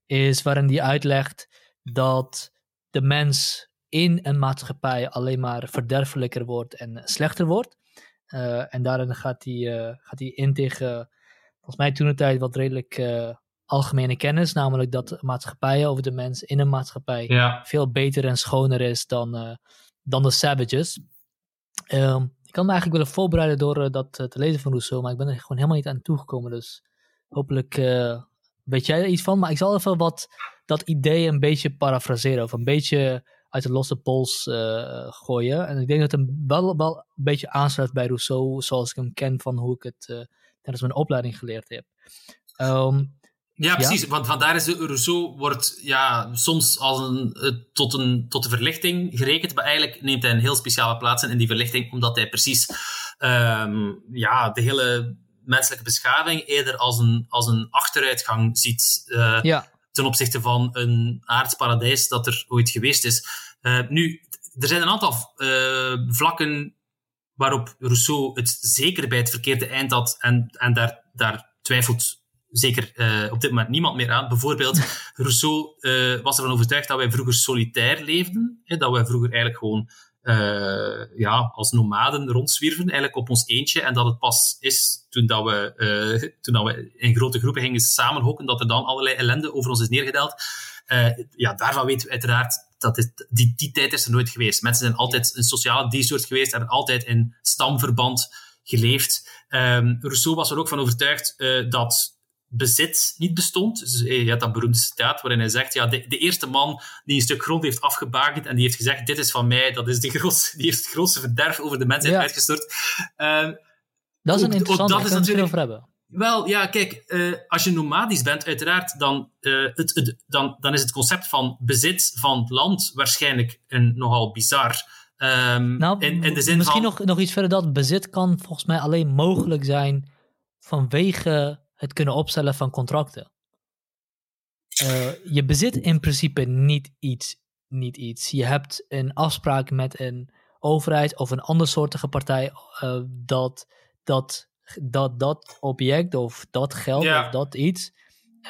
is waarin hij uitlegt dat de mens in een maatschappij alleen maar verderfelijker wordt en slechter wordt. Uh, en daarin gaat hij, gaat hij in tegen, volgens mij toen de tijd wat redelijk algemene kennis, namelijk dat maatschappijen over de mens in een maatschappij veel beter en schoner is dan, dan de savages. Um, ik kan me eigenlijk willen voorbereiden door uh, dat uh, te lezen van Rousseau, maar ik ben er gewoon helemaal niet aan toegekomen. Dus hopelijk uh, weet jij er iets van. Maar ik zal even wat dat idee een beetje parafraseren of een beetje uit de losse pols gooien. En ik denk dat het hem wel, wel een beetje aansluit bij Rousseau, zoals ik hem ken van hoe ik het tijdens mijn opleiding geleerd heb. Um,
ja, precies. Want vandaar is de Rousseau wordt ja, soms als een, eh, tot, een, tot de verlichting gerekend, maar eigenlijk neemt hij een heel speciale plaats in, in die verlichting, omdat hij precies um, ja, de hele menselijke beschaving eerder als een, als een achteruitgang ziet uh, ja. ten opzichte van een aardsparadijs dat er ooit geweest is. Uh, nu, er zijn een aantal vlakken waarop Rousseau het zeker bij het verkeerde eind had en, en daar, daar twijfelt zeker uh, op dit moment niemand meer aan. Bijvoorbeeld, Rousseau uh, was ervan overtuigd dat wij vroeger solitair leefden. Hè, dat wij vroeger eigenlijk gewoon uh, ja, als nomaden rondzwierven, eigenlijk op ons eentje. En dat het pas is toen, dat we, toen dat we in grote groepen gingen samenhokken, dat er dan allerlei ellende over ons is neergedaald. ja, daarvan weten we uiteraard dat die, die tijd is er nooit geweest. Mensen zijn altijd een sociale diersoort geweest, hebben altijd in stamverband geleefd. Um, Rousseau was er ook van overtuigd dat bezit niet bestond. Dus eh, je hebt dat beroemde citaat waarin hij zegt, ja, de, de, eerste man die een stuk grond heeft afgebakend en die heeft gezegd, dit is van mij, dat is de grootste, die heeft het grootste verderf over de mensheid uitgestort.
Uh, dat is een interessante, over hebben.
Wel, ja, kijk, uh, als je nomadisch bent, uiteraard, dan, uh, het, het, dan, dan is het concept van bezit van land waarschijnlijk een nogal bizar. Um,
nou, in, in de zin misschien nog, nog iets verder dat bezit kan volgens mij alleen mogelijk zijn vanwege het kunnen opstellen van contracten. Uh, je bezit in principe niet iets, niet iets. Je hebt een afspraak met een overheid of een andersoortige partij uh, dat, dat, dat dat object of dat geld of dat iets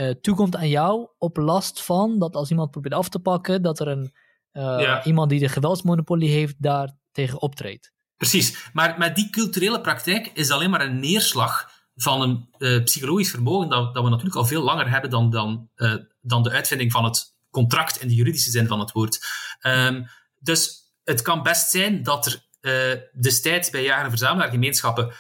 uh, toekomt aan jou op last van dat als iemand probeert af te pakken, dat er een, ja. iemand die de geweldsmonopolie heeft daar tegen optreedt.
Precies, maar met die culturele praktijk is alleen maar een neerslag van een uh, psychologisch vermogen dat, dat, we natuurlijk al veel langer hebben dan, dan, uh, dan de uitvinding van het contract in de juridische zin van het woord. Um, dus het kan best zijn dat er uh, destijds bij jager- en verzamelaargemeenschappen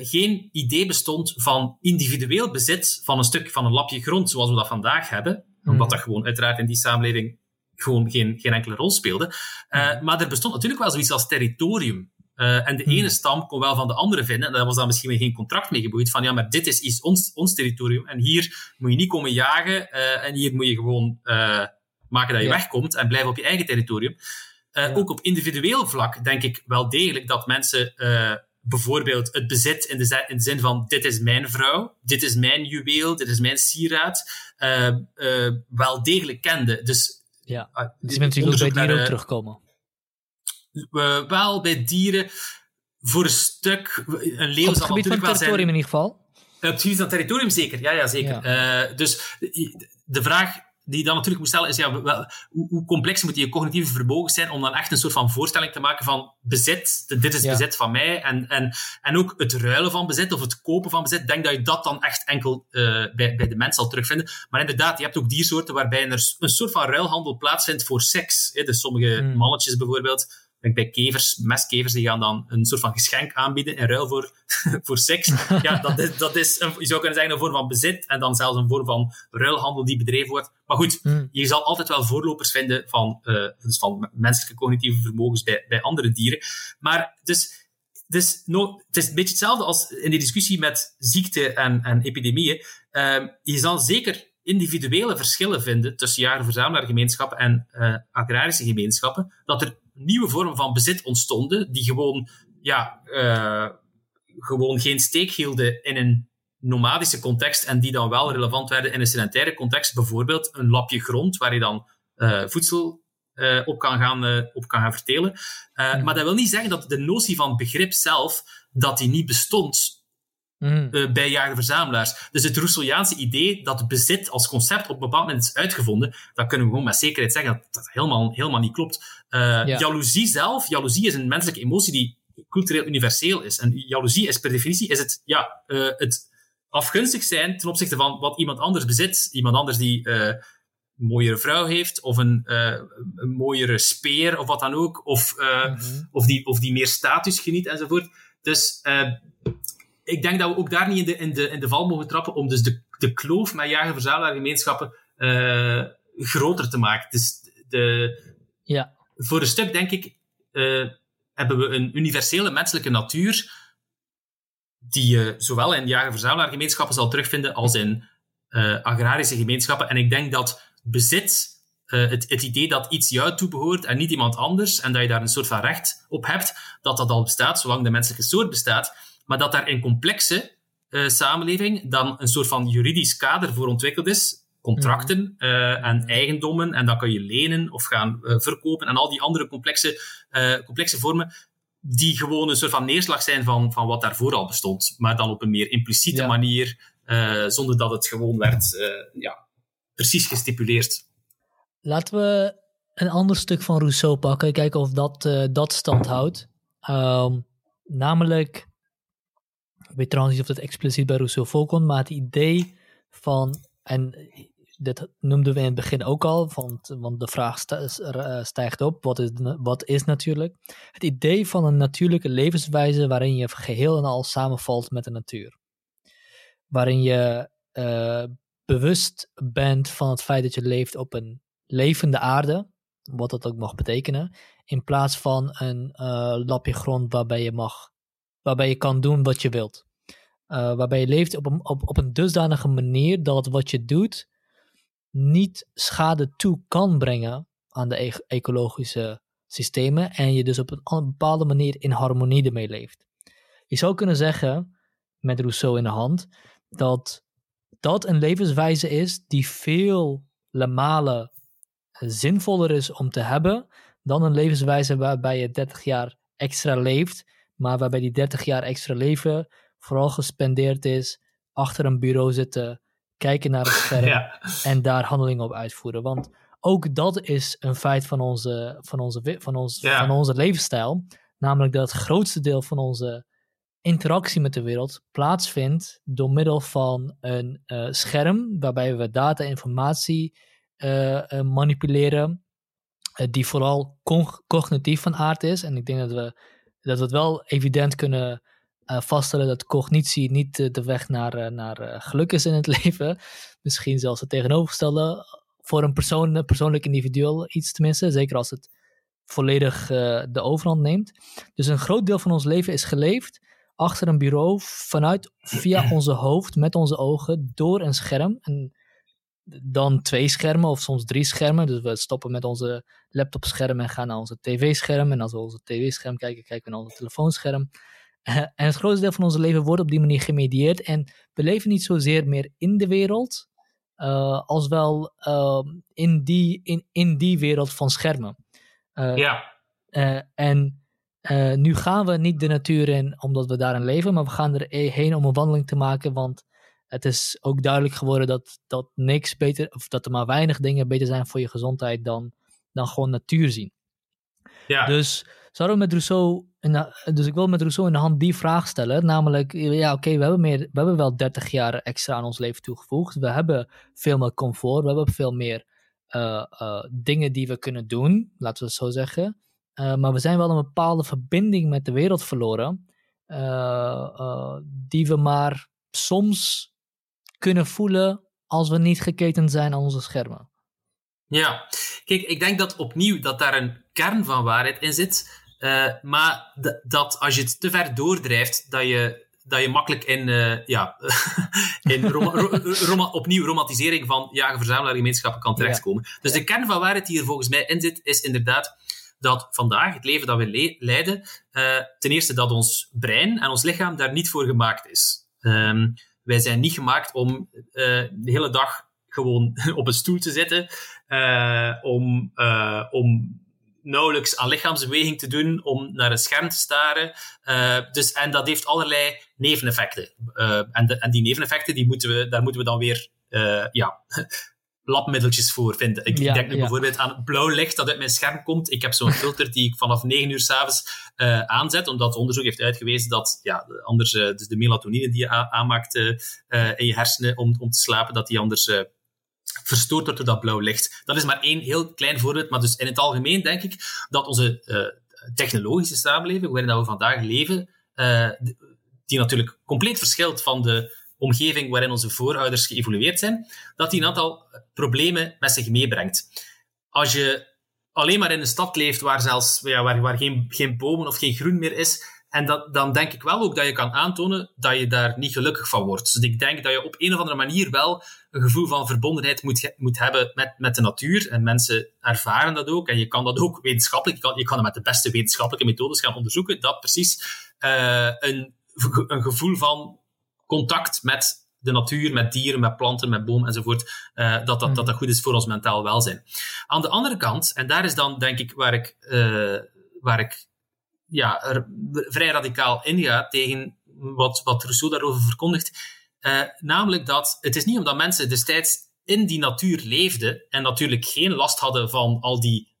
geen idee bestond van individueel bezit van een stuk van een lapje grond zoals we dat vandaag hebben, mm. omdat dat gewoon uiteraard in die samenleving gewoon geen, geen enkele rol speelde. Mm. Maar er bestond natuurlijk wel zoiets als territorium. Uh, en de hmm. ene stam kon wel van de andere vinden, en daar was dan misschien weer geen contract mee geboeid, van ja, maar dit is, ons, ons territorium, en hier moet je niet komen jagen, uh, en hier moet je gewoon uh, maken dat je wegkomt en blijven op je eigen territorium. Ook op individueel vlak denk ik wel degelijk dat mensen bijvoorbeeld het bezit in de, in de, zin van dit is mijn vrouw, dit is mijn juweel, dit is mijn sieraad, wel degelijk kende. Dus
ja, uh, dus mensen bij dieren ook terugkomen.
Wel bij dieren voor een stuk. Een leeuw
op het gebied van territorium in ieder geval.
Op het gebied van territorium zeker, ja, ja zeker. Ja. Uh, dus de vraag die je dan natuurlijk moet stellen is, ja, wel, hoe, hoe, complex moet je cognitieve vermogen zijn om dan echt een soort van voorstelling te maken van bezit, dit is bezit van mij, en, en, en ook het ruilen van bezit of het kopen van bezit, denk dat je dat dan echt enkel uh, bij, bij de mens zal terugvinden. Maar inderdaad, je hebt ook diersoorten waarbij er een soort van ruilhandel plaatsvindt voor seks. Hè? Dus sommige mm. mannetjes bijvoorbeeld, bij kevers, mestkevers, die gaan dan een soort van geschenk aanbieden in ruil voor, voor seks. Ja, dat is, dat is een, je zou kunnen zeggen een vorm van bezit en dan zelfs een vorm van ruilhandel die bedreven wordt. Maar goed, hmm. je zal altijd wel voorlopers vinden van, uh, dus van menselijke cognitieve vermogens bij, bij andere dieren. Maar dus, dus no, het is een beetje hetzelfde als in die discussie met ziekte en, en epidemieën. Uh, je zal zeker individuele verschillen vinden tussen jager-verzamelaargemeenschappen en uh, agrarische gemeenschappen. Dat er nieuwe vormen van bezit ontstonden, die gewoon, ja, uh, gewoon geen steek hielden in een nomadische context en die dan wel relevant werden in een sedentaire context. Bijvoorbeeld een lapje grond waar je dan uh, voedsel uh, op, kan gaan, op kan gaan vertelen. Maar dat wil niet zeggen dat de notie van begrip zelf, dat die niet bestond Mm. Uh, bij jager-verzamelaars. Dus het Rousseauiaanse idee dat bezit als concept op een bepaald moment is uitgevonden, dat kunnen we gewoon met zekerheid zeggen dat dat helemaal, helemaal niet klopt. Uh, ja. Jaloezie zelf, jaloezie is een menselijke emotie die cultureel universeel is. En jaloezie is per definitie is het, ja, uh, het afgunstig zijn ten opzichte van wat iemand anders bezit. Iemand anders die een mooiere vrouw heeft, of een, een mooiere speer, of wat dan ook, of, mm -hmm. of, die, of die meer status geniet enzovoort. Dus ik denk dat we ook daar niet in de, in de, in de val mogen trappen om dus de, de kloof met jager-verzamelaargemeenschappen uh, groter te maken. Dus de,
ja.
voor een stuk, denk ik, uh, hebben we een universele menselijke natuur die je zowel in jager-verzamelaargemeenschappen zal terugvinden als in uh, agrarische gemeenschappen. En ik denk dat bezit, het, het idee dat iets jou toebehoort en niet iemand anders, en dat je daar een soort van recht op hebt, dat dat al bestaat, zolang de menselijke soort bestaat maar dat daar in complexe uh, samenleving dan een soort van juridisch kader voor ontwikkeld is. Contracten uh, en eigendommen, en dat kan je lenen of gaan uh, verkopen, en al die andere complexe, complexe vormen, die gewoon een soort van neerslag zijn van, van wat daarvoor al bestond, maar dan op een meer impliciete manier, zonder dat het gewoon werd ja, precies gestipuleerd.
Laten we een ander stuk van Rousseau pakken, kijken of dat, dat stand houdt. Um, namelijk weet trouwens niet of dat expliciet bij Rousseau voorkomt, maar het idee van, en dat noemden we in het begin ook al, want, want de vraag eh, stijgt op, wat is, wat is natuurlijk? Het idee van een natuurlijke levenswijze waarin je geheel en al samenvalt met de natuur. Waarin je uh, bewust bent van het feit dat je leeft op een levende aarde, wat dat ook mag betekenen, in plaats van een uh, lapje grond waarbij je mag waarbij je kan doen wat je wilt. Uh, waarbij je leeft op een, op, op een dusdanige manier dat wat je doet niet schade toe kan brengen aan de e ecologische systemen en je dus op een bepaalde manier in harmonie ermee leeft. Je zou kunnen zeggen, met Rousseau in de hand, dat dat een levenswijze is die veel malen zinvoller is om te hebben dan een levenswijze waarbij je 30 jaar extra leeft maar waarbij die 30 jaar extra leven vooral gespendeerd is achter een bureau zitten, kijken naar een scherm en daar handelingen op uitvoeren. Want ook dat is een feit van onze, van onze, van ons, van onze levensstijl. Namelijk dat het grootste deel van onze interactie met de wereld plaatsvindt door middel van een uh, scherm waarbij we data en informatie uh, uh, manipuleren, die vooral cognitief van aard is. En ik denk dat we dat we het wel evident kunnen uh, vaststellen dat cognitie niet de weg naar, uh, naar geluk is in het leven. Misschien zelfs het tegenovergestelde. Voor een persoon, persoonlijk individueel iets tenminste. Zeker als het volledig de overhand neemt. Dus een groot deel van ons leven is geleefd achter een bureau, vanuit via onze hoofd, met onze ogen, door een scherm. En dan twee schermen of soms drie schermen. Dus we stoppen met onze laptopscherm en gaan naar onze tv-scherm. En als we onze tv-scherm kijken, kijken we naar onze telefoonscherm. en het grootste deel van ons leven wordt op die manier gemedieerd. En we leven niet zozeer meer in de wereld, uh, als wel uh, in, die, in, in die wereld van schermen.
Uh, ja.
en nu gaan we niet de natuur in omdat we daarin leven, maar we gaan er heen om een wandeling te maken, want het is ook duidelijk geworden dat, dat niks beter, of dat er maar weinig dingen beter zijn voor je gezondheid dan, dan gewoon natuur zien.
Ja.
Dus zouden we met Rousseau, dus ik wil met Rousseau in de hand die vraag stellen, namelijk, ja oké, we hebben meer, we hebben wel 30 jaar extra aan ons leven toegevoegd, we hebben veel meer comfort, we hebben veel meer uh, dingen die we kunnen doen, laten we het zo zeggen, maar we zijn wel een bepaalde verbinding met de wereld verloren, die we maar soms kunnen voelen als we niet geketen zijn aan onze schermen.
Ja, kijk, ik denk dat opnieuw dat daar een kern van waarheid in zit. Uh, maar dat als je het te ver doordrijft, dat je, dat je makkelijk in, uh, ja, in rom rom opnieuw romantisering van jager-verzamelaar-gemeenschappen kan terechtkomen. Ja. Dus de kern van waarheid die er volgens mij in zit, is inderdaad dat vandaag, het leven dat we le leiden, uh, ten eerste dat ons brein en ons lichaam daar niet voor gemaakt is. Um, wij zijn niet gemaakt om de hele dag gewoon op een stoel te zitten, om, om nauwelijks aan lichaamsbeweging te doen, om naar een scherm te staren. dus, en dat heeft allerlei neveneffecten. en, de, en die neveneffecten, die moeten we, daar moeten we dan weer ja, labmiddeltjes voor vinden. Ik, ja, denk nu bijvoorbeeld aan blauw licht dat uit mijn scherm komt. Ik heb zo'n filter die ik vanaf 9 uur s'avonds uh, aanzet, omdat onderzoek heeft uitgewezen dat ja, anders uh, dus de melatonine die je aanmaakt uh, in je hersenen om, om te slapen, dat die anders verstoord door dat blauw licht. Dat is maar één heel klein voorbeeld, maar dus in het algemeen denk ik dat onze technologische samenleving, waarin we vandaag leven, die natuurlijk compleet verschilt van de omgeving waarin onze voorouders geëvolueerd zijn, dat die een aantal problemen met zich meebrengt. Als je alleen maar in een stad leeft waar, zelfs, ja, waar, waar geen, geen bomen of geen groen meer is, en dat, dan denk ik wel ook dat je kan aantonen dat je daar niet gelukkig van wordt. Dus ik denk dat je op een of andere manier wel een gevoel van verbondenheid moet, moet hebben met, met de natuur. En mensen ervaren dat ook. En je kan dat ook wetenschappelijk, je kan, je kan het met de beste wetenschappelijke methodes gaan onderzoeken, dat precies uh, een, een gevoel van contact met de natuur, met dieren, met planten, met bomen enzovoort, uh, dat, dat, dat dat goed is voor ons mentaal welzijn. Aan de andere kant, en daar is dan denk ik waar ik, uh, waar ik ja, er vrij radicaal inga tegen wat, wat Rousseau daarover verkondigt, uh, namelijk dat het is niet omdat mensen destijds in die natuur leefden en natuurlijk geen last hadden van al die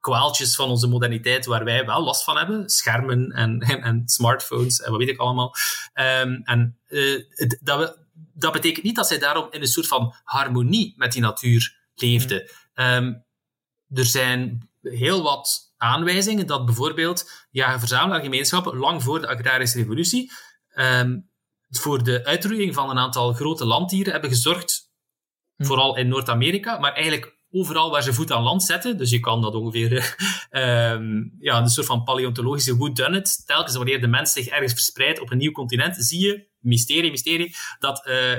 kwaaltjes van onze moderniteit waar wij wel last van hebben. Schermen en, en, en smartphones en wat weet ik allemaal. Um, en uh, dat, we, dat betekent niet dat zij daarom in een soort van harmonie met die natuur leefden. Um, er zijn heel wat aanwijzingen dat bijvoorbeeld ja, verzamelaargemeenschappen lang voor de agrarische revolutie um, voor de uitroeiing van een aantal grote landdieren hebben gezorgd, hm. vooral in Noord-Amerika, maar eigenlijk overal waar ze voet aan land zetten. Dus je kan dat ongeveer, um, ja, een soort van paleontologische who done it. Telkens wanneer de mens zich ergens verspreidt op een nieuw continent, zie je, mysterie, mysterie, dat uh,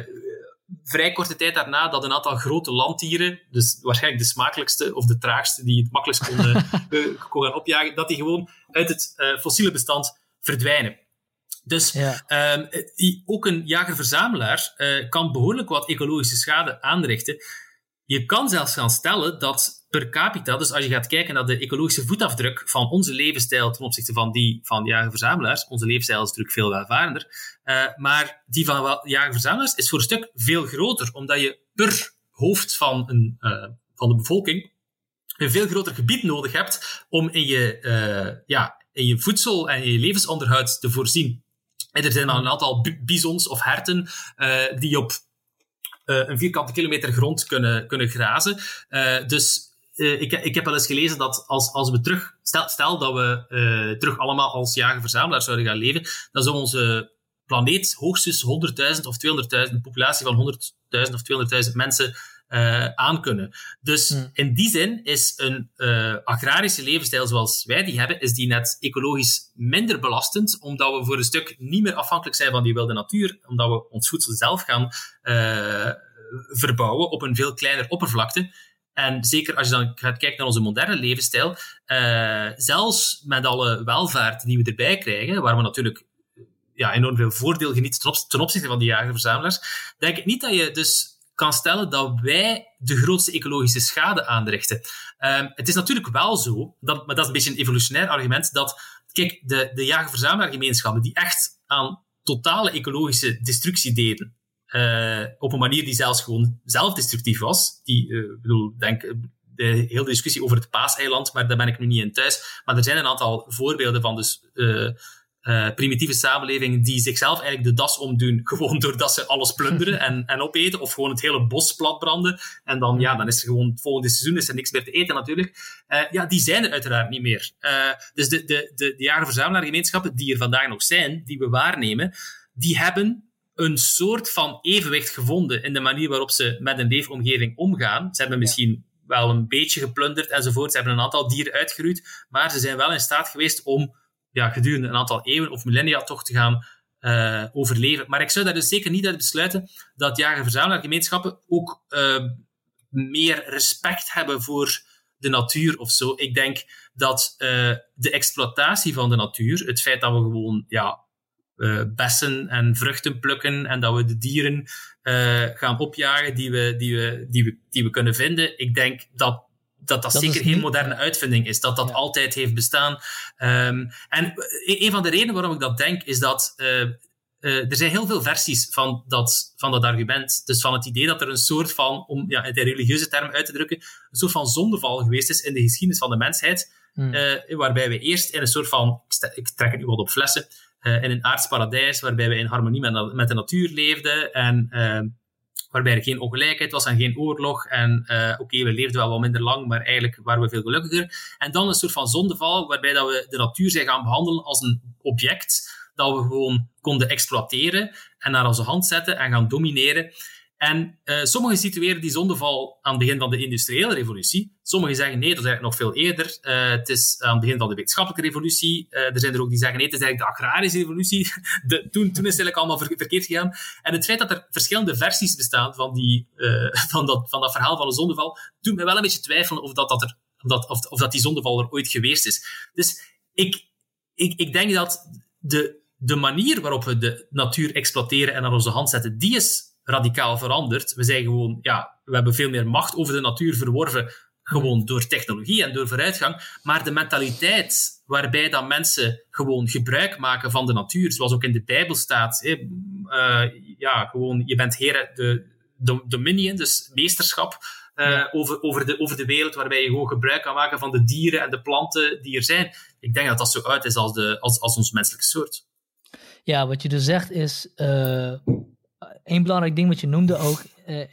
vrij korte tijd daarna dat een aantal grote landdieren, dus waarschijnlijk de smakelijkste of de traagste die het makkelijkst konden uh, kon gaan opjagen, dat die gewoon uit het uh, fossiele bestand verdwijnen. Dus ja. um, ook een jager-verzamelaar uh, kan behoorlijk wat ecologische schade aanrichten. Je kan zelfs gaan stellen dat per capita, dus als je gaat kijken naar de ecologische voetafdruk van onze levensstijl ten opzichte van die van jager-verzamelaars, onze levensstijl is natuurlijk veel welvarender, uh, maar die van jager-verzamelaars is voor een stuk veel groter, omdat je per hoofd van, een, uh, van de bevolking een veel groter gebied nodig hebt om in je, uh, ja, in je voedsel en in je levensonderhoud te voorzien. En er zijn al een aantal bizons of herten die op uh, een vierkante kilometer grond kunnen, kunnen grazen. Uh, dus uh, ik, ik heb wel eens gelezen dat als, als we terug, stel, stel dat we terug allemaal als jager-verzamelaars zouden gaan leven, dan zou onze planeet hoogstens 100.000 of 200.000, een populatie van 100.000 of 200.000 mensen uh, aankunnen. Dus hmm. in die zin is een uh, agrarische levensstijl zoals wij die hebben, is die net ecologisch minder belastend, omdat we voor een stuk niet meer afhankelijk zijn van die wilde natuur, omdat we ons voedsel zelf gaan uh, verbouwen op een veel kleiner oppervlakte. En zeker als je dan gaat kijken naar onze moderne levensstijl, zelfs met alle welvaart die we erbij krijgen, waar we natuurlijk ja, enorm veel voordeel genieten ten, ten opzichte van die jagerverzamelaars, denk ik niet dat je dus kan stellen dat wij de grootste ecologische schade aanrichten. Um, het is natuurlijk wel zo, dat, maar dat is een beetje een evolutionair argument, dat kijk, de, de jager-verzamelaargemeenschappen die echt aan totale ecologische destructie deden, uh, op een manier die zelfs gewoon zelfdestructief was. Die, uh, bedoel, denk, de hele discussie over het Paaseiland, maar daar ben ik nu niet in thuis. Maar er zijn een aantal voorbeelden van dus, uh, uh, primitieve samenlevingen die zichzelf eigenlijk de das omdoen, gewoon doordat ze alles plunderen en, en opeten, of gewoon het hele bos platbranden. En dan, ja, dan is er gewoon het volgende seizoen is er niks meer te eten natuurlijk. Uh, ja, die zijn er uiteraard niet meer. Uh, dus de, de, de, de jager-verzamelaargemeenschappen die er vandaag nog zijn, die we waarnemen, die hebben een soort van evenwicht gevonden in de manier waarop ze met een leefomgeving omgaan. Ze hebben misschien wel een beetje geplunderd enzovoort. Ze hebben een aantal dieren uitgeroeid, maar ze zijn wel in staat geweest om ja, gedurende een aantal eeuwen of millennia toch te gaan uh, overleven. Maar ik zou daar dus zeker niet uit besluiten dat jager-verzamelaargemeenschappen ook uh, meer respect hebben voor de natuur of zo. Ik denk dat uh, de exploitatie van de natuur, het feit dat we gewoon ja, bessen en vruchten plukken en dat we de dieren gaan opjagen die we, die, we, die, we, die we kunnen vinden, ik denk dat dat dat, zeker geen moderne uitvinding is, dat dat altijd heeft bestaan. Um, en een van de redenen waarom ik dat denk, is dat uh, uh, er zijn heel veel versies van dat, van dat argument. Dus van het idee dat er een soort van, om ja, in de religieuze term uit te drukken, een soort van zondeval geweest is in de geschiedenis van de mensheid. Hmm. Uh, waarbij we eerst in een soort van, ik, ik trek het nu wat op flessen, in een aards paradijs, waarbij we in harmonie met, met de natuur leefden en ehm, waarbij er geen ongelijkheid was en geen oorlog. En uh, oké, we leefden wel wat minder lang, maar eigenlijk waren we veel gelukkiger. En dan een soort van zondeval, waarbij dat we de natuur zijn gaan behandelen als een object dat we gewoon konden exploiteren en naar onze hand zetten en gaan domineren. En uh, sommigen situeren die zondeval aan het begin van de industriële revolutie. Sommigen zeggen nee, dat is eigenlijk nog veel eerder. Uh, het is aan het begin van de wetenschappelijke revolutie. Uh, er zijn er ook die zeggen nee, het is eigenlijk de agrarische revolutie. De, toen, toen is het eigenlijk allemaal ver, verkeerd gegaan. En het feit dat er verschillende versies bestaan van, die, van, dat, van dat verhaal van de zondeval, doet me wel een beetje twijfelen of dat, dat, er, dat, of, of dat die zondeval er ooit geweest is. Dus ik, ik, ik denk dat de, de manier waarop we de natuur exploiteren en aan onze hand zetten, die is radicaal veranderd. We zijn gewoon, ja, we hebben veel meer macht over de natuur verworven, gewoon door technologie en door vooruitgang. Maar de mentaliteit waarbij dat mensen gewoon gebruik maken van de natuur, zoals ook in de Bijbel staat, eh, ja, gewoon, je bent heren, de, de dominion, dus meesterschap, uh, over, over, de, over de wereld, waarbij je gewoon gebruik kan maken van de dieren en de planten die er zijn. Ik denk dat dat zo uit is als, de, als, als ons menselijke soort.
Ja, wat je dus zegt is, uh, een belangrijk ding wat je noemde ook uh,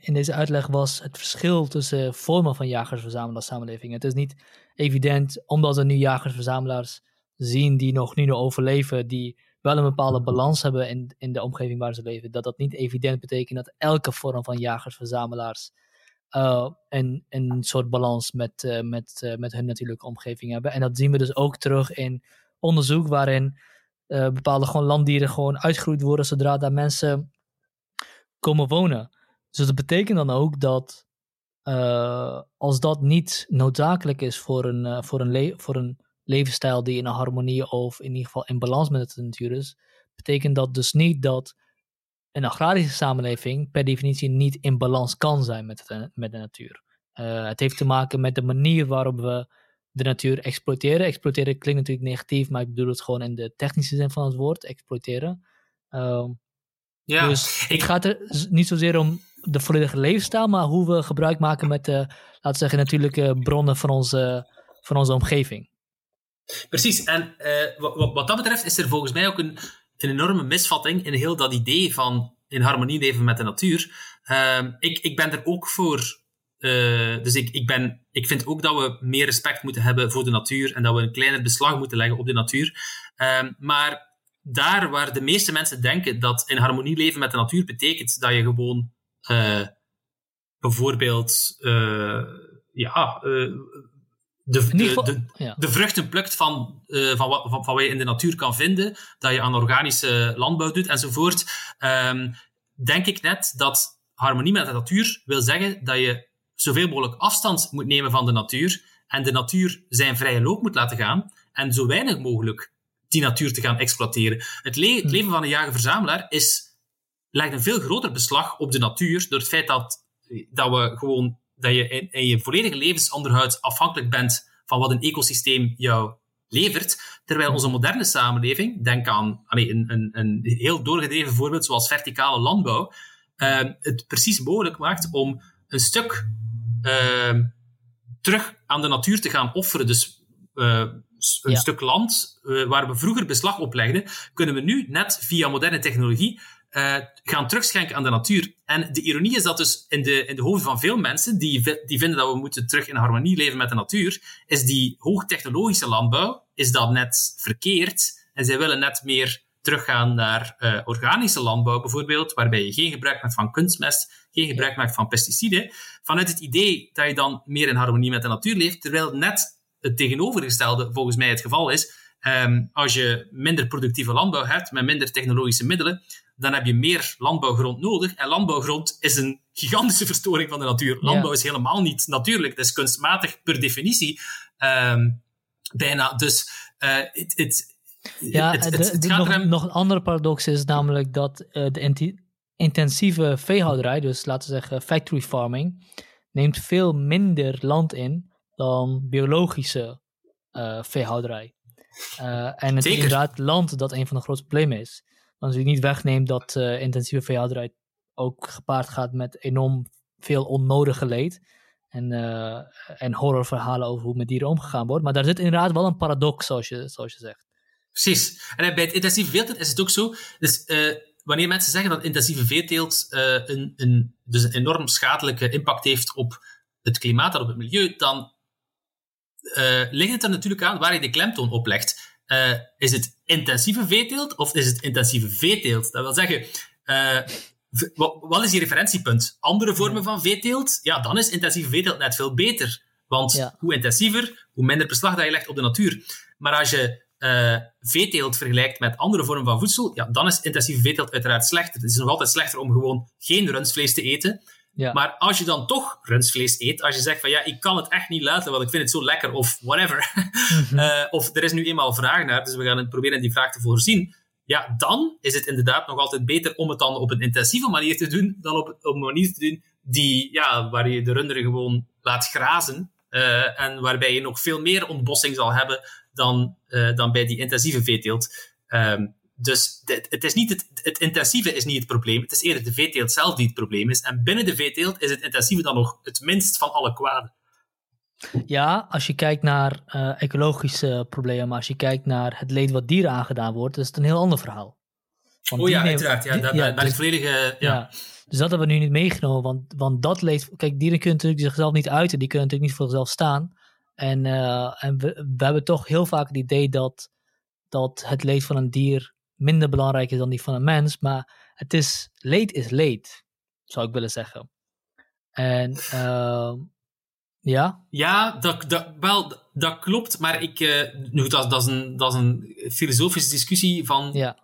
in deze uitleg was het verschil tussen vormen van jagers-verzamelaars samenleving. Het is niet evident, omdat er nu jagers-verzamelaars zien die nog nu nog overleven, die wel een bepaalde balans hebben in, in de omgeving waar ze leven, dat dat niet evident betekent dat elke vorm van jagers-verzamelaars uh, een, een soort balans met, met, met hun natuurlijke omgeving hebben. En dat zien we dus ook terug in onderzoek waarin bepaalde gewoon landdieren gewoon uitgegroeid worden zodra daar mensen komen wonen. Dus dat betekent dan ook dat uh, als dat niet noodzakelijk is voor een, uh, voor, een voor een levensstijl die in een harmonie of in ieder geval in balans met de natuur is, betekent dat dus niet dat een agrarische samenleving per definitie niet in balans kan zijn met de, met de natuur. Het heeft te maken met de manier waarop we de natuur exploiteren. Exploiteren klinkt natuurlijk negatief, maar ik bedoel het gewoon in de technische zin van het woord, exploiteren. Uh, ja, dus ik... het gaat er niet zozeer om de volledige levensstijl, maar hoe we gebruik maken met de, laten we zeggen, natuurlijke bronnen van onze, van onze omgeving.
Precies, en uh, wat, wat, dat betreft is er volgens mij ook een, een enorme misvatting in heel dat idee van in harmonie leven met de natuur. Uh, ik, ik ben er ook voor. Uh, dus ik, ik, ben, ik vind ook dat we meer respect moeten hebben voor de natuur en dat we een kleiner beslag moeten leggen op de natuur. Ehm, maar daar waar de meeste mensen denken dat in harmonie leven met de natuur betekent dat je gewoon uh, bijvoorbeeld uh, ja, de, de, de, de, vruchten plukt van, van, wat, van, van wat je in de natuur kan vinden, dat je aan organische landbouw doet enzovoort, um, denk ik net dat harmonie met de natuur wil zeggen dat je zoveel mogelijk afstand moet nemen van de natuur en de natuur zijn vrije loop moet laten gaan en zo weinig mogelijk die natuur te gaan exploiteren. Het, le het leven van een jager-verzamelaar is, legt een veel groter beslag op de natuur door het feit dat, dat, we gewoon, dat je in, in je volledige levensonderhoud afhankelijk bent van wat een ecosysteem jou levert. Terwijl onze moderne samenleving, denk aan een, een, een heel doorgedreven voorbeeld zoals verticale landbouw, uh, het precies mogelijk maakt om een stuk uh, terug aan de natuur te gaan offeren. Dus uh, een stuk land uh, waar we vroeger beslag op legden, kunnen we nu net via moderne technologie uh, gaan terugschenken aan de natuur. En de ironie is dat dus in de, in de hoofden van veel mensen, die, die vinden dat we moeten terug in harmonie leven met de natuur, is die hoogtechnologische landbouw, is dat net verkeerd. En zij willen net meer teruggaan naar uh, organische landbouw bijvoorbeeld, waarbij je geen gebruik maakt van kunstmest, geen gebruik maakt van pesticiden, vanuit het idee dat je dan meer in harmonie met de natuur leeft, terwijl net het tegenovergestelde volgens mij het geval is. Um, als je minder productieve landbouw hebt, met minder technologische middelen, dan heb je meer landbouwgrond nodig. En landbouwgrond is een gigantische verstoring van de natuur. Landbouw is helemaal niet natuurlijk, het is kunstmatig per definitie. Um, bijna. Dus uh,
ja, het, het, het nog, nog, een andere paradox is namelijk dat uh, de intensieve veehouderij, dus laten we zeggen factory farming, neemt veel minder land in dan biologische uh, veehouderij. Uh, en het is inderdaad land dat een van de grootste problemen is. Als je niet wegneemt dat intensieve veehouderij ook gepaard gaat met enorm veel onnodige leed. En, en horrorverhalen over hoe met dieren omgegaan wordt. Maar daar zit inderdaad wel een paradox, zoals je, zoals je zegt.
Precies. En bij het intensieve veeteelt is het ook zo. Dus uh, wanneer mensen zeggen dat intensieve veeteelt een, een, dus een enorm schadelijke impact heeft op het klimaat en op het milieu, dan ligt het er natuurlijk aan waar je de klemtoon op legt. Uh, is het intensieve veeteelt of is het intensieve veeteelt? Dat wil zeggen, uh, wat is je referentiepunt? Andere vormen van veeteelt? Ja, dan is intensieve veeteelt net veel beter. Want ja. hoe intensiever, hoe minder beslag dat je legt op de natuur. Maar als je uh, veeteelt vergelijkt met andere vormen van voedsel, ja, dan is intensieve veeteelt uiteraard slechter. Het is nog altijd slechter om gewoon geen rundvlees te eten. Ja. Maar als je dan toch rundvlees eet, als je zegt van ja, ik kan het echt niet laten, want ik vind het zo lekker, of whatever. Mm uh, of er is nu eenmaal vraag naar, dus we gaan proberen die vraag te voorzien. Ja, dan is het inderdaad nog altijd beter om het dan op een intensieve manier te doen, dan op, op een manier te doen die, ja, waar je de runderen gewoon laat grazen. Uh, en waarbij je nog veel meer ontbossing zal hebben dan, uh, dan bij die intensieve veeteelt. Um, dus het, het, is niet het, het, intensieve is niet het probleem. Het is eerder de veeteelt zelf die het probleem is. En binnen de veeteelt is het intensieve dan nog het minst van alle kwaden.
Ja, als je kijkt naar uh, ecologische problemen, maar als je kijkt naar het leed wat dieren aangedaan wordt, is het een heel ander verhaal.
Want oh ja, uiteraard. Ja, dat, ja, dus, volledig, ja. ja.
Dus dat hebben we nu niet meegenomen, want, want dat leed... Kijk, dieren kunnen natuurlijk zichzelf niet uiten, die kunnen natuurlijk niet voor zichzelf staan. En, uh, en we, we hebben toch heel vaak het idee dat, dat het leed van een dier minder belangrijk is dan die van een mens. Maar het is, leed is leed, zou ik willen zeggen. En uh, ja?
Ja, dat, dat, wel, dat klopt. Maar ik, uh, nu, dat, dat, is een, dat is een filosofische discussie van ja.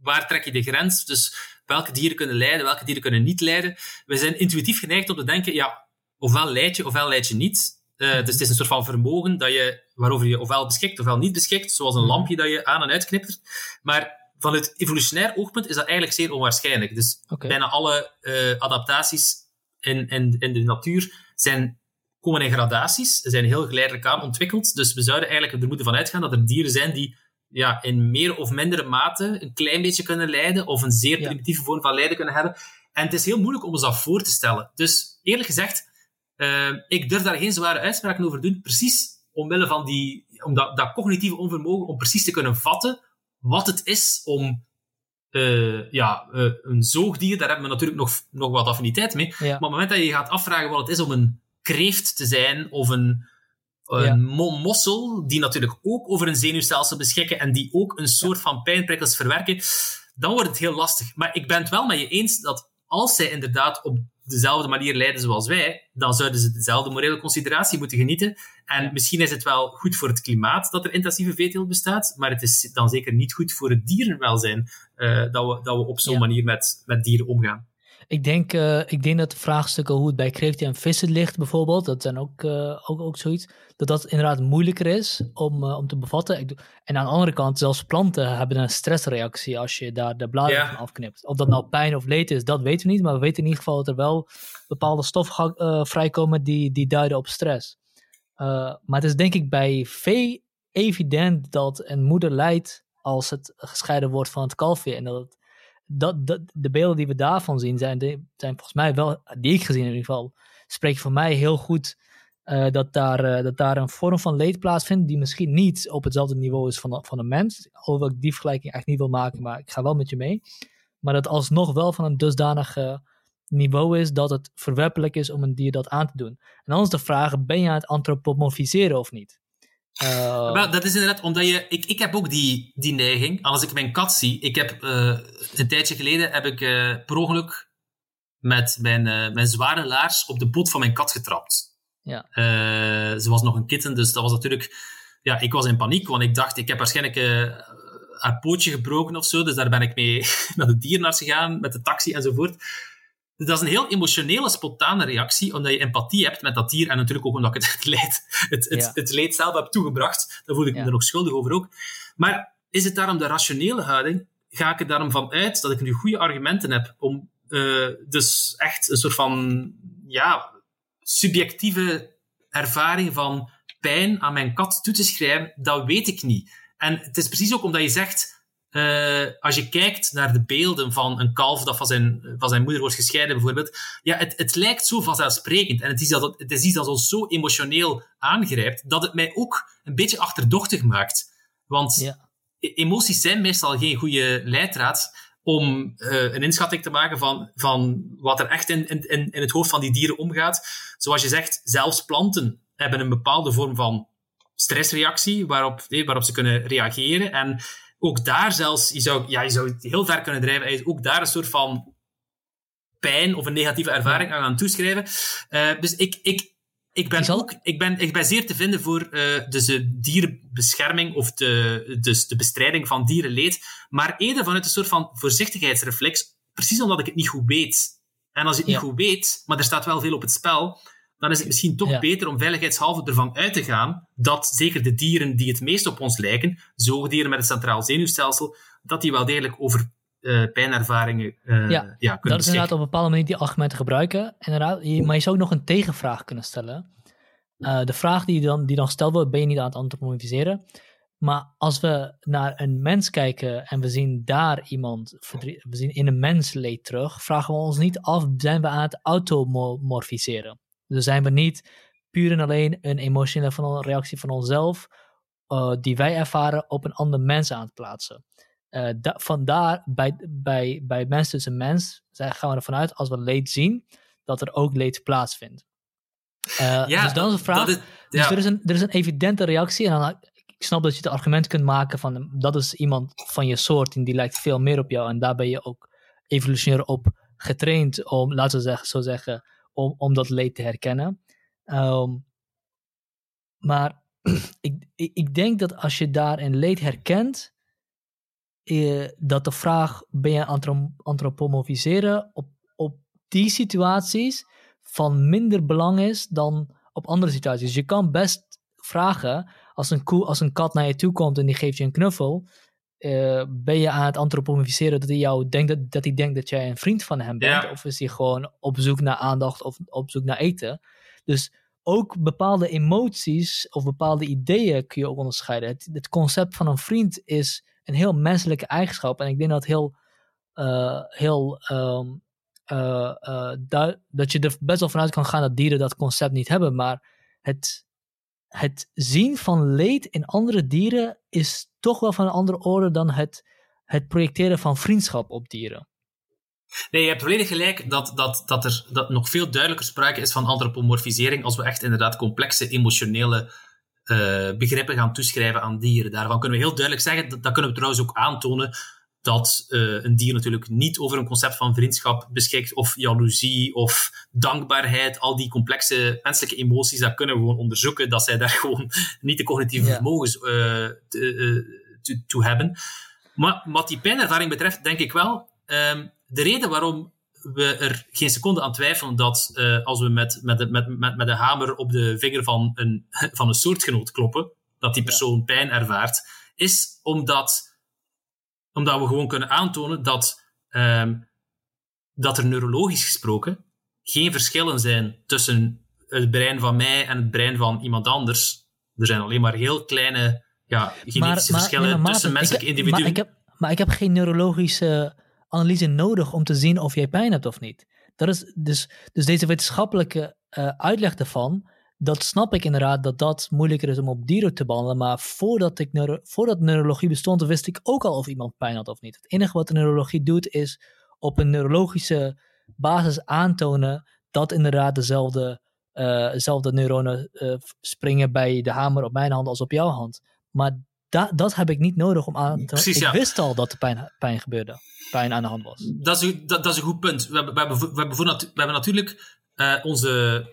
waar trek je de grens? Dus welke dieren kunnen lijden, welke dieren kunnen niet lijden. We zijn intuïtief geneigd om te denken, ja, ofwel leid je, ofwel leid je niet. Uh, dus het is een soort van vermogen dat je, waarover je ofwel beschikt ofwel niet beschikt, zoals een lampje dat je aan en uitknippert. Maar vanuit evolutionair oogpunt is dat eigenlijk zeer onwaarschijnlijk. Dus okay. bijna alle uh, adaptaties in, in, in de natuur zijn, komen in gradaties, zijn heel geleidelijk aan ontwikkeld. Dus we zouden eigenlijk er moeten van uitgaan dat er dieren zijn die ja, in meer of mindere mate een klein beetje kunnen lijden, of een zeer primitieve vorm van lijden kunnen hebben. En het is heel moeilijk om ons dat voor te stellen. Dus eerlijk gezegd, uh, ik durf daar geen zware uitspraken over doen, precies omwille van die, om dat, dat cognitieve onvermogen om precies te kunnen vatten wat het is om uh, ja, uh, een zoogdier, daar hebben we natuurlijk nog, nog wat affiniteit mee. Maar op het moment dat je gaat afvragen wat het is om een kreeft te zijn of een, een ja. mossel, die natuurlijk ook over een zenuwstelsel beschikken en die ook een soort van pijnprikkels verwerken, dan wordt het heel lastig. Maar ik ben het wel met je eens dat als zij inderdaad op dezelfde manier leiden zoals wij, dan zouden ze dezelfde morele consideratie moeten genieten. En misschien is het wel goed voor het klimaat dat er intensieve veeteelt bestaat, maar het is dan zeker niet goed voor het dierenwelzijn uh, dat, we, dat we op zo'n ja. manier met, met dieren omgaan.
Ik denk, uh, ik denk dat de vraagstukken hoe het bij kreeften en vissen ligt bijvoorbeeld, dat zijn ook, uh, ook, ook zoiets, dat dat inderdaad moeilijker is om, uh, om te bevatten. Ik, en aan de andere kant, zelfs planten hebben een stressreactie als je daar de bladeren van afknipt. Of dat nou pijn of leed is, dat weten we niet, maar we weten in ieder geval dat er wel bepaalde stoffen vrijkomen die, die duiden op stress. maar het is denk ik bij vee evident dat een moeder lijdt als het gescheiden wordt van het kalfje en dat het dat, de beelden die we daarvan zien, zijn, zijn volgens mij wel, die ik gezien in ieder geval, spreken voor mij heel goed uh, dat, daar, uh, dat daar een vorm van leed plaatsvindt die misschien niet op hetzelfde niveau is van, van een mens. Hoewel ik die vergelijking echt niet wil maken, maar ik ga wel met je mee. Maar dat alsnog wel van een dusdanig uh, niveau is dat het verwerpelijk is om een dier dat aan te doen. En dan is de vraag, ben je aan het antropomorfiseren of niet?
Uh, maar dat is inderdaad omdat je. Ik, ik heb ook die, die neiging. Als ik mijn kat zie. Ik heb uh, een tijdje geleden heb ik uh, per ongeluk met mijn, mijn zware laars op de bot van mijn kat getrapt. Ja. ze was nog een kitten, dus dat was natuurlijk. Ja, ik was in paniek, want ik dacht, ik heb waarschijnlijk haar pootje gebroken of zo. Dus daar ben ik mee naar de dierenarts gegaan, met de taxi enzovoort. Dat is een heel emotionele, spontane reactie, omdat je empathie hebt met dat dier en natuurlijk ook omdat ik het, het leed, het, het, het leed zelf heb toegebracht. Daar voel ik me er nog schuldig over ook. Maar is het daarom de rationele houding? Ga ik er daarom van uit dat ik nu goede argumenten heb om uh, dus echt een soort van ja, subjectieve ervaring van pijn aan mijn kat toe te schrijven? Dat weet ik niet. En het is precies ook omdat je zegt uh, als je kijkt naar de beelden van een kalf dat van zijn, van zijn moeder wordt gescheiden, bijvoorbeeld, ja, het, het lijkt zo vanzelfsprekend. En het is, dat, het is iets dat ons zo emotioneel aangrijpt, dat het mij ook een beetje achterdochtig maakt. Want ja. E-, emoties zijn meestal geen goede leidraad om uh, een inschatting te maken van, van wat er echt in, in, in het hoofd van die dieren omgaat. Zoals je zegt, zelfs planten hebben een bepaalde vorm van stressreactie waarop, waarop ze kunnen reageren. En ook daar zelfs, je zou, ja, je zou het heel ver kunnen drijven, ook daar een soort van pijn of een negatieve ervaring aan gaan toeschrijven. Uh, dus ik, ik, ik ben ook, ik ben, ik ben zeer te vinden voor uh, dus de dierenbescherming of de, dus de bestrijding van dierenleed, maar eerder vanuit een soort van voorzichtigheidsreflex, precies omdat ik het niet goed weet. En als je het niet goed weet, maar er staat wel veel op het spel, dan is het misschien toch beter om veiligheidshalve ervan uit te gaan dat zeker de dieren die het meest op ons lijken, zoogdieren met het centraal zenuwstelsel, dat die wel degelijk over uh, pijnervaringen uh, ja, ja, kunnen
Dat is inderdaad op een bepaalde manier die argumenten gebruiken. Inderdaad, maar je zou ook nog een tegenvraag kunnen stellen. Uh, de vraag die dan, die dan gesteld wordt, ben je niet aan het antropomorfiseren? Maar als we naar een mens kijken en we zien daar iemand, we zien in een mens leed terug, vragen we ons niet af, zijn we aan het automorfiseren? Dus zijn we niet puur en alleen een emotionele reactie van onszelf, uh, die wij ervaren, op een ander mens aan het plaatsen. Uh, vandaar, bij, bij, bij mens tussen mens, gaan we ervan uit, als we leed zien, dat er ook leed plaatsvindt. Uh, ja, dus dan is de vraag, is, dus er, is een, er is een evidente reactie, en dan, ik snap dat je het argument kunt maken van, dat is iemand van je soort, en die lijkt veel meer op jou, en daar ben je ook evolutionair op getraind om, laten we zeggen, zo zeggen, om, om dat leed te herkennen. Um, maar ik, ik denk dat als je daar een leed herkent, eh, dat de vraag ben je antropomorfiseren op, op die situaties van minder belang is dan op andere situaties. Dus je kan best vragen, als een, koe, als een kat naar je toe komt en die geeft je een knuffel, uh, ben je aan het antropomorfiseren dat hij jou denkt dat, dat hij denkt dat jij een vriend van hem bent? Of is hij gewoon op zoek naar aandacht of op zoek naar eten? Dus ook bepaalde emoties of bepaalde ideeën kun je ook onderscheiden. Het, het concept van een vriend is een heel menselijke eigenschap. En ik denk dat heel, uh, heel um, uh, dat je er best wel vanuit kan gaan dat dieren dat concept niet hebben. Maar het, het zien van leed in andere dieren is toch wel van een andere orde dan het, het projecteren van vriendschap op dieren.
Nee, je hebt volledig gelijk dat, dat, dat er dat nog veel duidelijker sprake is van antropomorfisering als we echt inderdaad complexe emotionele uh, begrippen gaan toeschrijven aan dieren. Daarvan kunnen we heel duidelijk zeggen, dat kunnen we trouwens ook aantonen, dat uh, een dier natuurlijk niet over een concept van vriendschap beschikt, of jaloezie, of dankbaarheid, al die complexe menselijke emoties, dat kunnen we gewoon onderzoeken, dat zij daar gewoon niet de cognitieve vermogens uh, te, toe hebben. Maar wat die pijnervaring betreft, denk ik wel, um, de reden waarom we er geen seconde aan twijfelen dat uh, als we met, met, met, met, met de hamer op de vinger van een, van een soortgenoot kloppen, dat die persoon pijn ervaart, is omdat, omdat we gewoon kunnen aantonen dat, um, dat er neurologisch gesproken geen verschillen zijn tussen het brein van mij en het brein van iemand anders. Er zijn alleen maar heel kleine ja, genetische verschillen tussen menselijke individuen.
Maar ik, heb, maar ik heb geen neurologische analyse nodig om te zien of jij pijn hebt of niet. Dat is dus, dus deze wetenschappelijke uh, uitleg daarvan, dat snap ik inderdaad dat dat moeilijker is om op dieren te behandelen. Maar voordat, ik neuro, voordat neurologie bestond, wist ik ook al of iemand pijn had of niet. Het enige wat de neurologie doet, is op een neurologische basis aantonen dat inderdaad dezelfde, uh, dezelfde neuronen uh, springen bij de hamer op mijn hand als op jouw hand. Maar da dat heb ik niet nodig om aan te... Precies, ik ja. wist al dat er pijn, pijn gebeurde pijn aan de hand was.
Dat is, dat, dat is een goed punt. We hebben, we hebben, we hebben, we hebben natuurlijk uh, onze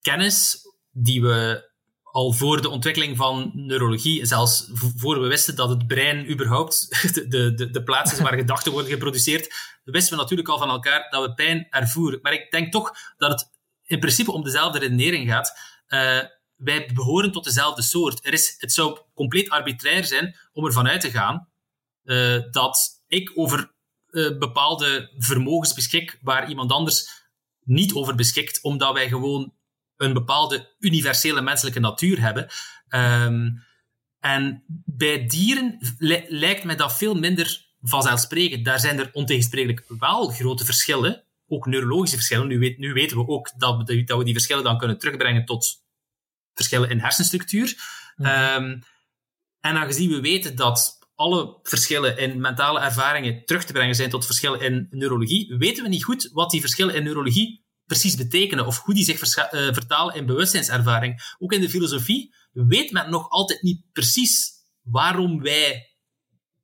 kennis, die we al voor de ontwikkeling van neurologie, zelfs voor we wisten dat het brein überhaupt de, de, de plaats is waar gedachten worden geproduceerd, wisten we natuurlijk al van elkaar dat we pijn ervoeren. Maar ik denk toch dat het in principe om dezelfde redenering gaat. Uh, wij behoren tot dezelfde soort. Er is, het zou compleet arbitrair zijn om ervan uit te gaan uh, dat ik over uh, bepaalde vermogens beschik waar iemand anders niet over beschikt, omdat wij gewoon een bepaalde universele menselijke natuur hebben. Um, en bij dieren lijkt mij dat veel minder vanzelfsprekend. Daar zijn er ontegensprekelijk wel grote verschillen, ook neurologische verschillen. Nu, weet, nu weten we ook dat we, dat we die verschillen dan kunnen terugbrengen tot verschillen in hersenstructuur. Mm um, en aangezien we weten dat alle verschillen in mentale ervaringen terug te brengen zijn tot verschillen in neurologie, weten we niet goed wat die verschillen in neurologie precies betekenen of hoe die zich uh, vertalen in bewustzijnservaring. Ook in de filosofie weet men nog altijd niet precies waarom wij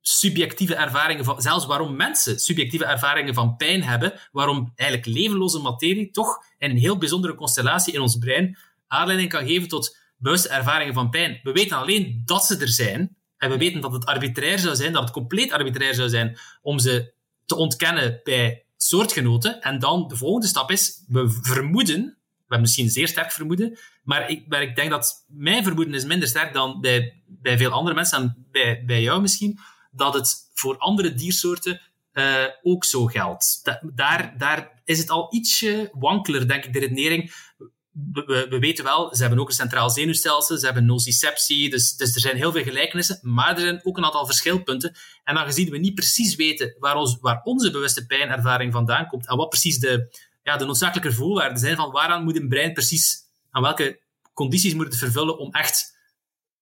subjectieve ervaringen van, zelfs waarom mensen subjectieve ervaringen van pijn hebben, waarom eigenlijk levenloze materie toch in een heel bijzondere constellatie in ons brein aanleiding kan geven tot bewuste ervaringen van pijn. We weten alleen dat ze er zijn, en we weten dat het arbitrair zou zijn, dat het compleet arbitrair zou zijn om ze te ontkennen bij soortgenoten. En dan de volgende stap is, we vermoeden, we hebben misschien zeer sterk vermoeden, maar ik, ik denk dat mijn vermoeden is minder sterk dan bij, bij veel andere mensen en bij, bij jou misschien, dat het voor andere diersoorten uh, ook zo geldt. daar, daar is het al ietsje wankeler, denk ik, de redenering we, we, weten wel, ze hebben ook een centraal zenuwstelsel, ze hebben nociceptie, dus, dus er zijn heel veel gelijkenissen, maar er zijn ook een aantal verschilpunten. En aangezien we niet precies weten waar, waar onze bewuste pijnervaring vandaan komt en wat precies de, ja, de noodzakelijke voorwaarden zijn van waaraan moet een brein precies, aan welke condities moet het vervullen om echt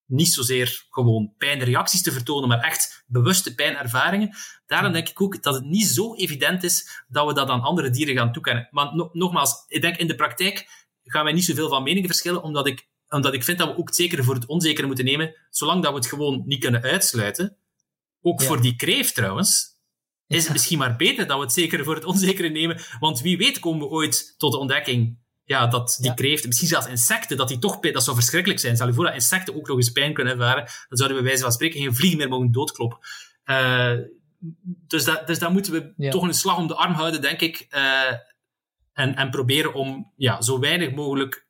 niet zozeer gewoon pijnreacties te vertonen, maar echt bewuste pijnervaringen. Daarom denk ik ook dat het niet zo evident is dat we dat aan andere dieren gaan toekennen. No nogmaals, ik denk in de praktijk gaan wij niet zoveel van meningen verschillen, omdat ik, omdat ik vind dat we ook het zekere voor het onzekere moeten nemen, zolang dat we het gewoon niet kunnen uitsluiten. Ook voor die kreeft trouwens, is het misschien maar beter dat we het zekere voor het onzekere nemen, want wie weet komen we ooit tot de ontdekking ja, dat die kreeft, misschien zelfs insecten, dat die toch, dat zou verschrikkelijk zijn. Stel je voor dat insecten ook nog eens pijn kunnen ervaren, dan zouden we bij wijze van spreken geen vliegen meer mogen doodkloppen. Uh, dus, dat, dus daar moeten we toch een slag om de arm houden, denk ik. Uh, en, en proberen om ja, zo weinig mogelijk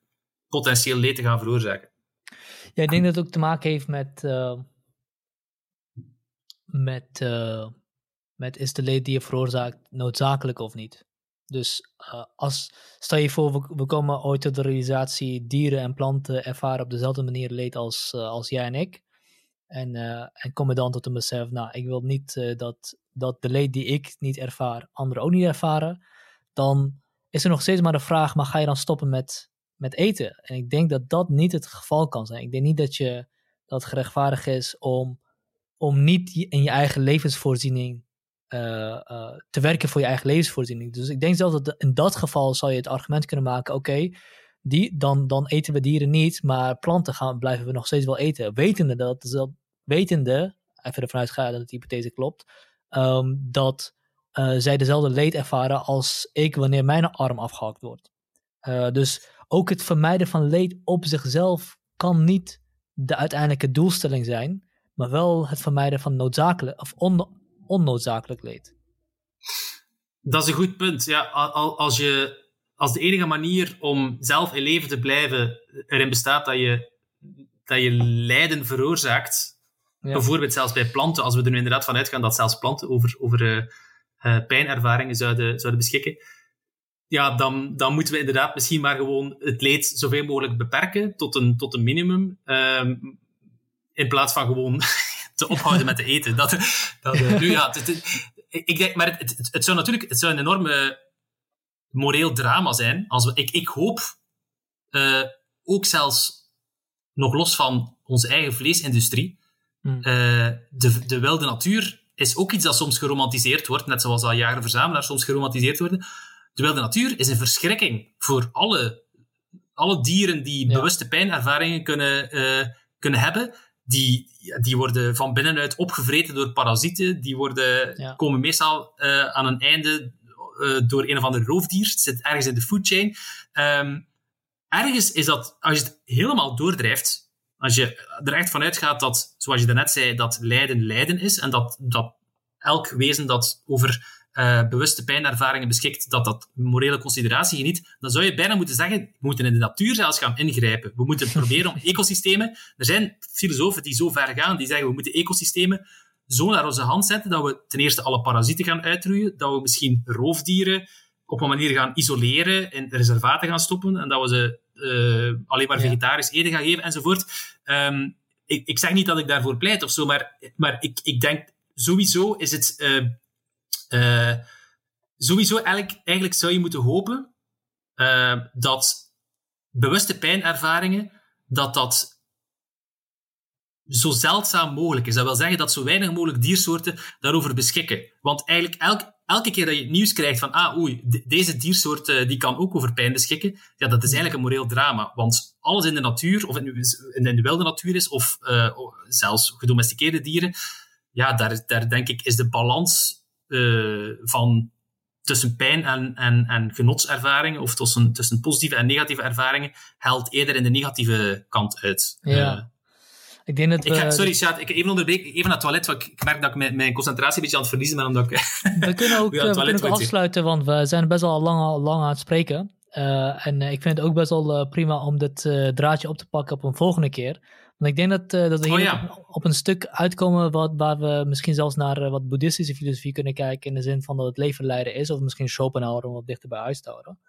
potentieel leed te gaan veroorzaken.
Ja, ik denk dat het ook te maken heeft met, uh, met, uh, met is de leed die je veroorzaakt noodzakelijk of niet. Dus uh, als, stel je voor, we, komen ooit tot de realisatie, dieren en planten ervaren op dezelfde manier leed als, als jij en ik. En, en komen dan tot een besef, nou, ik wil niet dat, dat de leed die ik niet ervaar, anderen ook niet ervaren. Dan is er nog steeds maar de vraag, maar ga je dan stoppen met, met eten? En ik denk dat dat niet het geval kan zijn. Ik denk niet dat je dat gerechtvaardig is om, om niet in je eigen levensvoorziening uh, uh, te werken voor je eigen levensvoorziening. Dus ik denk zelfs dat in dat geval zal je het argument kunnen maken, oké, die dan, dan eten we dieren niet, maar planten gaan, blijven we nog steeds wel eten. Wetende dat, dat wetende, even ervan uitgaan dat de hypothese klopt, um, dat uh, zij dezelfde leed ervaren als ik wanneer mijn arm afgehakt wordt. Uh, dus ook het vermijden van leed op zichzelf kan niet de uiteindelijke doelstelling zijn, maar wel het vermijden van noodzakelijk of on, onnoodzakelijk leed.
Dat is een goed punt. Ja, als, je, als de enige manier om zelf in leven te blijven erin bestaat dat je, dat je lijden veroorzaakt, bijvoorbeeld zelfs bij planten, als we er nu inderdaad van uitgaan dat zelfs planten over, over uh, uh, pijnervaringen zouden, zouden beschikken, ja, dan, dan moeten we inderdaad misschien maar gewoon het leed zoveel mogelijk beperken tot een, tot een minimum. Um, in plaats van gewoon te ophouden met te eten. Dat, dat, uh, nu ja, het, ik denk, maar het, het, zou natuurlijk het zou een enorme moreel drama zijn. Als we, ik, ik hoop uh, ook zelfs nog los van onze eigen vleesindustrie. Hmm. Uh, de, de wilde natuur is ook iets dat soms geromantiseerd wordt, net zoals al jaren verzamelaars soms geromantiseerd worden. De wilde natuur is een verschrikking voor alle, alle dieren die bewuste pijnervaringen kunnen, uh, kunnen hebben. Die, die worden van binnenuit opgevreten door parasieten. Die worden, komen meestal uh, aan een einde uh, door een of ander roofdier. Het zit ergens in de food chain. Um, ergens is dat, als je het helemaal doordrijft, als je er echt vanuit gaat dat, zoals je daarnet zei, dat lijden lijden is en dat, dat elk wezen dat over uh, bewuste pijnervaringen beschikt, dat dat morele consideratie geniet, dan zou je bijna moeten zeggen, we moeten in de natuur zelfs gaan ingrijpen. We moeten proberen om ecosystemen... Er zijn filosofen die zo ver gaan, die zeggen, we moeten ecosystemen zo naar onze hand zetten dat we ten eerste alle parasieten gaan uitroeien, dat we misschien roofdieren op een manier gaan isoleren, in reservaten gaan stoppen, en dat we ze alleen maar vegetarisch eten gaan geven, enzovoort. Um, ik, ik zeg niet dat ik daarvoor pleit of zo, maar, maar ik, ik denk sowieso is het... Uh, uh, sowieso eigenlijk, eigenlijk zou je moeten hopen uh, dat bewuste pijnervaringen, dat dat zo zeldzaam mogelijk is. Dat wil zeggen dat zo weinig mogelijk diersoorten daarover beschikken. Want eigenlijk elk, elke keer dat je het nieuws krijgt van, ah, oei, deze diersoort uh, die kan ook over pijn beschikken, ja, dat is eigenlijk een moreel drama. Want alles in de natuur, of het nu in de wilde natuur is, of uh, zelfs gedomesticeerde dieren, ja, daar, daar denk ik is de balans uh, van tussen pijn en, en, en genotservaringen, of tussen, tussen positieve en negatieve ervaringen, haalt eerder in de negatieve kant uit.
Ja. Ik denk dat
ik ga, sorry, Sjaat, ik even even naar het toilet, want ik merk dat ik mijn, mijn concentratie een beetje aan het verliezen ben. Omdat ik
we kunnen ook, we kunnen ook afsluiten, want we zijn best wel lang, lang aan het spreken. Uh, en ik vind het ook best wel prima om dit draadje op te pakken op een volgende keer. Want ik denk dat, uh, dat we hier oh, op, op, een stuk uitkomen wat, waar we misschien zelfs naar wat boeddhistische filosofie kunnen kijken. In de zin van dat het leven leiden is. Of misschien Schopenhauer om wat dichter bij huis te houden.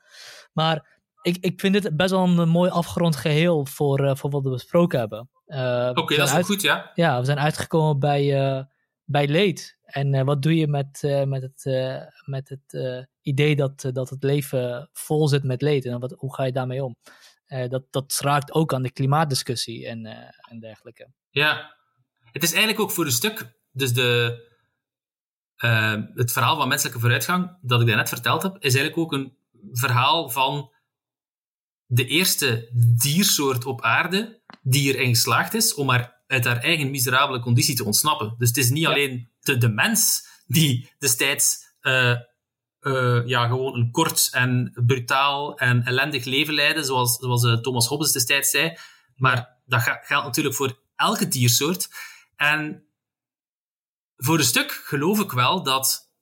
Maar ik, ik vind dit best wel een mooi afgerond geheel voor, uh, voor wat we besproken hebben.
Oké, okay, dat is uit, goed, ja.
Ja, we zijn uitgekomen bij, bij leed. En wat doe je met, met het, met het idee dat, dat het leven vol zit met leed? En wat, hoe ga je daarmee om? Uh, dat, dat raakt ook aan de klimaatdiscussie en, uh, en dergelijke.
Ja, het is eigenlijk ook voor een stuk, dus de, uh, het verhaal van menselijke vooruitgang dat ik daarnet verteld heb, is eigenlijk ook een verhaal van de eerste diersoort op aarde die erin geslaagd is om haar uit haar eigen miserabele conditie te ontsnappen. Dus het is niet alleen de, de mens die destijds uh, ja, gewoon een kort en brutaal en ellendig leven leiden, zoals, zoals uh, Thomas Hobbes destijds zei. Maar dat geldt natuurlijk voor elke diersoort. En voor een stuk geloof ik wel dat,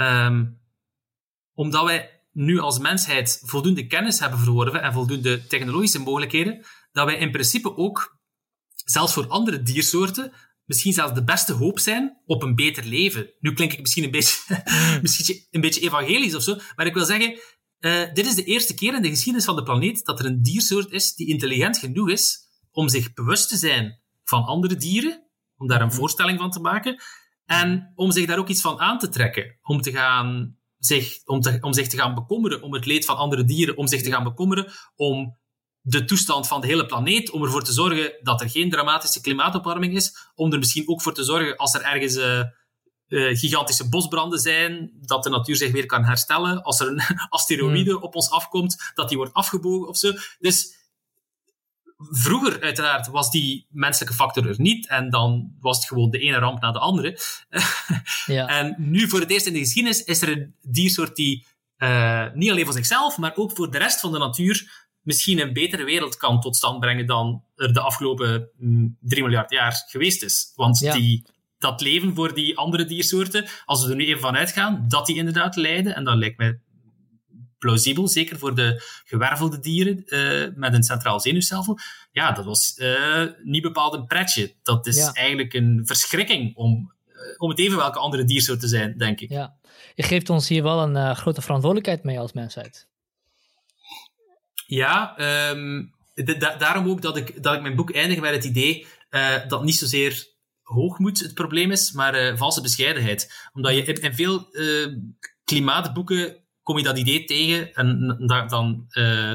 um, omdat wij nu als mensheid voldoende kennis hebben verworven en voldoende technologische mogelijkheden, dat wij in principe ook, zelfs voor andere diersoorten, misschien zelfs de beste hoop zijn op een beter leven. Nu klink ik misschien een beetje, misschien een beetje evangelisch of zo, maar ik wil zeggen, uh, dit is de eerste keer in de geschiedenis van de planeet dat er een diersoort is die intelligent genoeg is om zich bewust te zijn van andere dieren, om daar een mm. voorstelling van te maken, en om zich daar ook iets van aan te trekken, om, te gaan, zich, om, te, om zich te gaan bekommeren om het leed van andere dieren, om zich te gaan bekommeren om de toestand van de hele planeet, om ervoor te zorgen dat er geen dramatische klimaatopwarming is, om er misschien ook voor te zorgen als er ergens uh, uh, gigantische bosbranden zijn, dat de natuur zich weer kan herstellen, als er een asteroïde hmm. op ons afkomt, dat die wordt afgebogen of zo. Dus vroeger uiteraard was die menselijke factor er niet en dan was het gewoon de ene ramp na de andere. ja. En nu voor het eerst in de geschiedenis is er een diersoort die uh, niet alleen voor zichzelf, maar ook voor de rest van de natuur misschien een betere wereld kan tot stand brengen dan er de afgelopen mm, 3 miljard jaar geweest is. Want die dat leven voor die andere diersoorten, als we er nu even van uitgaan, dat die inderdaad lijden. En dat lijkt mij plausibel, zeker voor de gewervelde dieren uh, met een centraal zenuwstelsel. Ja, dat was uh, niet bepaald een pretje. Dat is eigenlijk een verschrikking om, uh, om het even welke andere diersoort te zijn, denk ik.
Ja, je geeft ons hier wel een grote verantwoordelijkheid mee als mensheid.
Ja, um, da daarom ook dat ik, dat ik mijn boek eindig met het idee dat niet zozeer hoogmoed het probleem is, maar valse bescheidenheid. Omdat je in, in veel klimaatboeken kom je dat idee tegen en dan uh,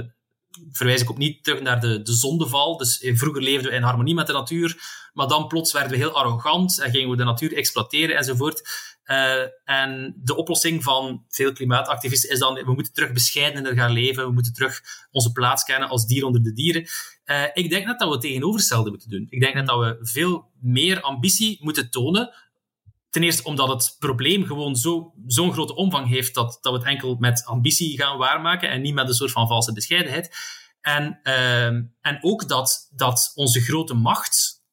verwijs ik opnieuw terug naar de, de zondeval. Dus eh, vroeger leefden we in harmonie met de natuur, maar dan plots werden we heel arrogant en gingen we de natuur exploiteren enzovoort. Uh, en de oplossing van veel klimaatactivisten is dan, we moeten terug bescheidener gaan leven, we moeten terug onze plaats kennen als dier onder de dieren. Ik denk net dat we het tegenovergestelde moeten doen. Ik denk net dat we veel meer ambitie moeten tonen Ten eerste omdat het probleem gewoon zo'n grote omvang heeft dat, dat we het enkel met ambitie gaan waarmaken en niet met een soort van valse bescheidenheid. En, uh, en ook dat, dat onze grote macht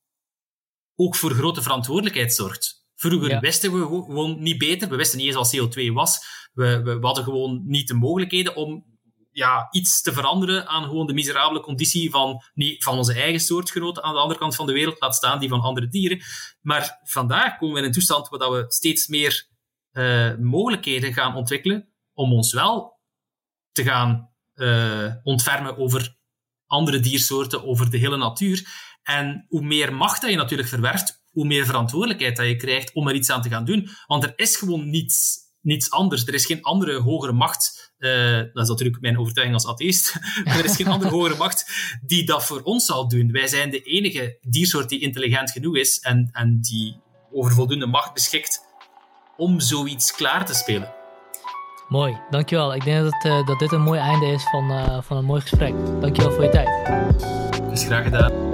ook voor grote verantwoordelijkheid zorgt. Vroeger wisten we gewoon niet beter. We wisten niet eens wat CO2 was. We, we, we hadden gewoon niet de mogelijkheden om ja, iets te veranderen aan gewoon de miserabele conditie van, niet van onze eigen soortgenoten aan de andere kant van de wereld, laat staan die van andere dieren. Maar vandaag komen we in een toestand waar we steeds meer uh, mogelijkheden gaan ontwikkelen om ons wel te gaan uh, ontfermen over andere diersoorten, over de hele natuur. En hoe meer macht dat je natuurlijk verwerft, hoe meer verantwoordelijkheid dat je krijgt om er iets aan te gaan doen. Want er is gewoon niets, niets anders. Er is geen andere hogere macht uh, dat is natuurlijk mijn overtuiging als atheïst. maar er is geen andere hogere macht die dat voor ons zal doen. Wij zijn de enige diersoort die intelligent genoeg is en, en die over voldoende macht beschikt om zoiets klaar te spelen.
Mooi, dankjewel. Ik denk dat, uh, dat dit een mooi einde is van, uh, van een mooi gesprek. Dankjewel voor je tijd.
Is graag gedaan.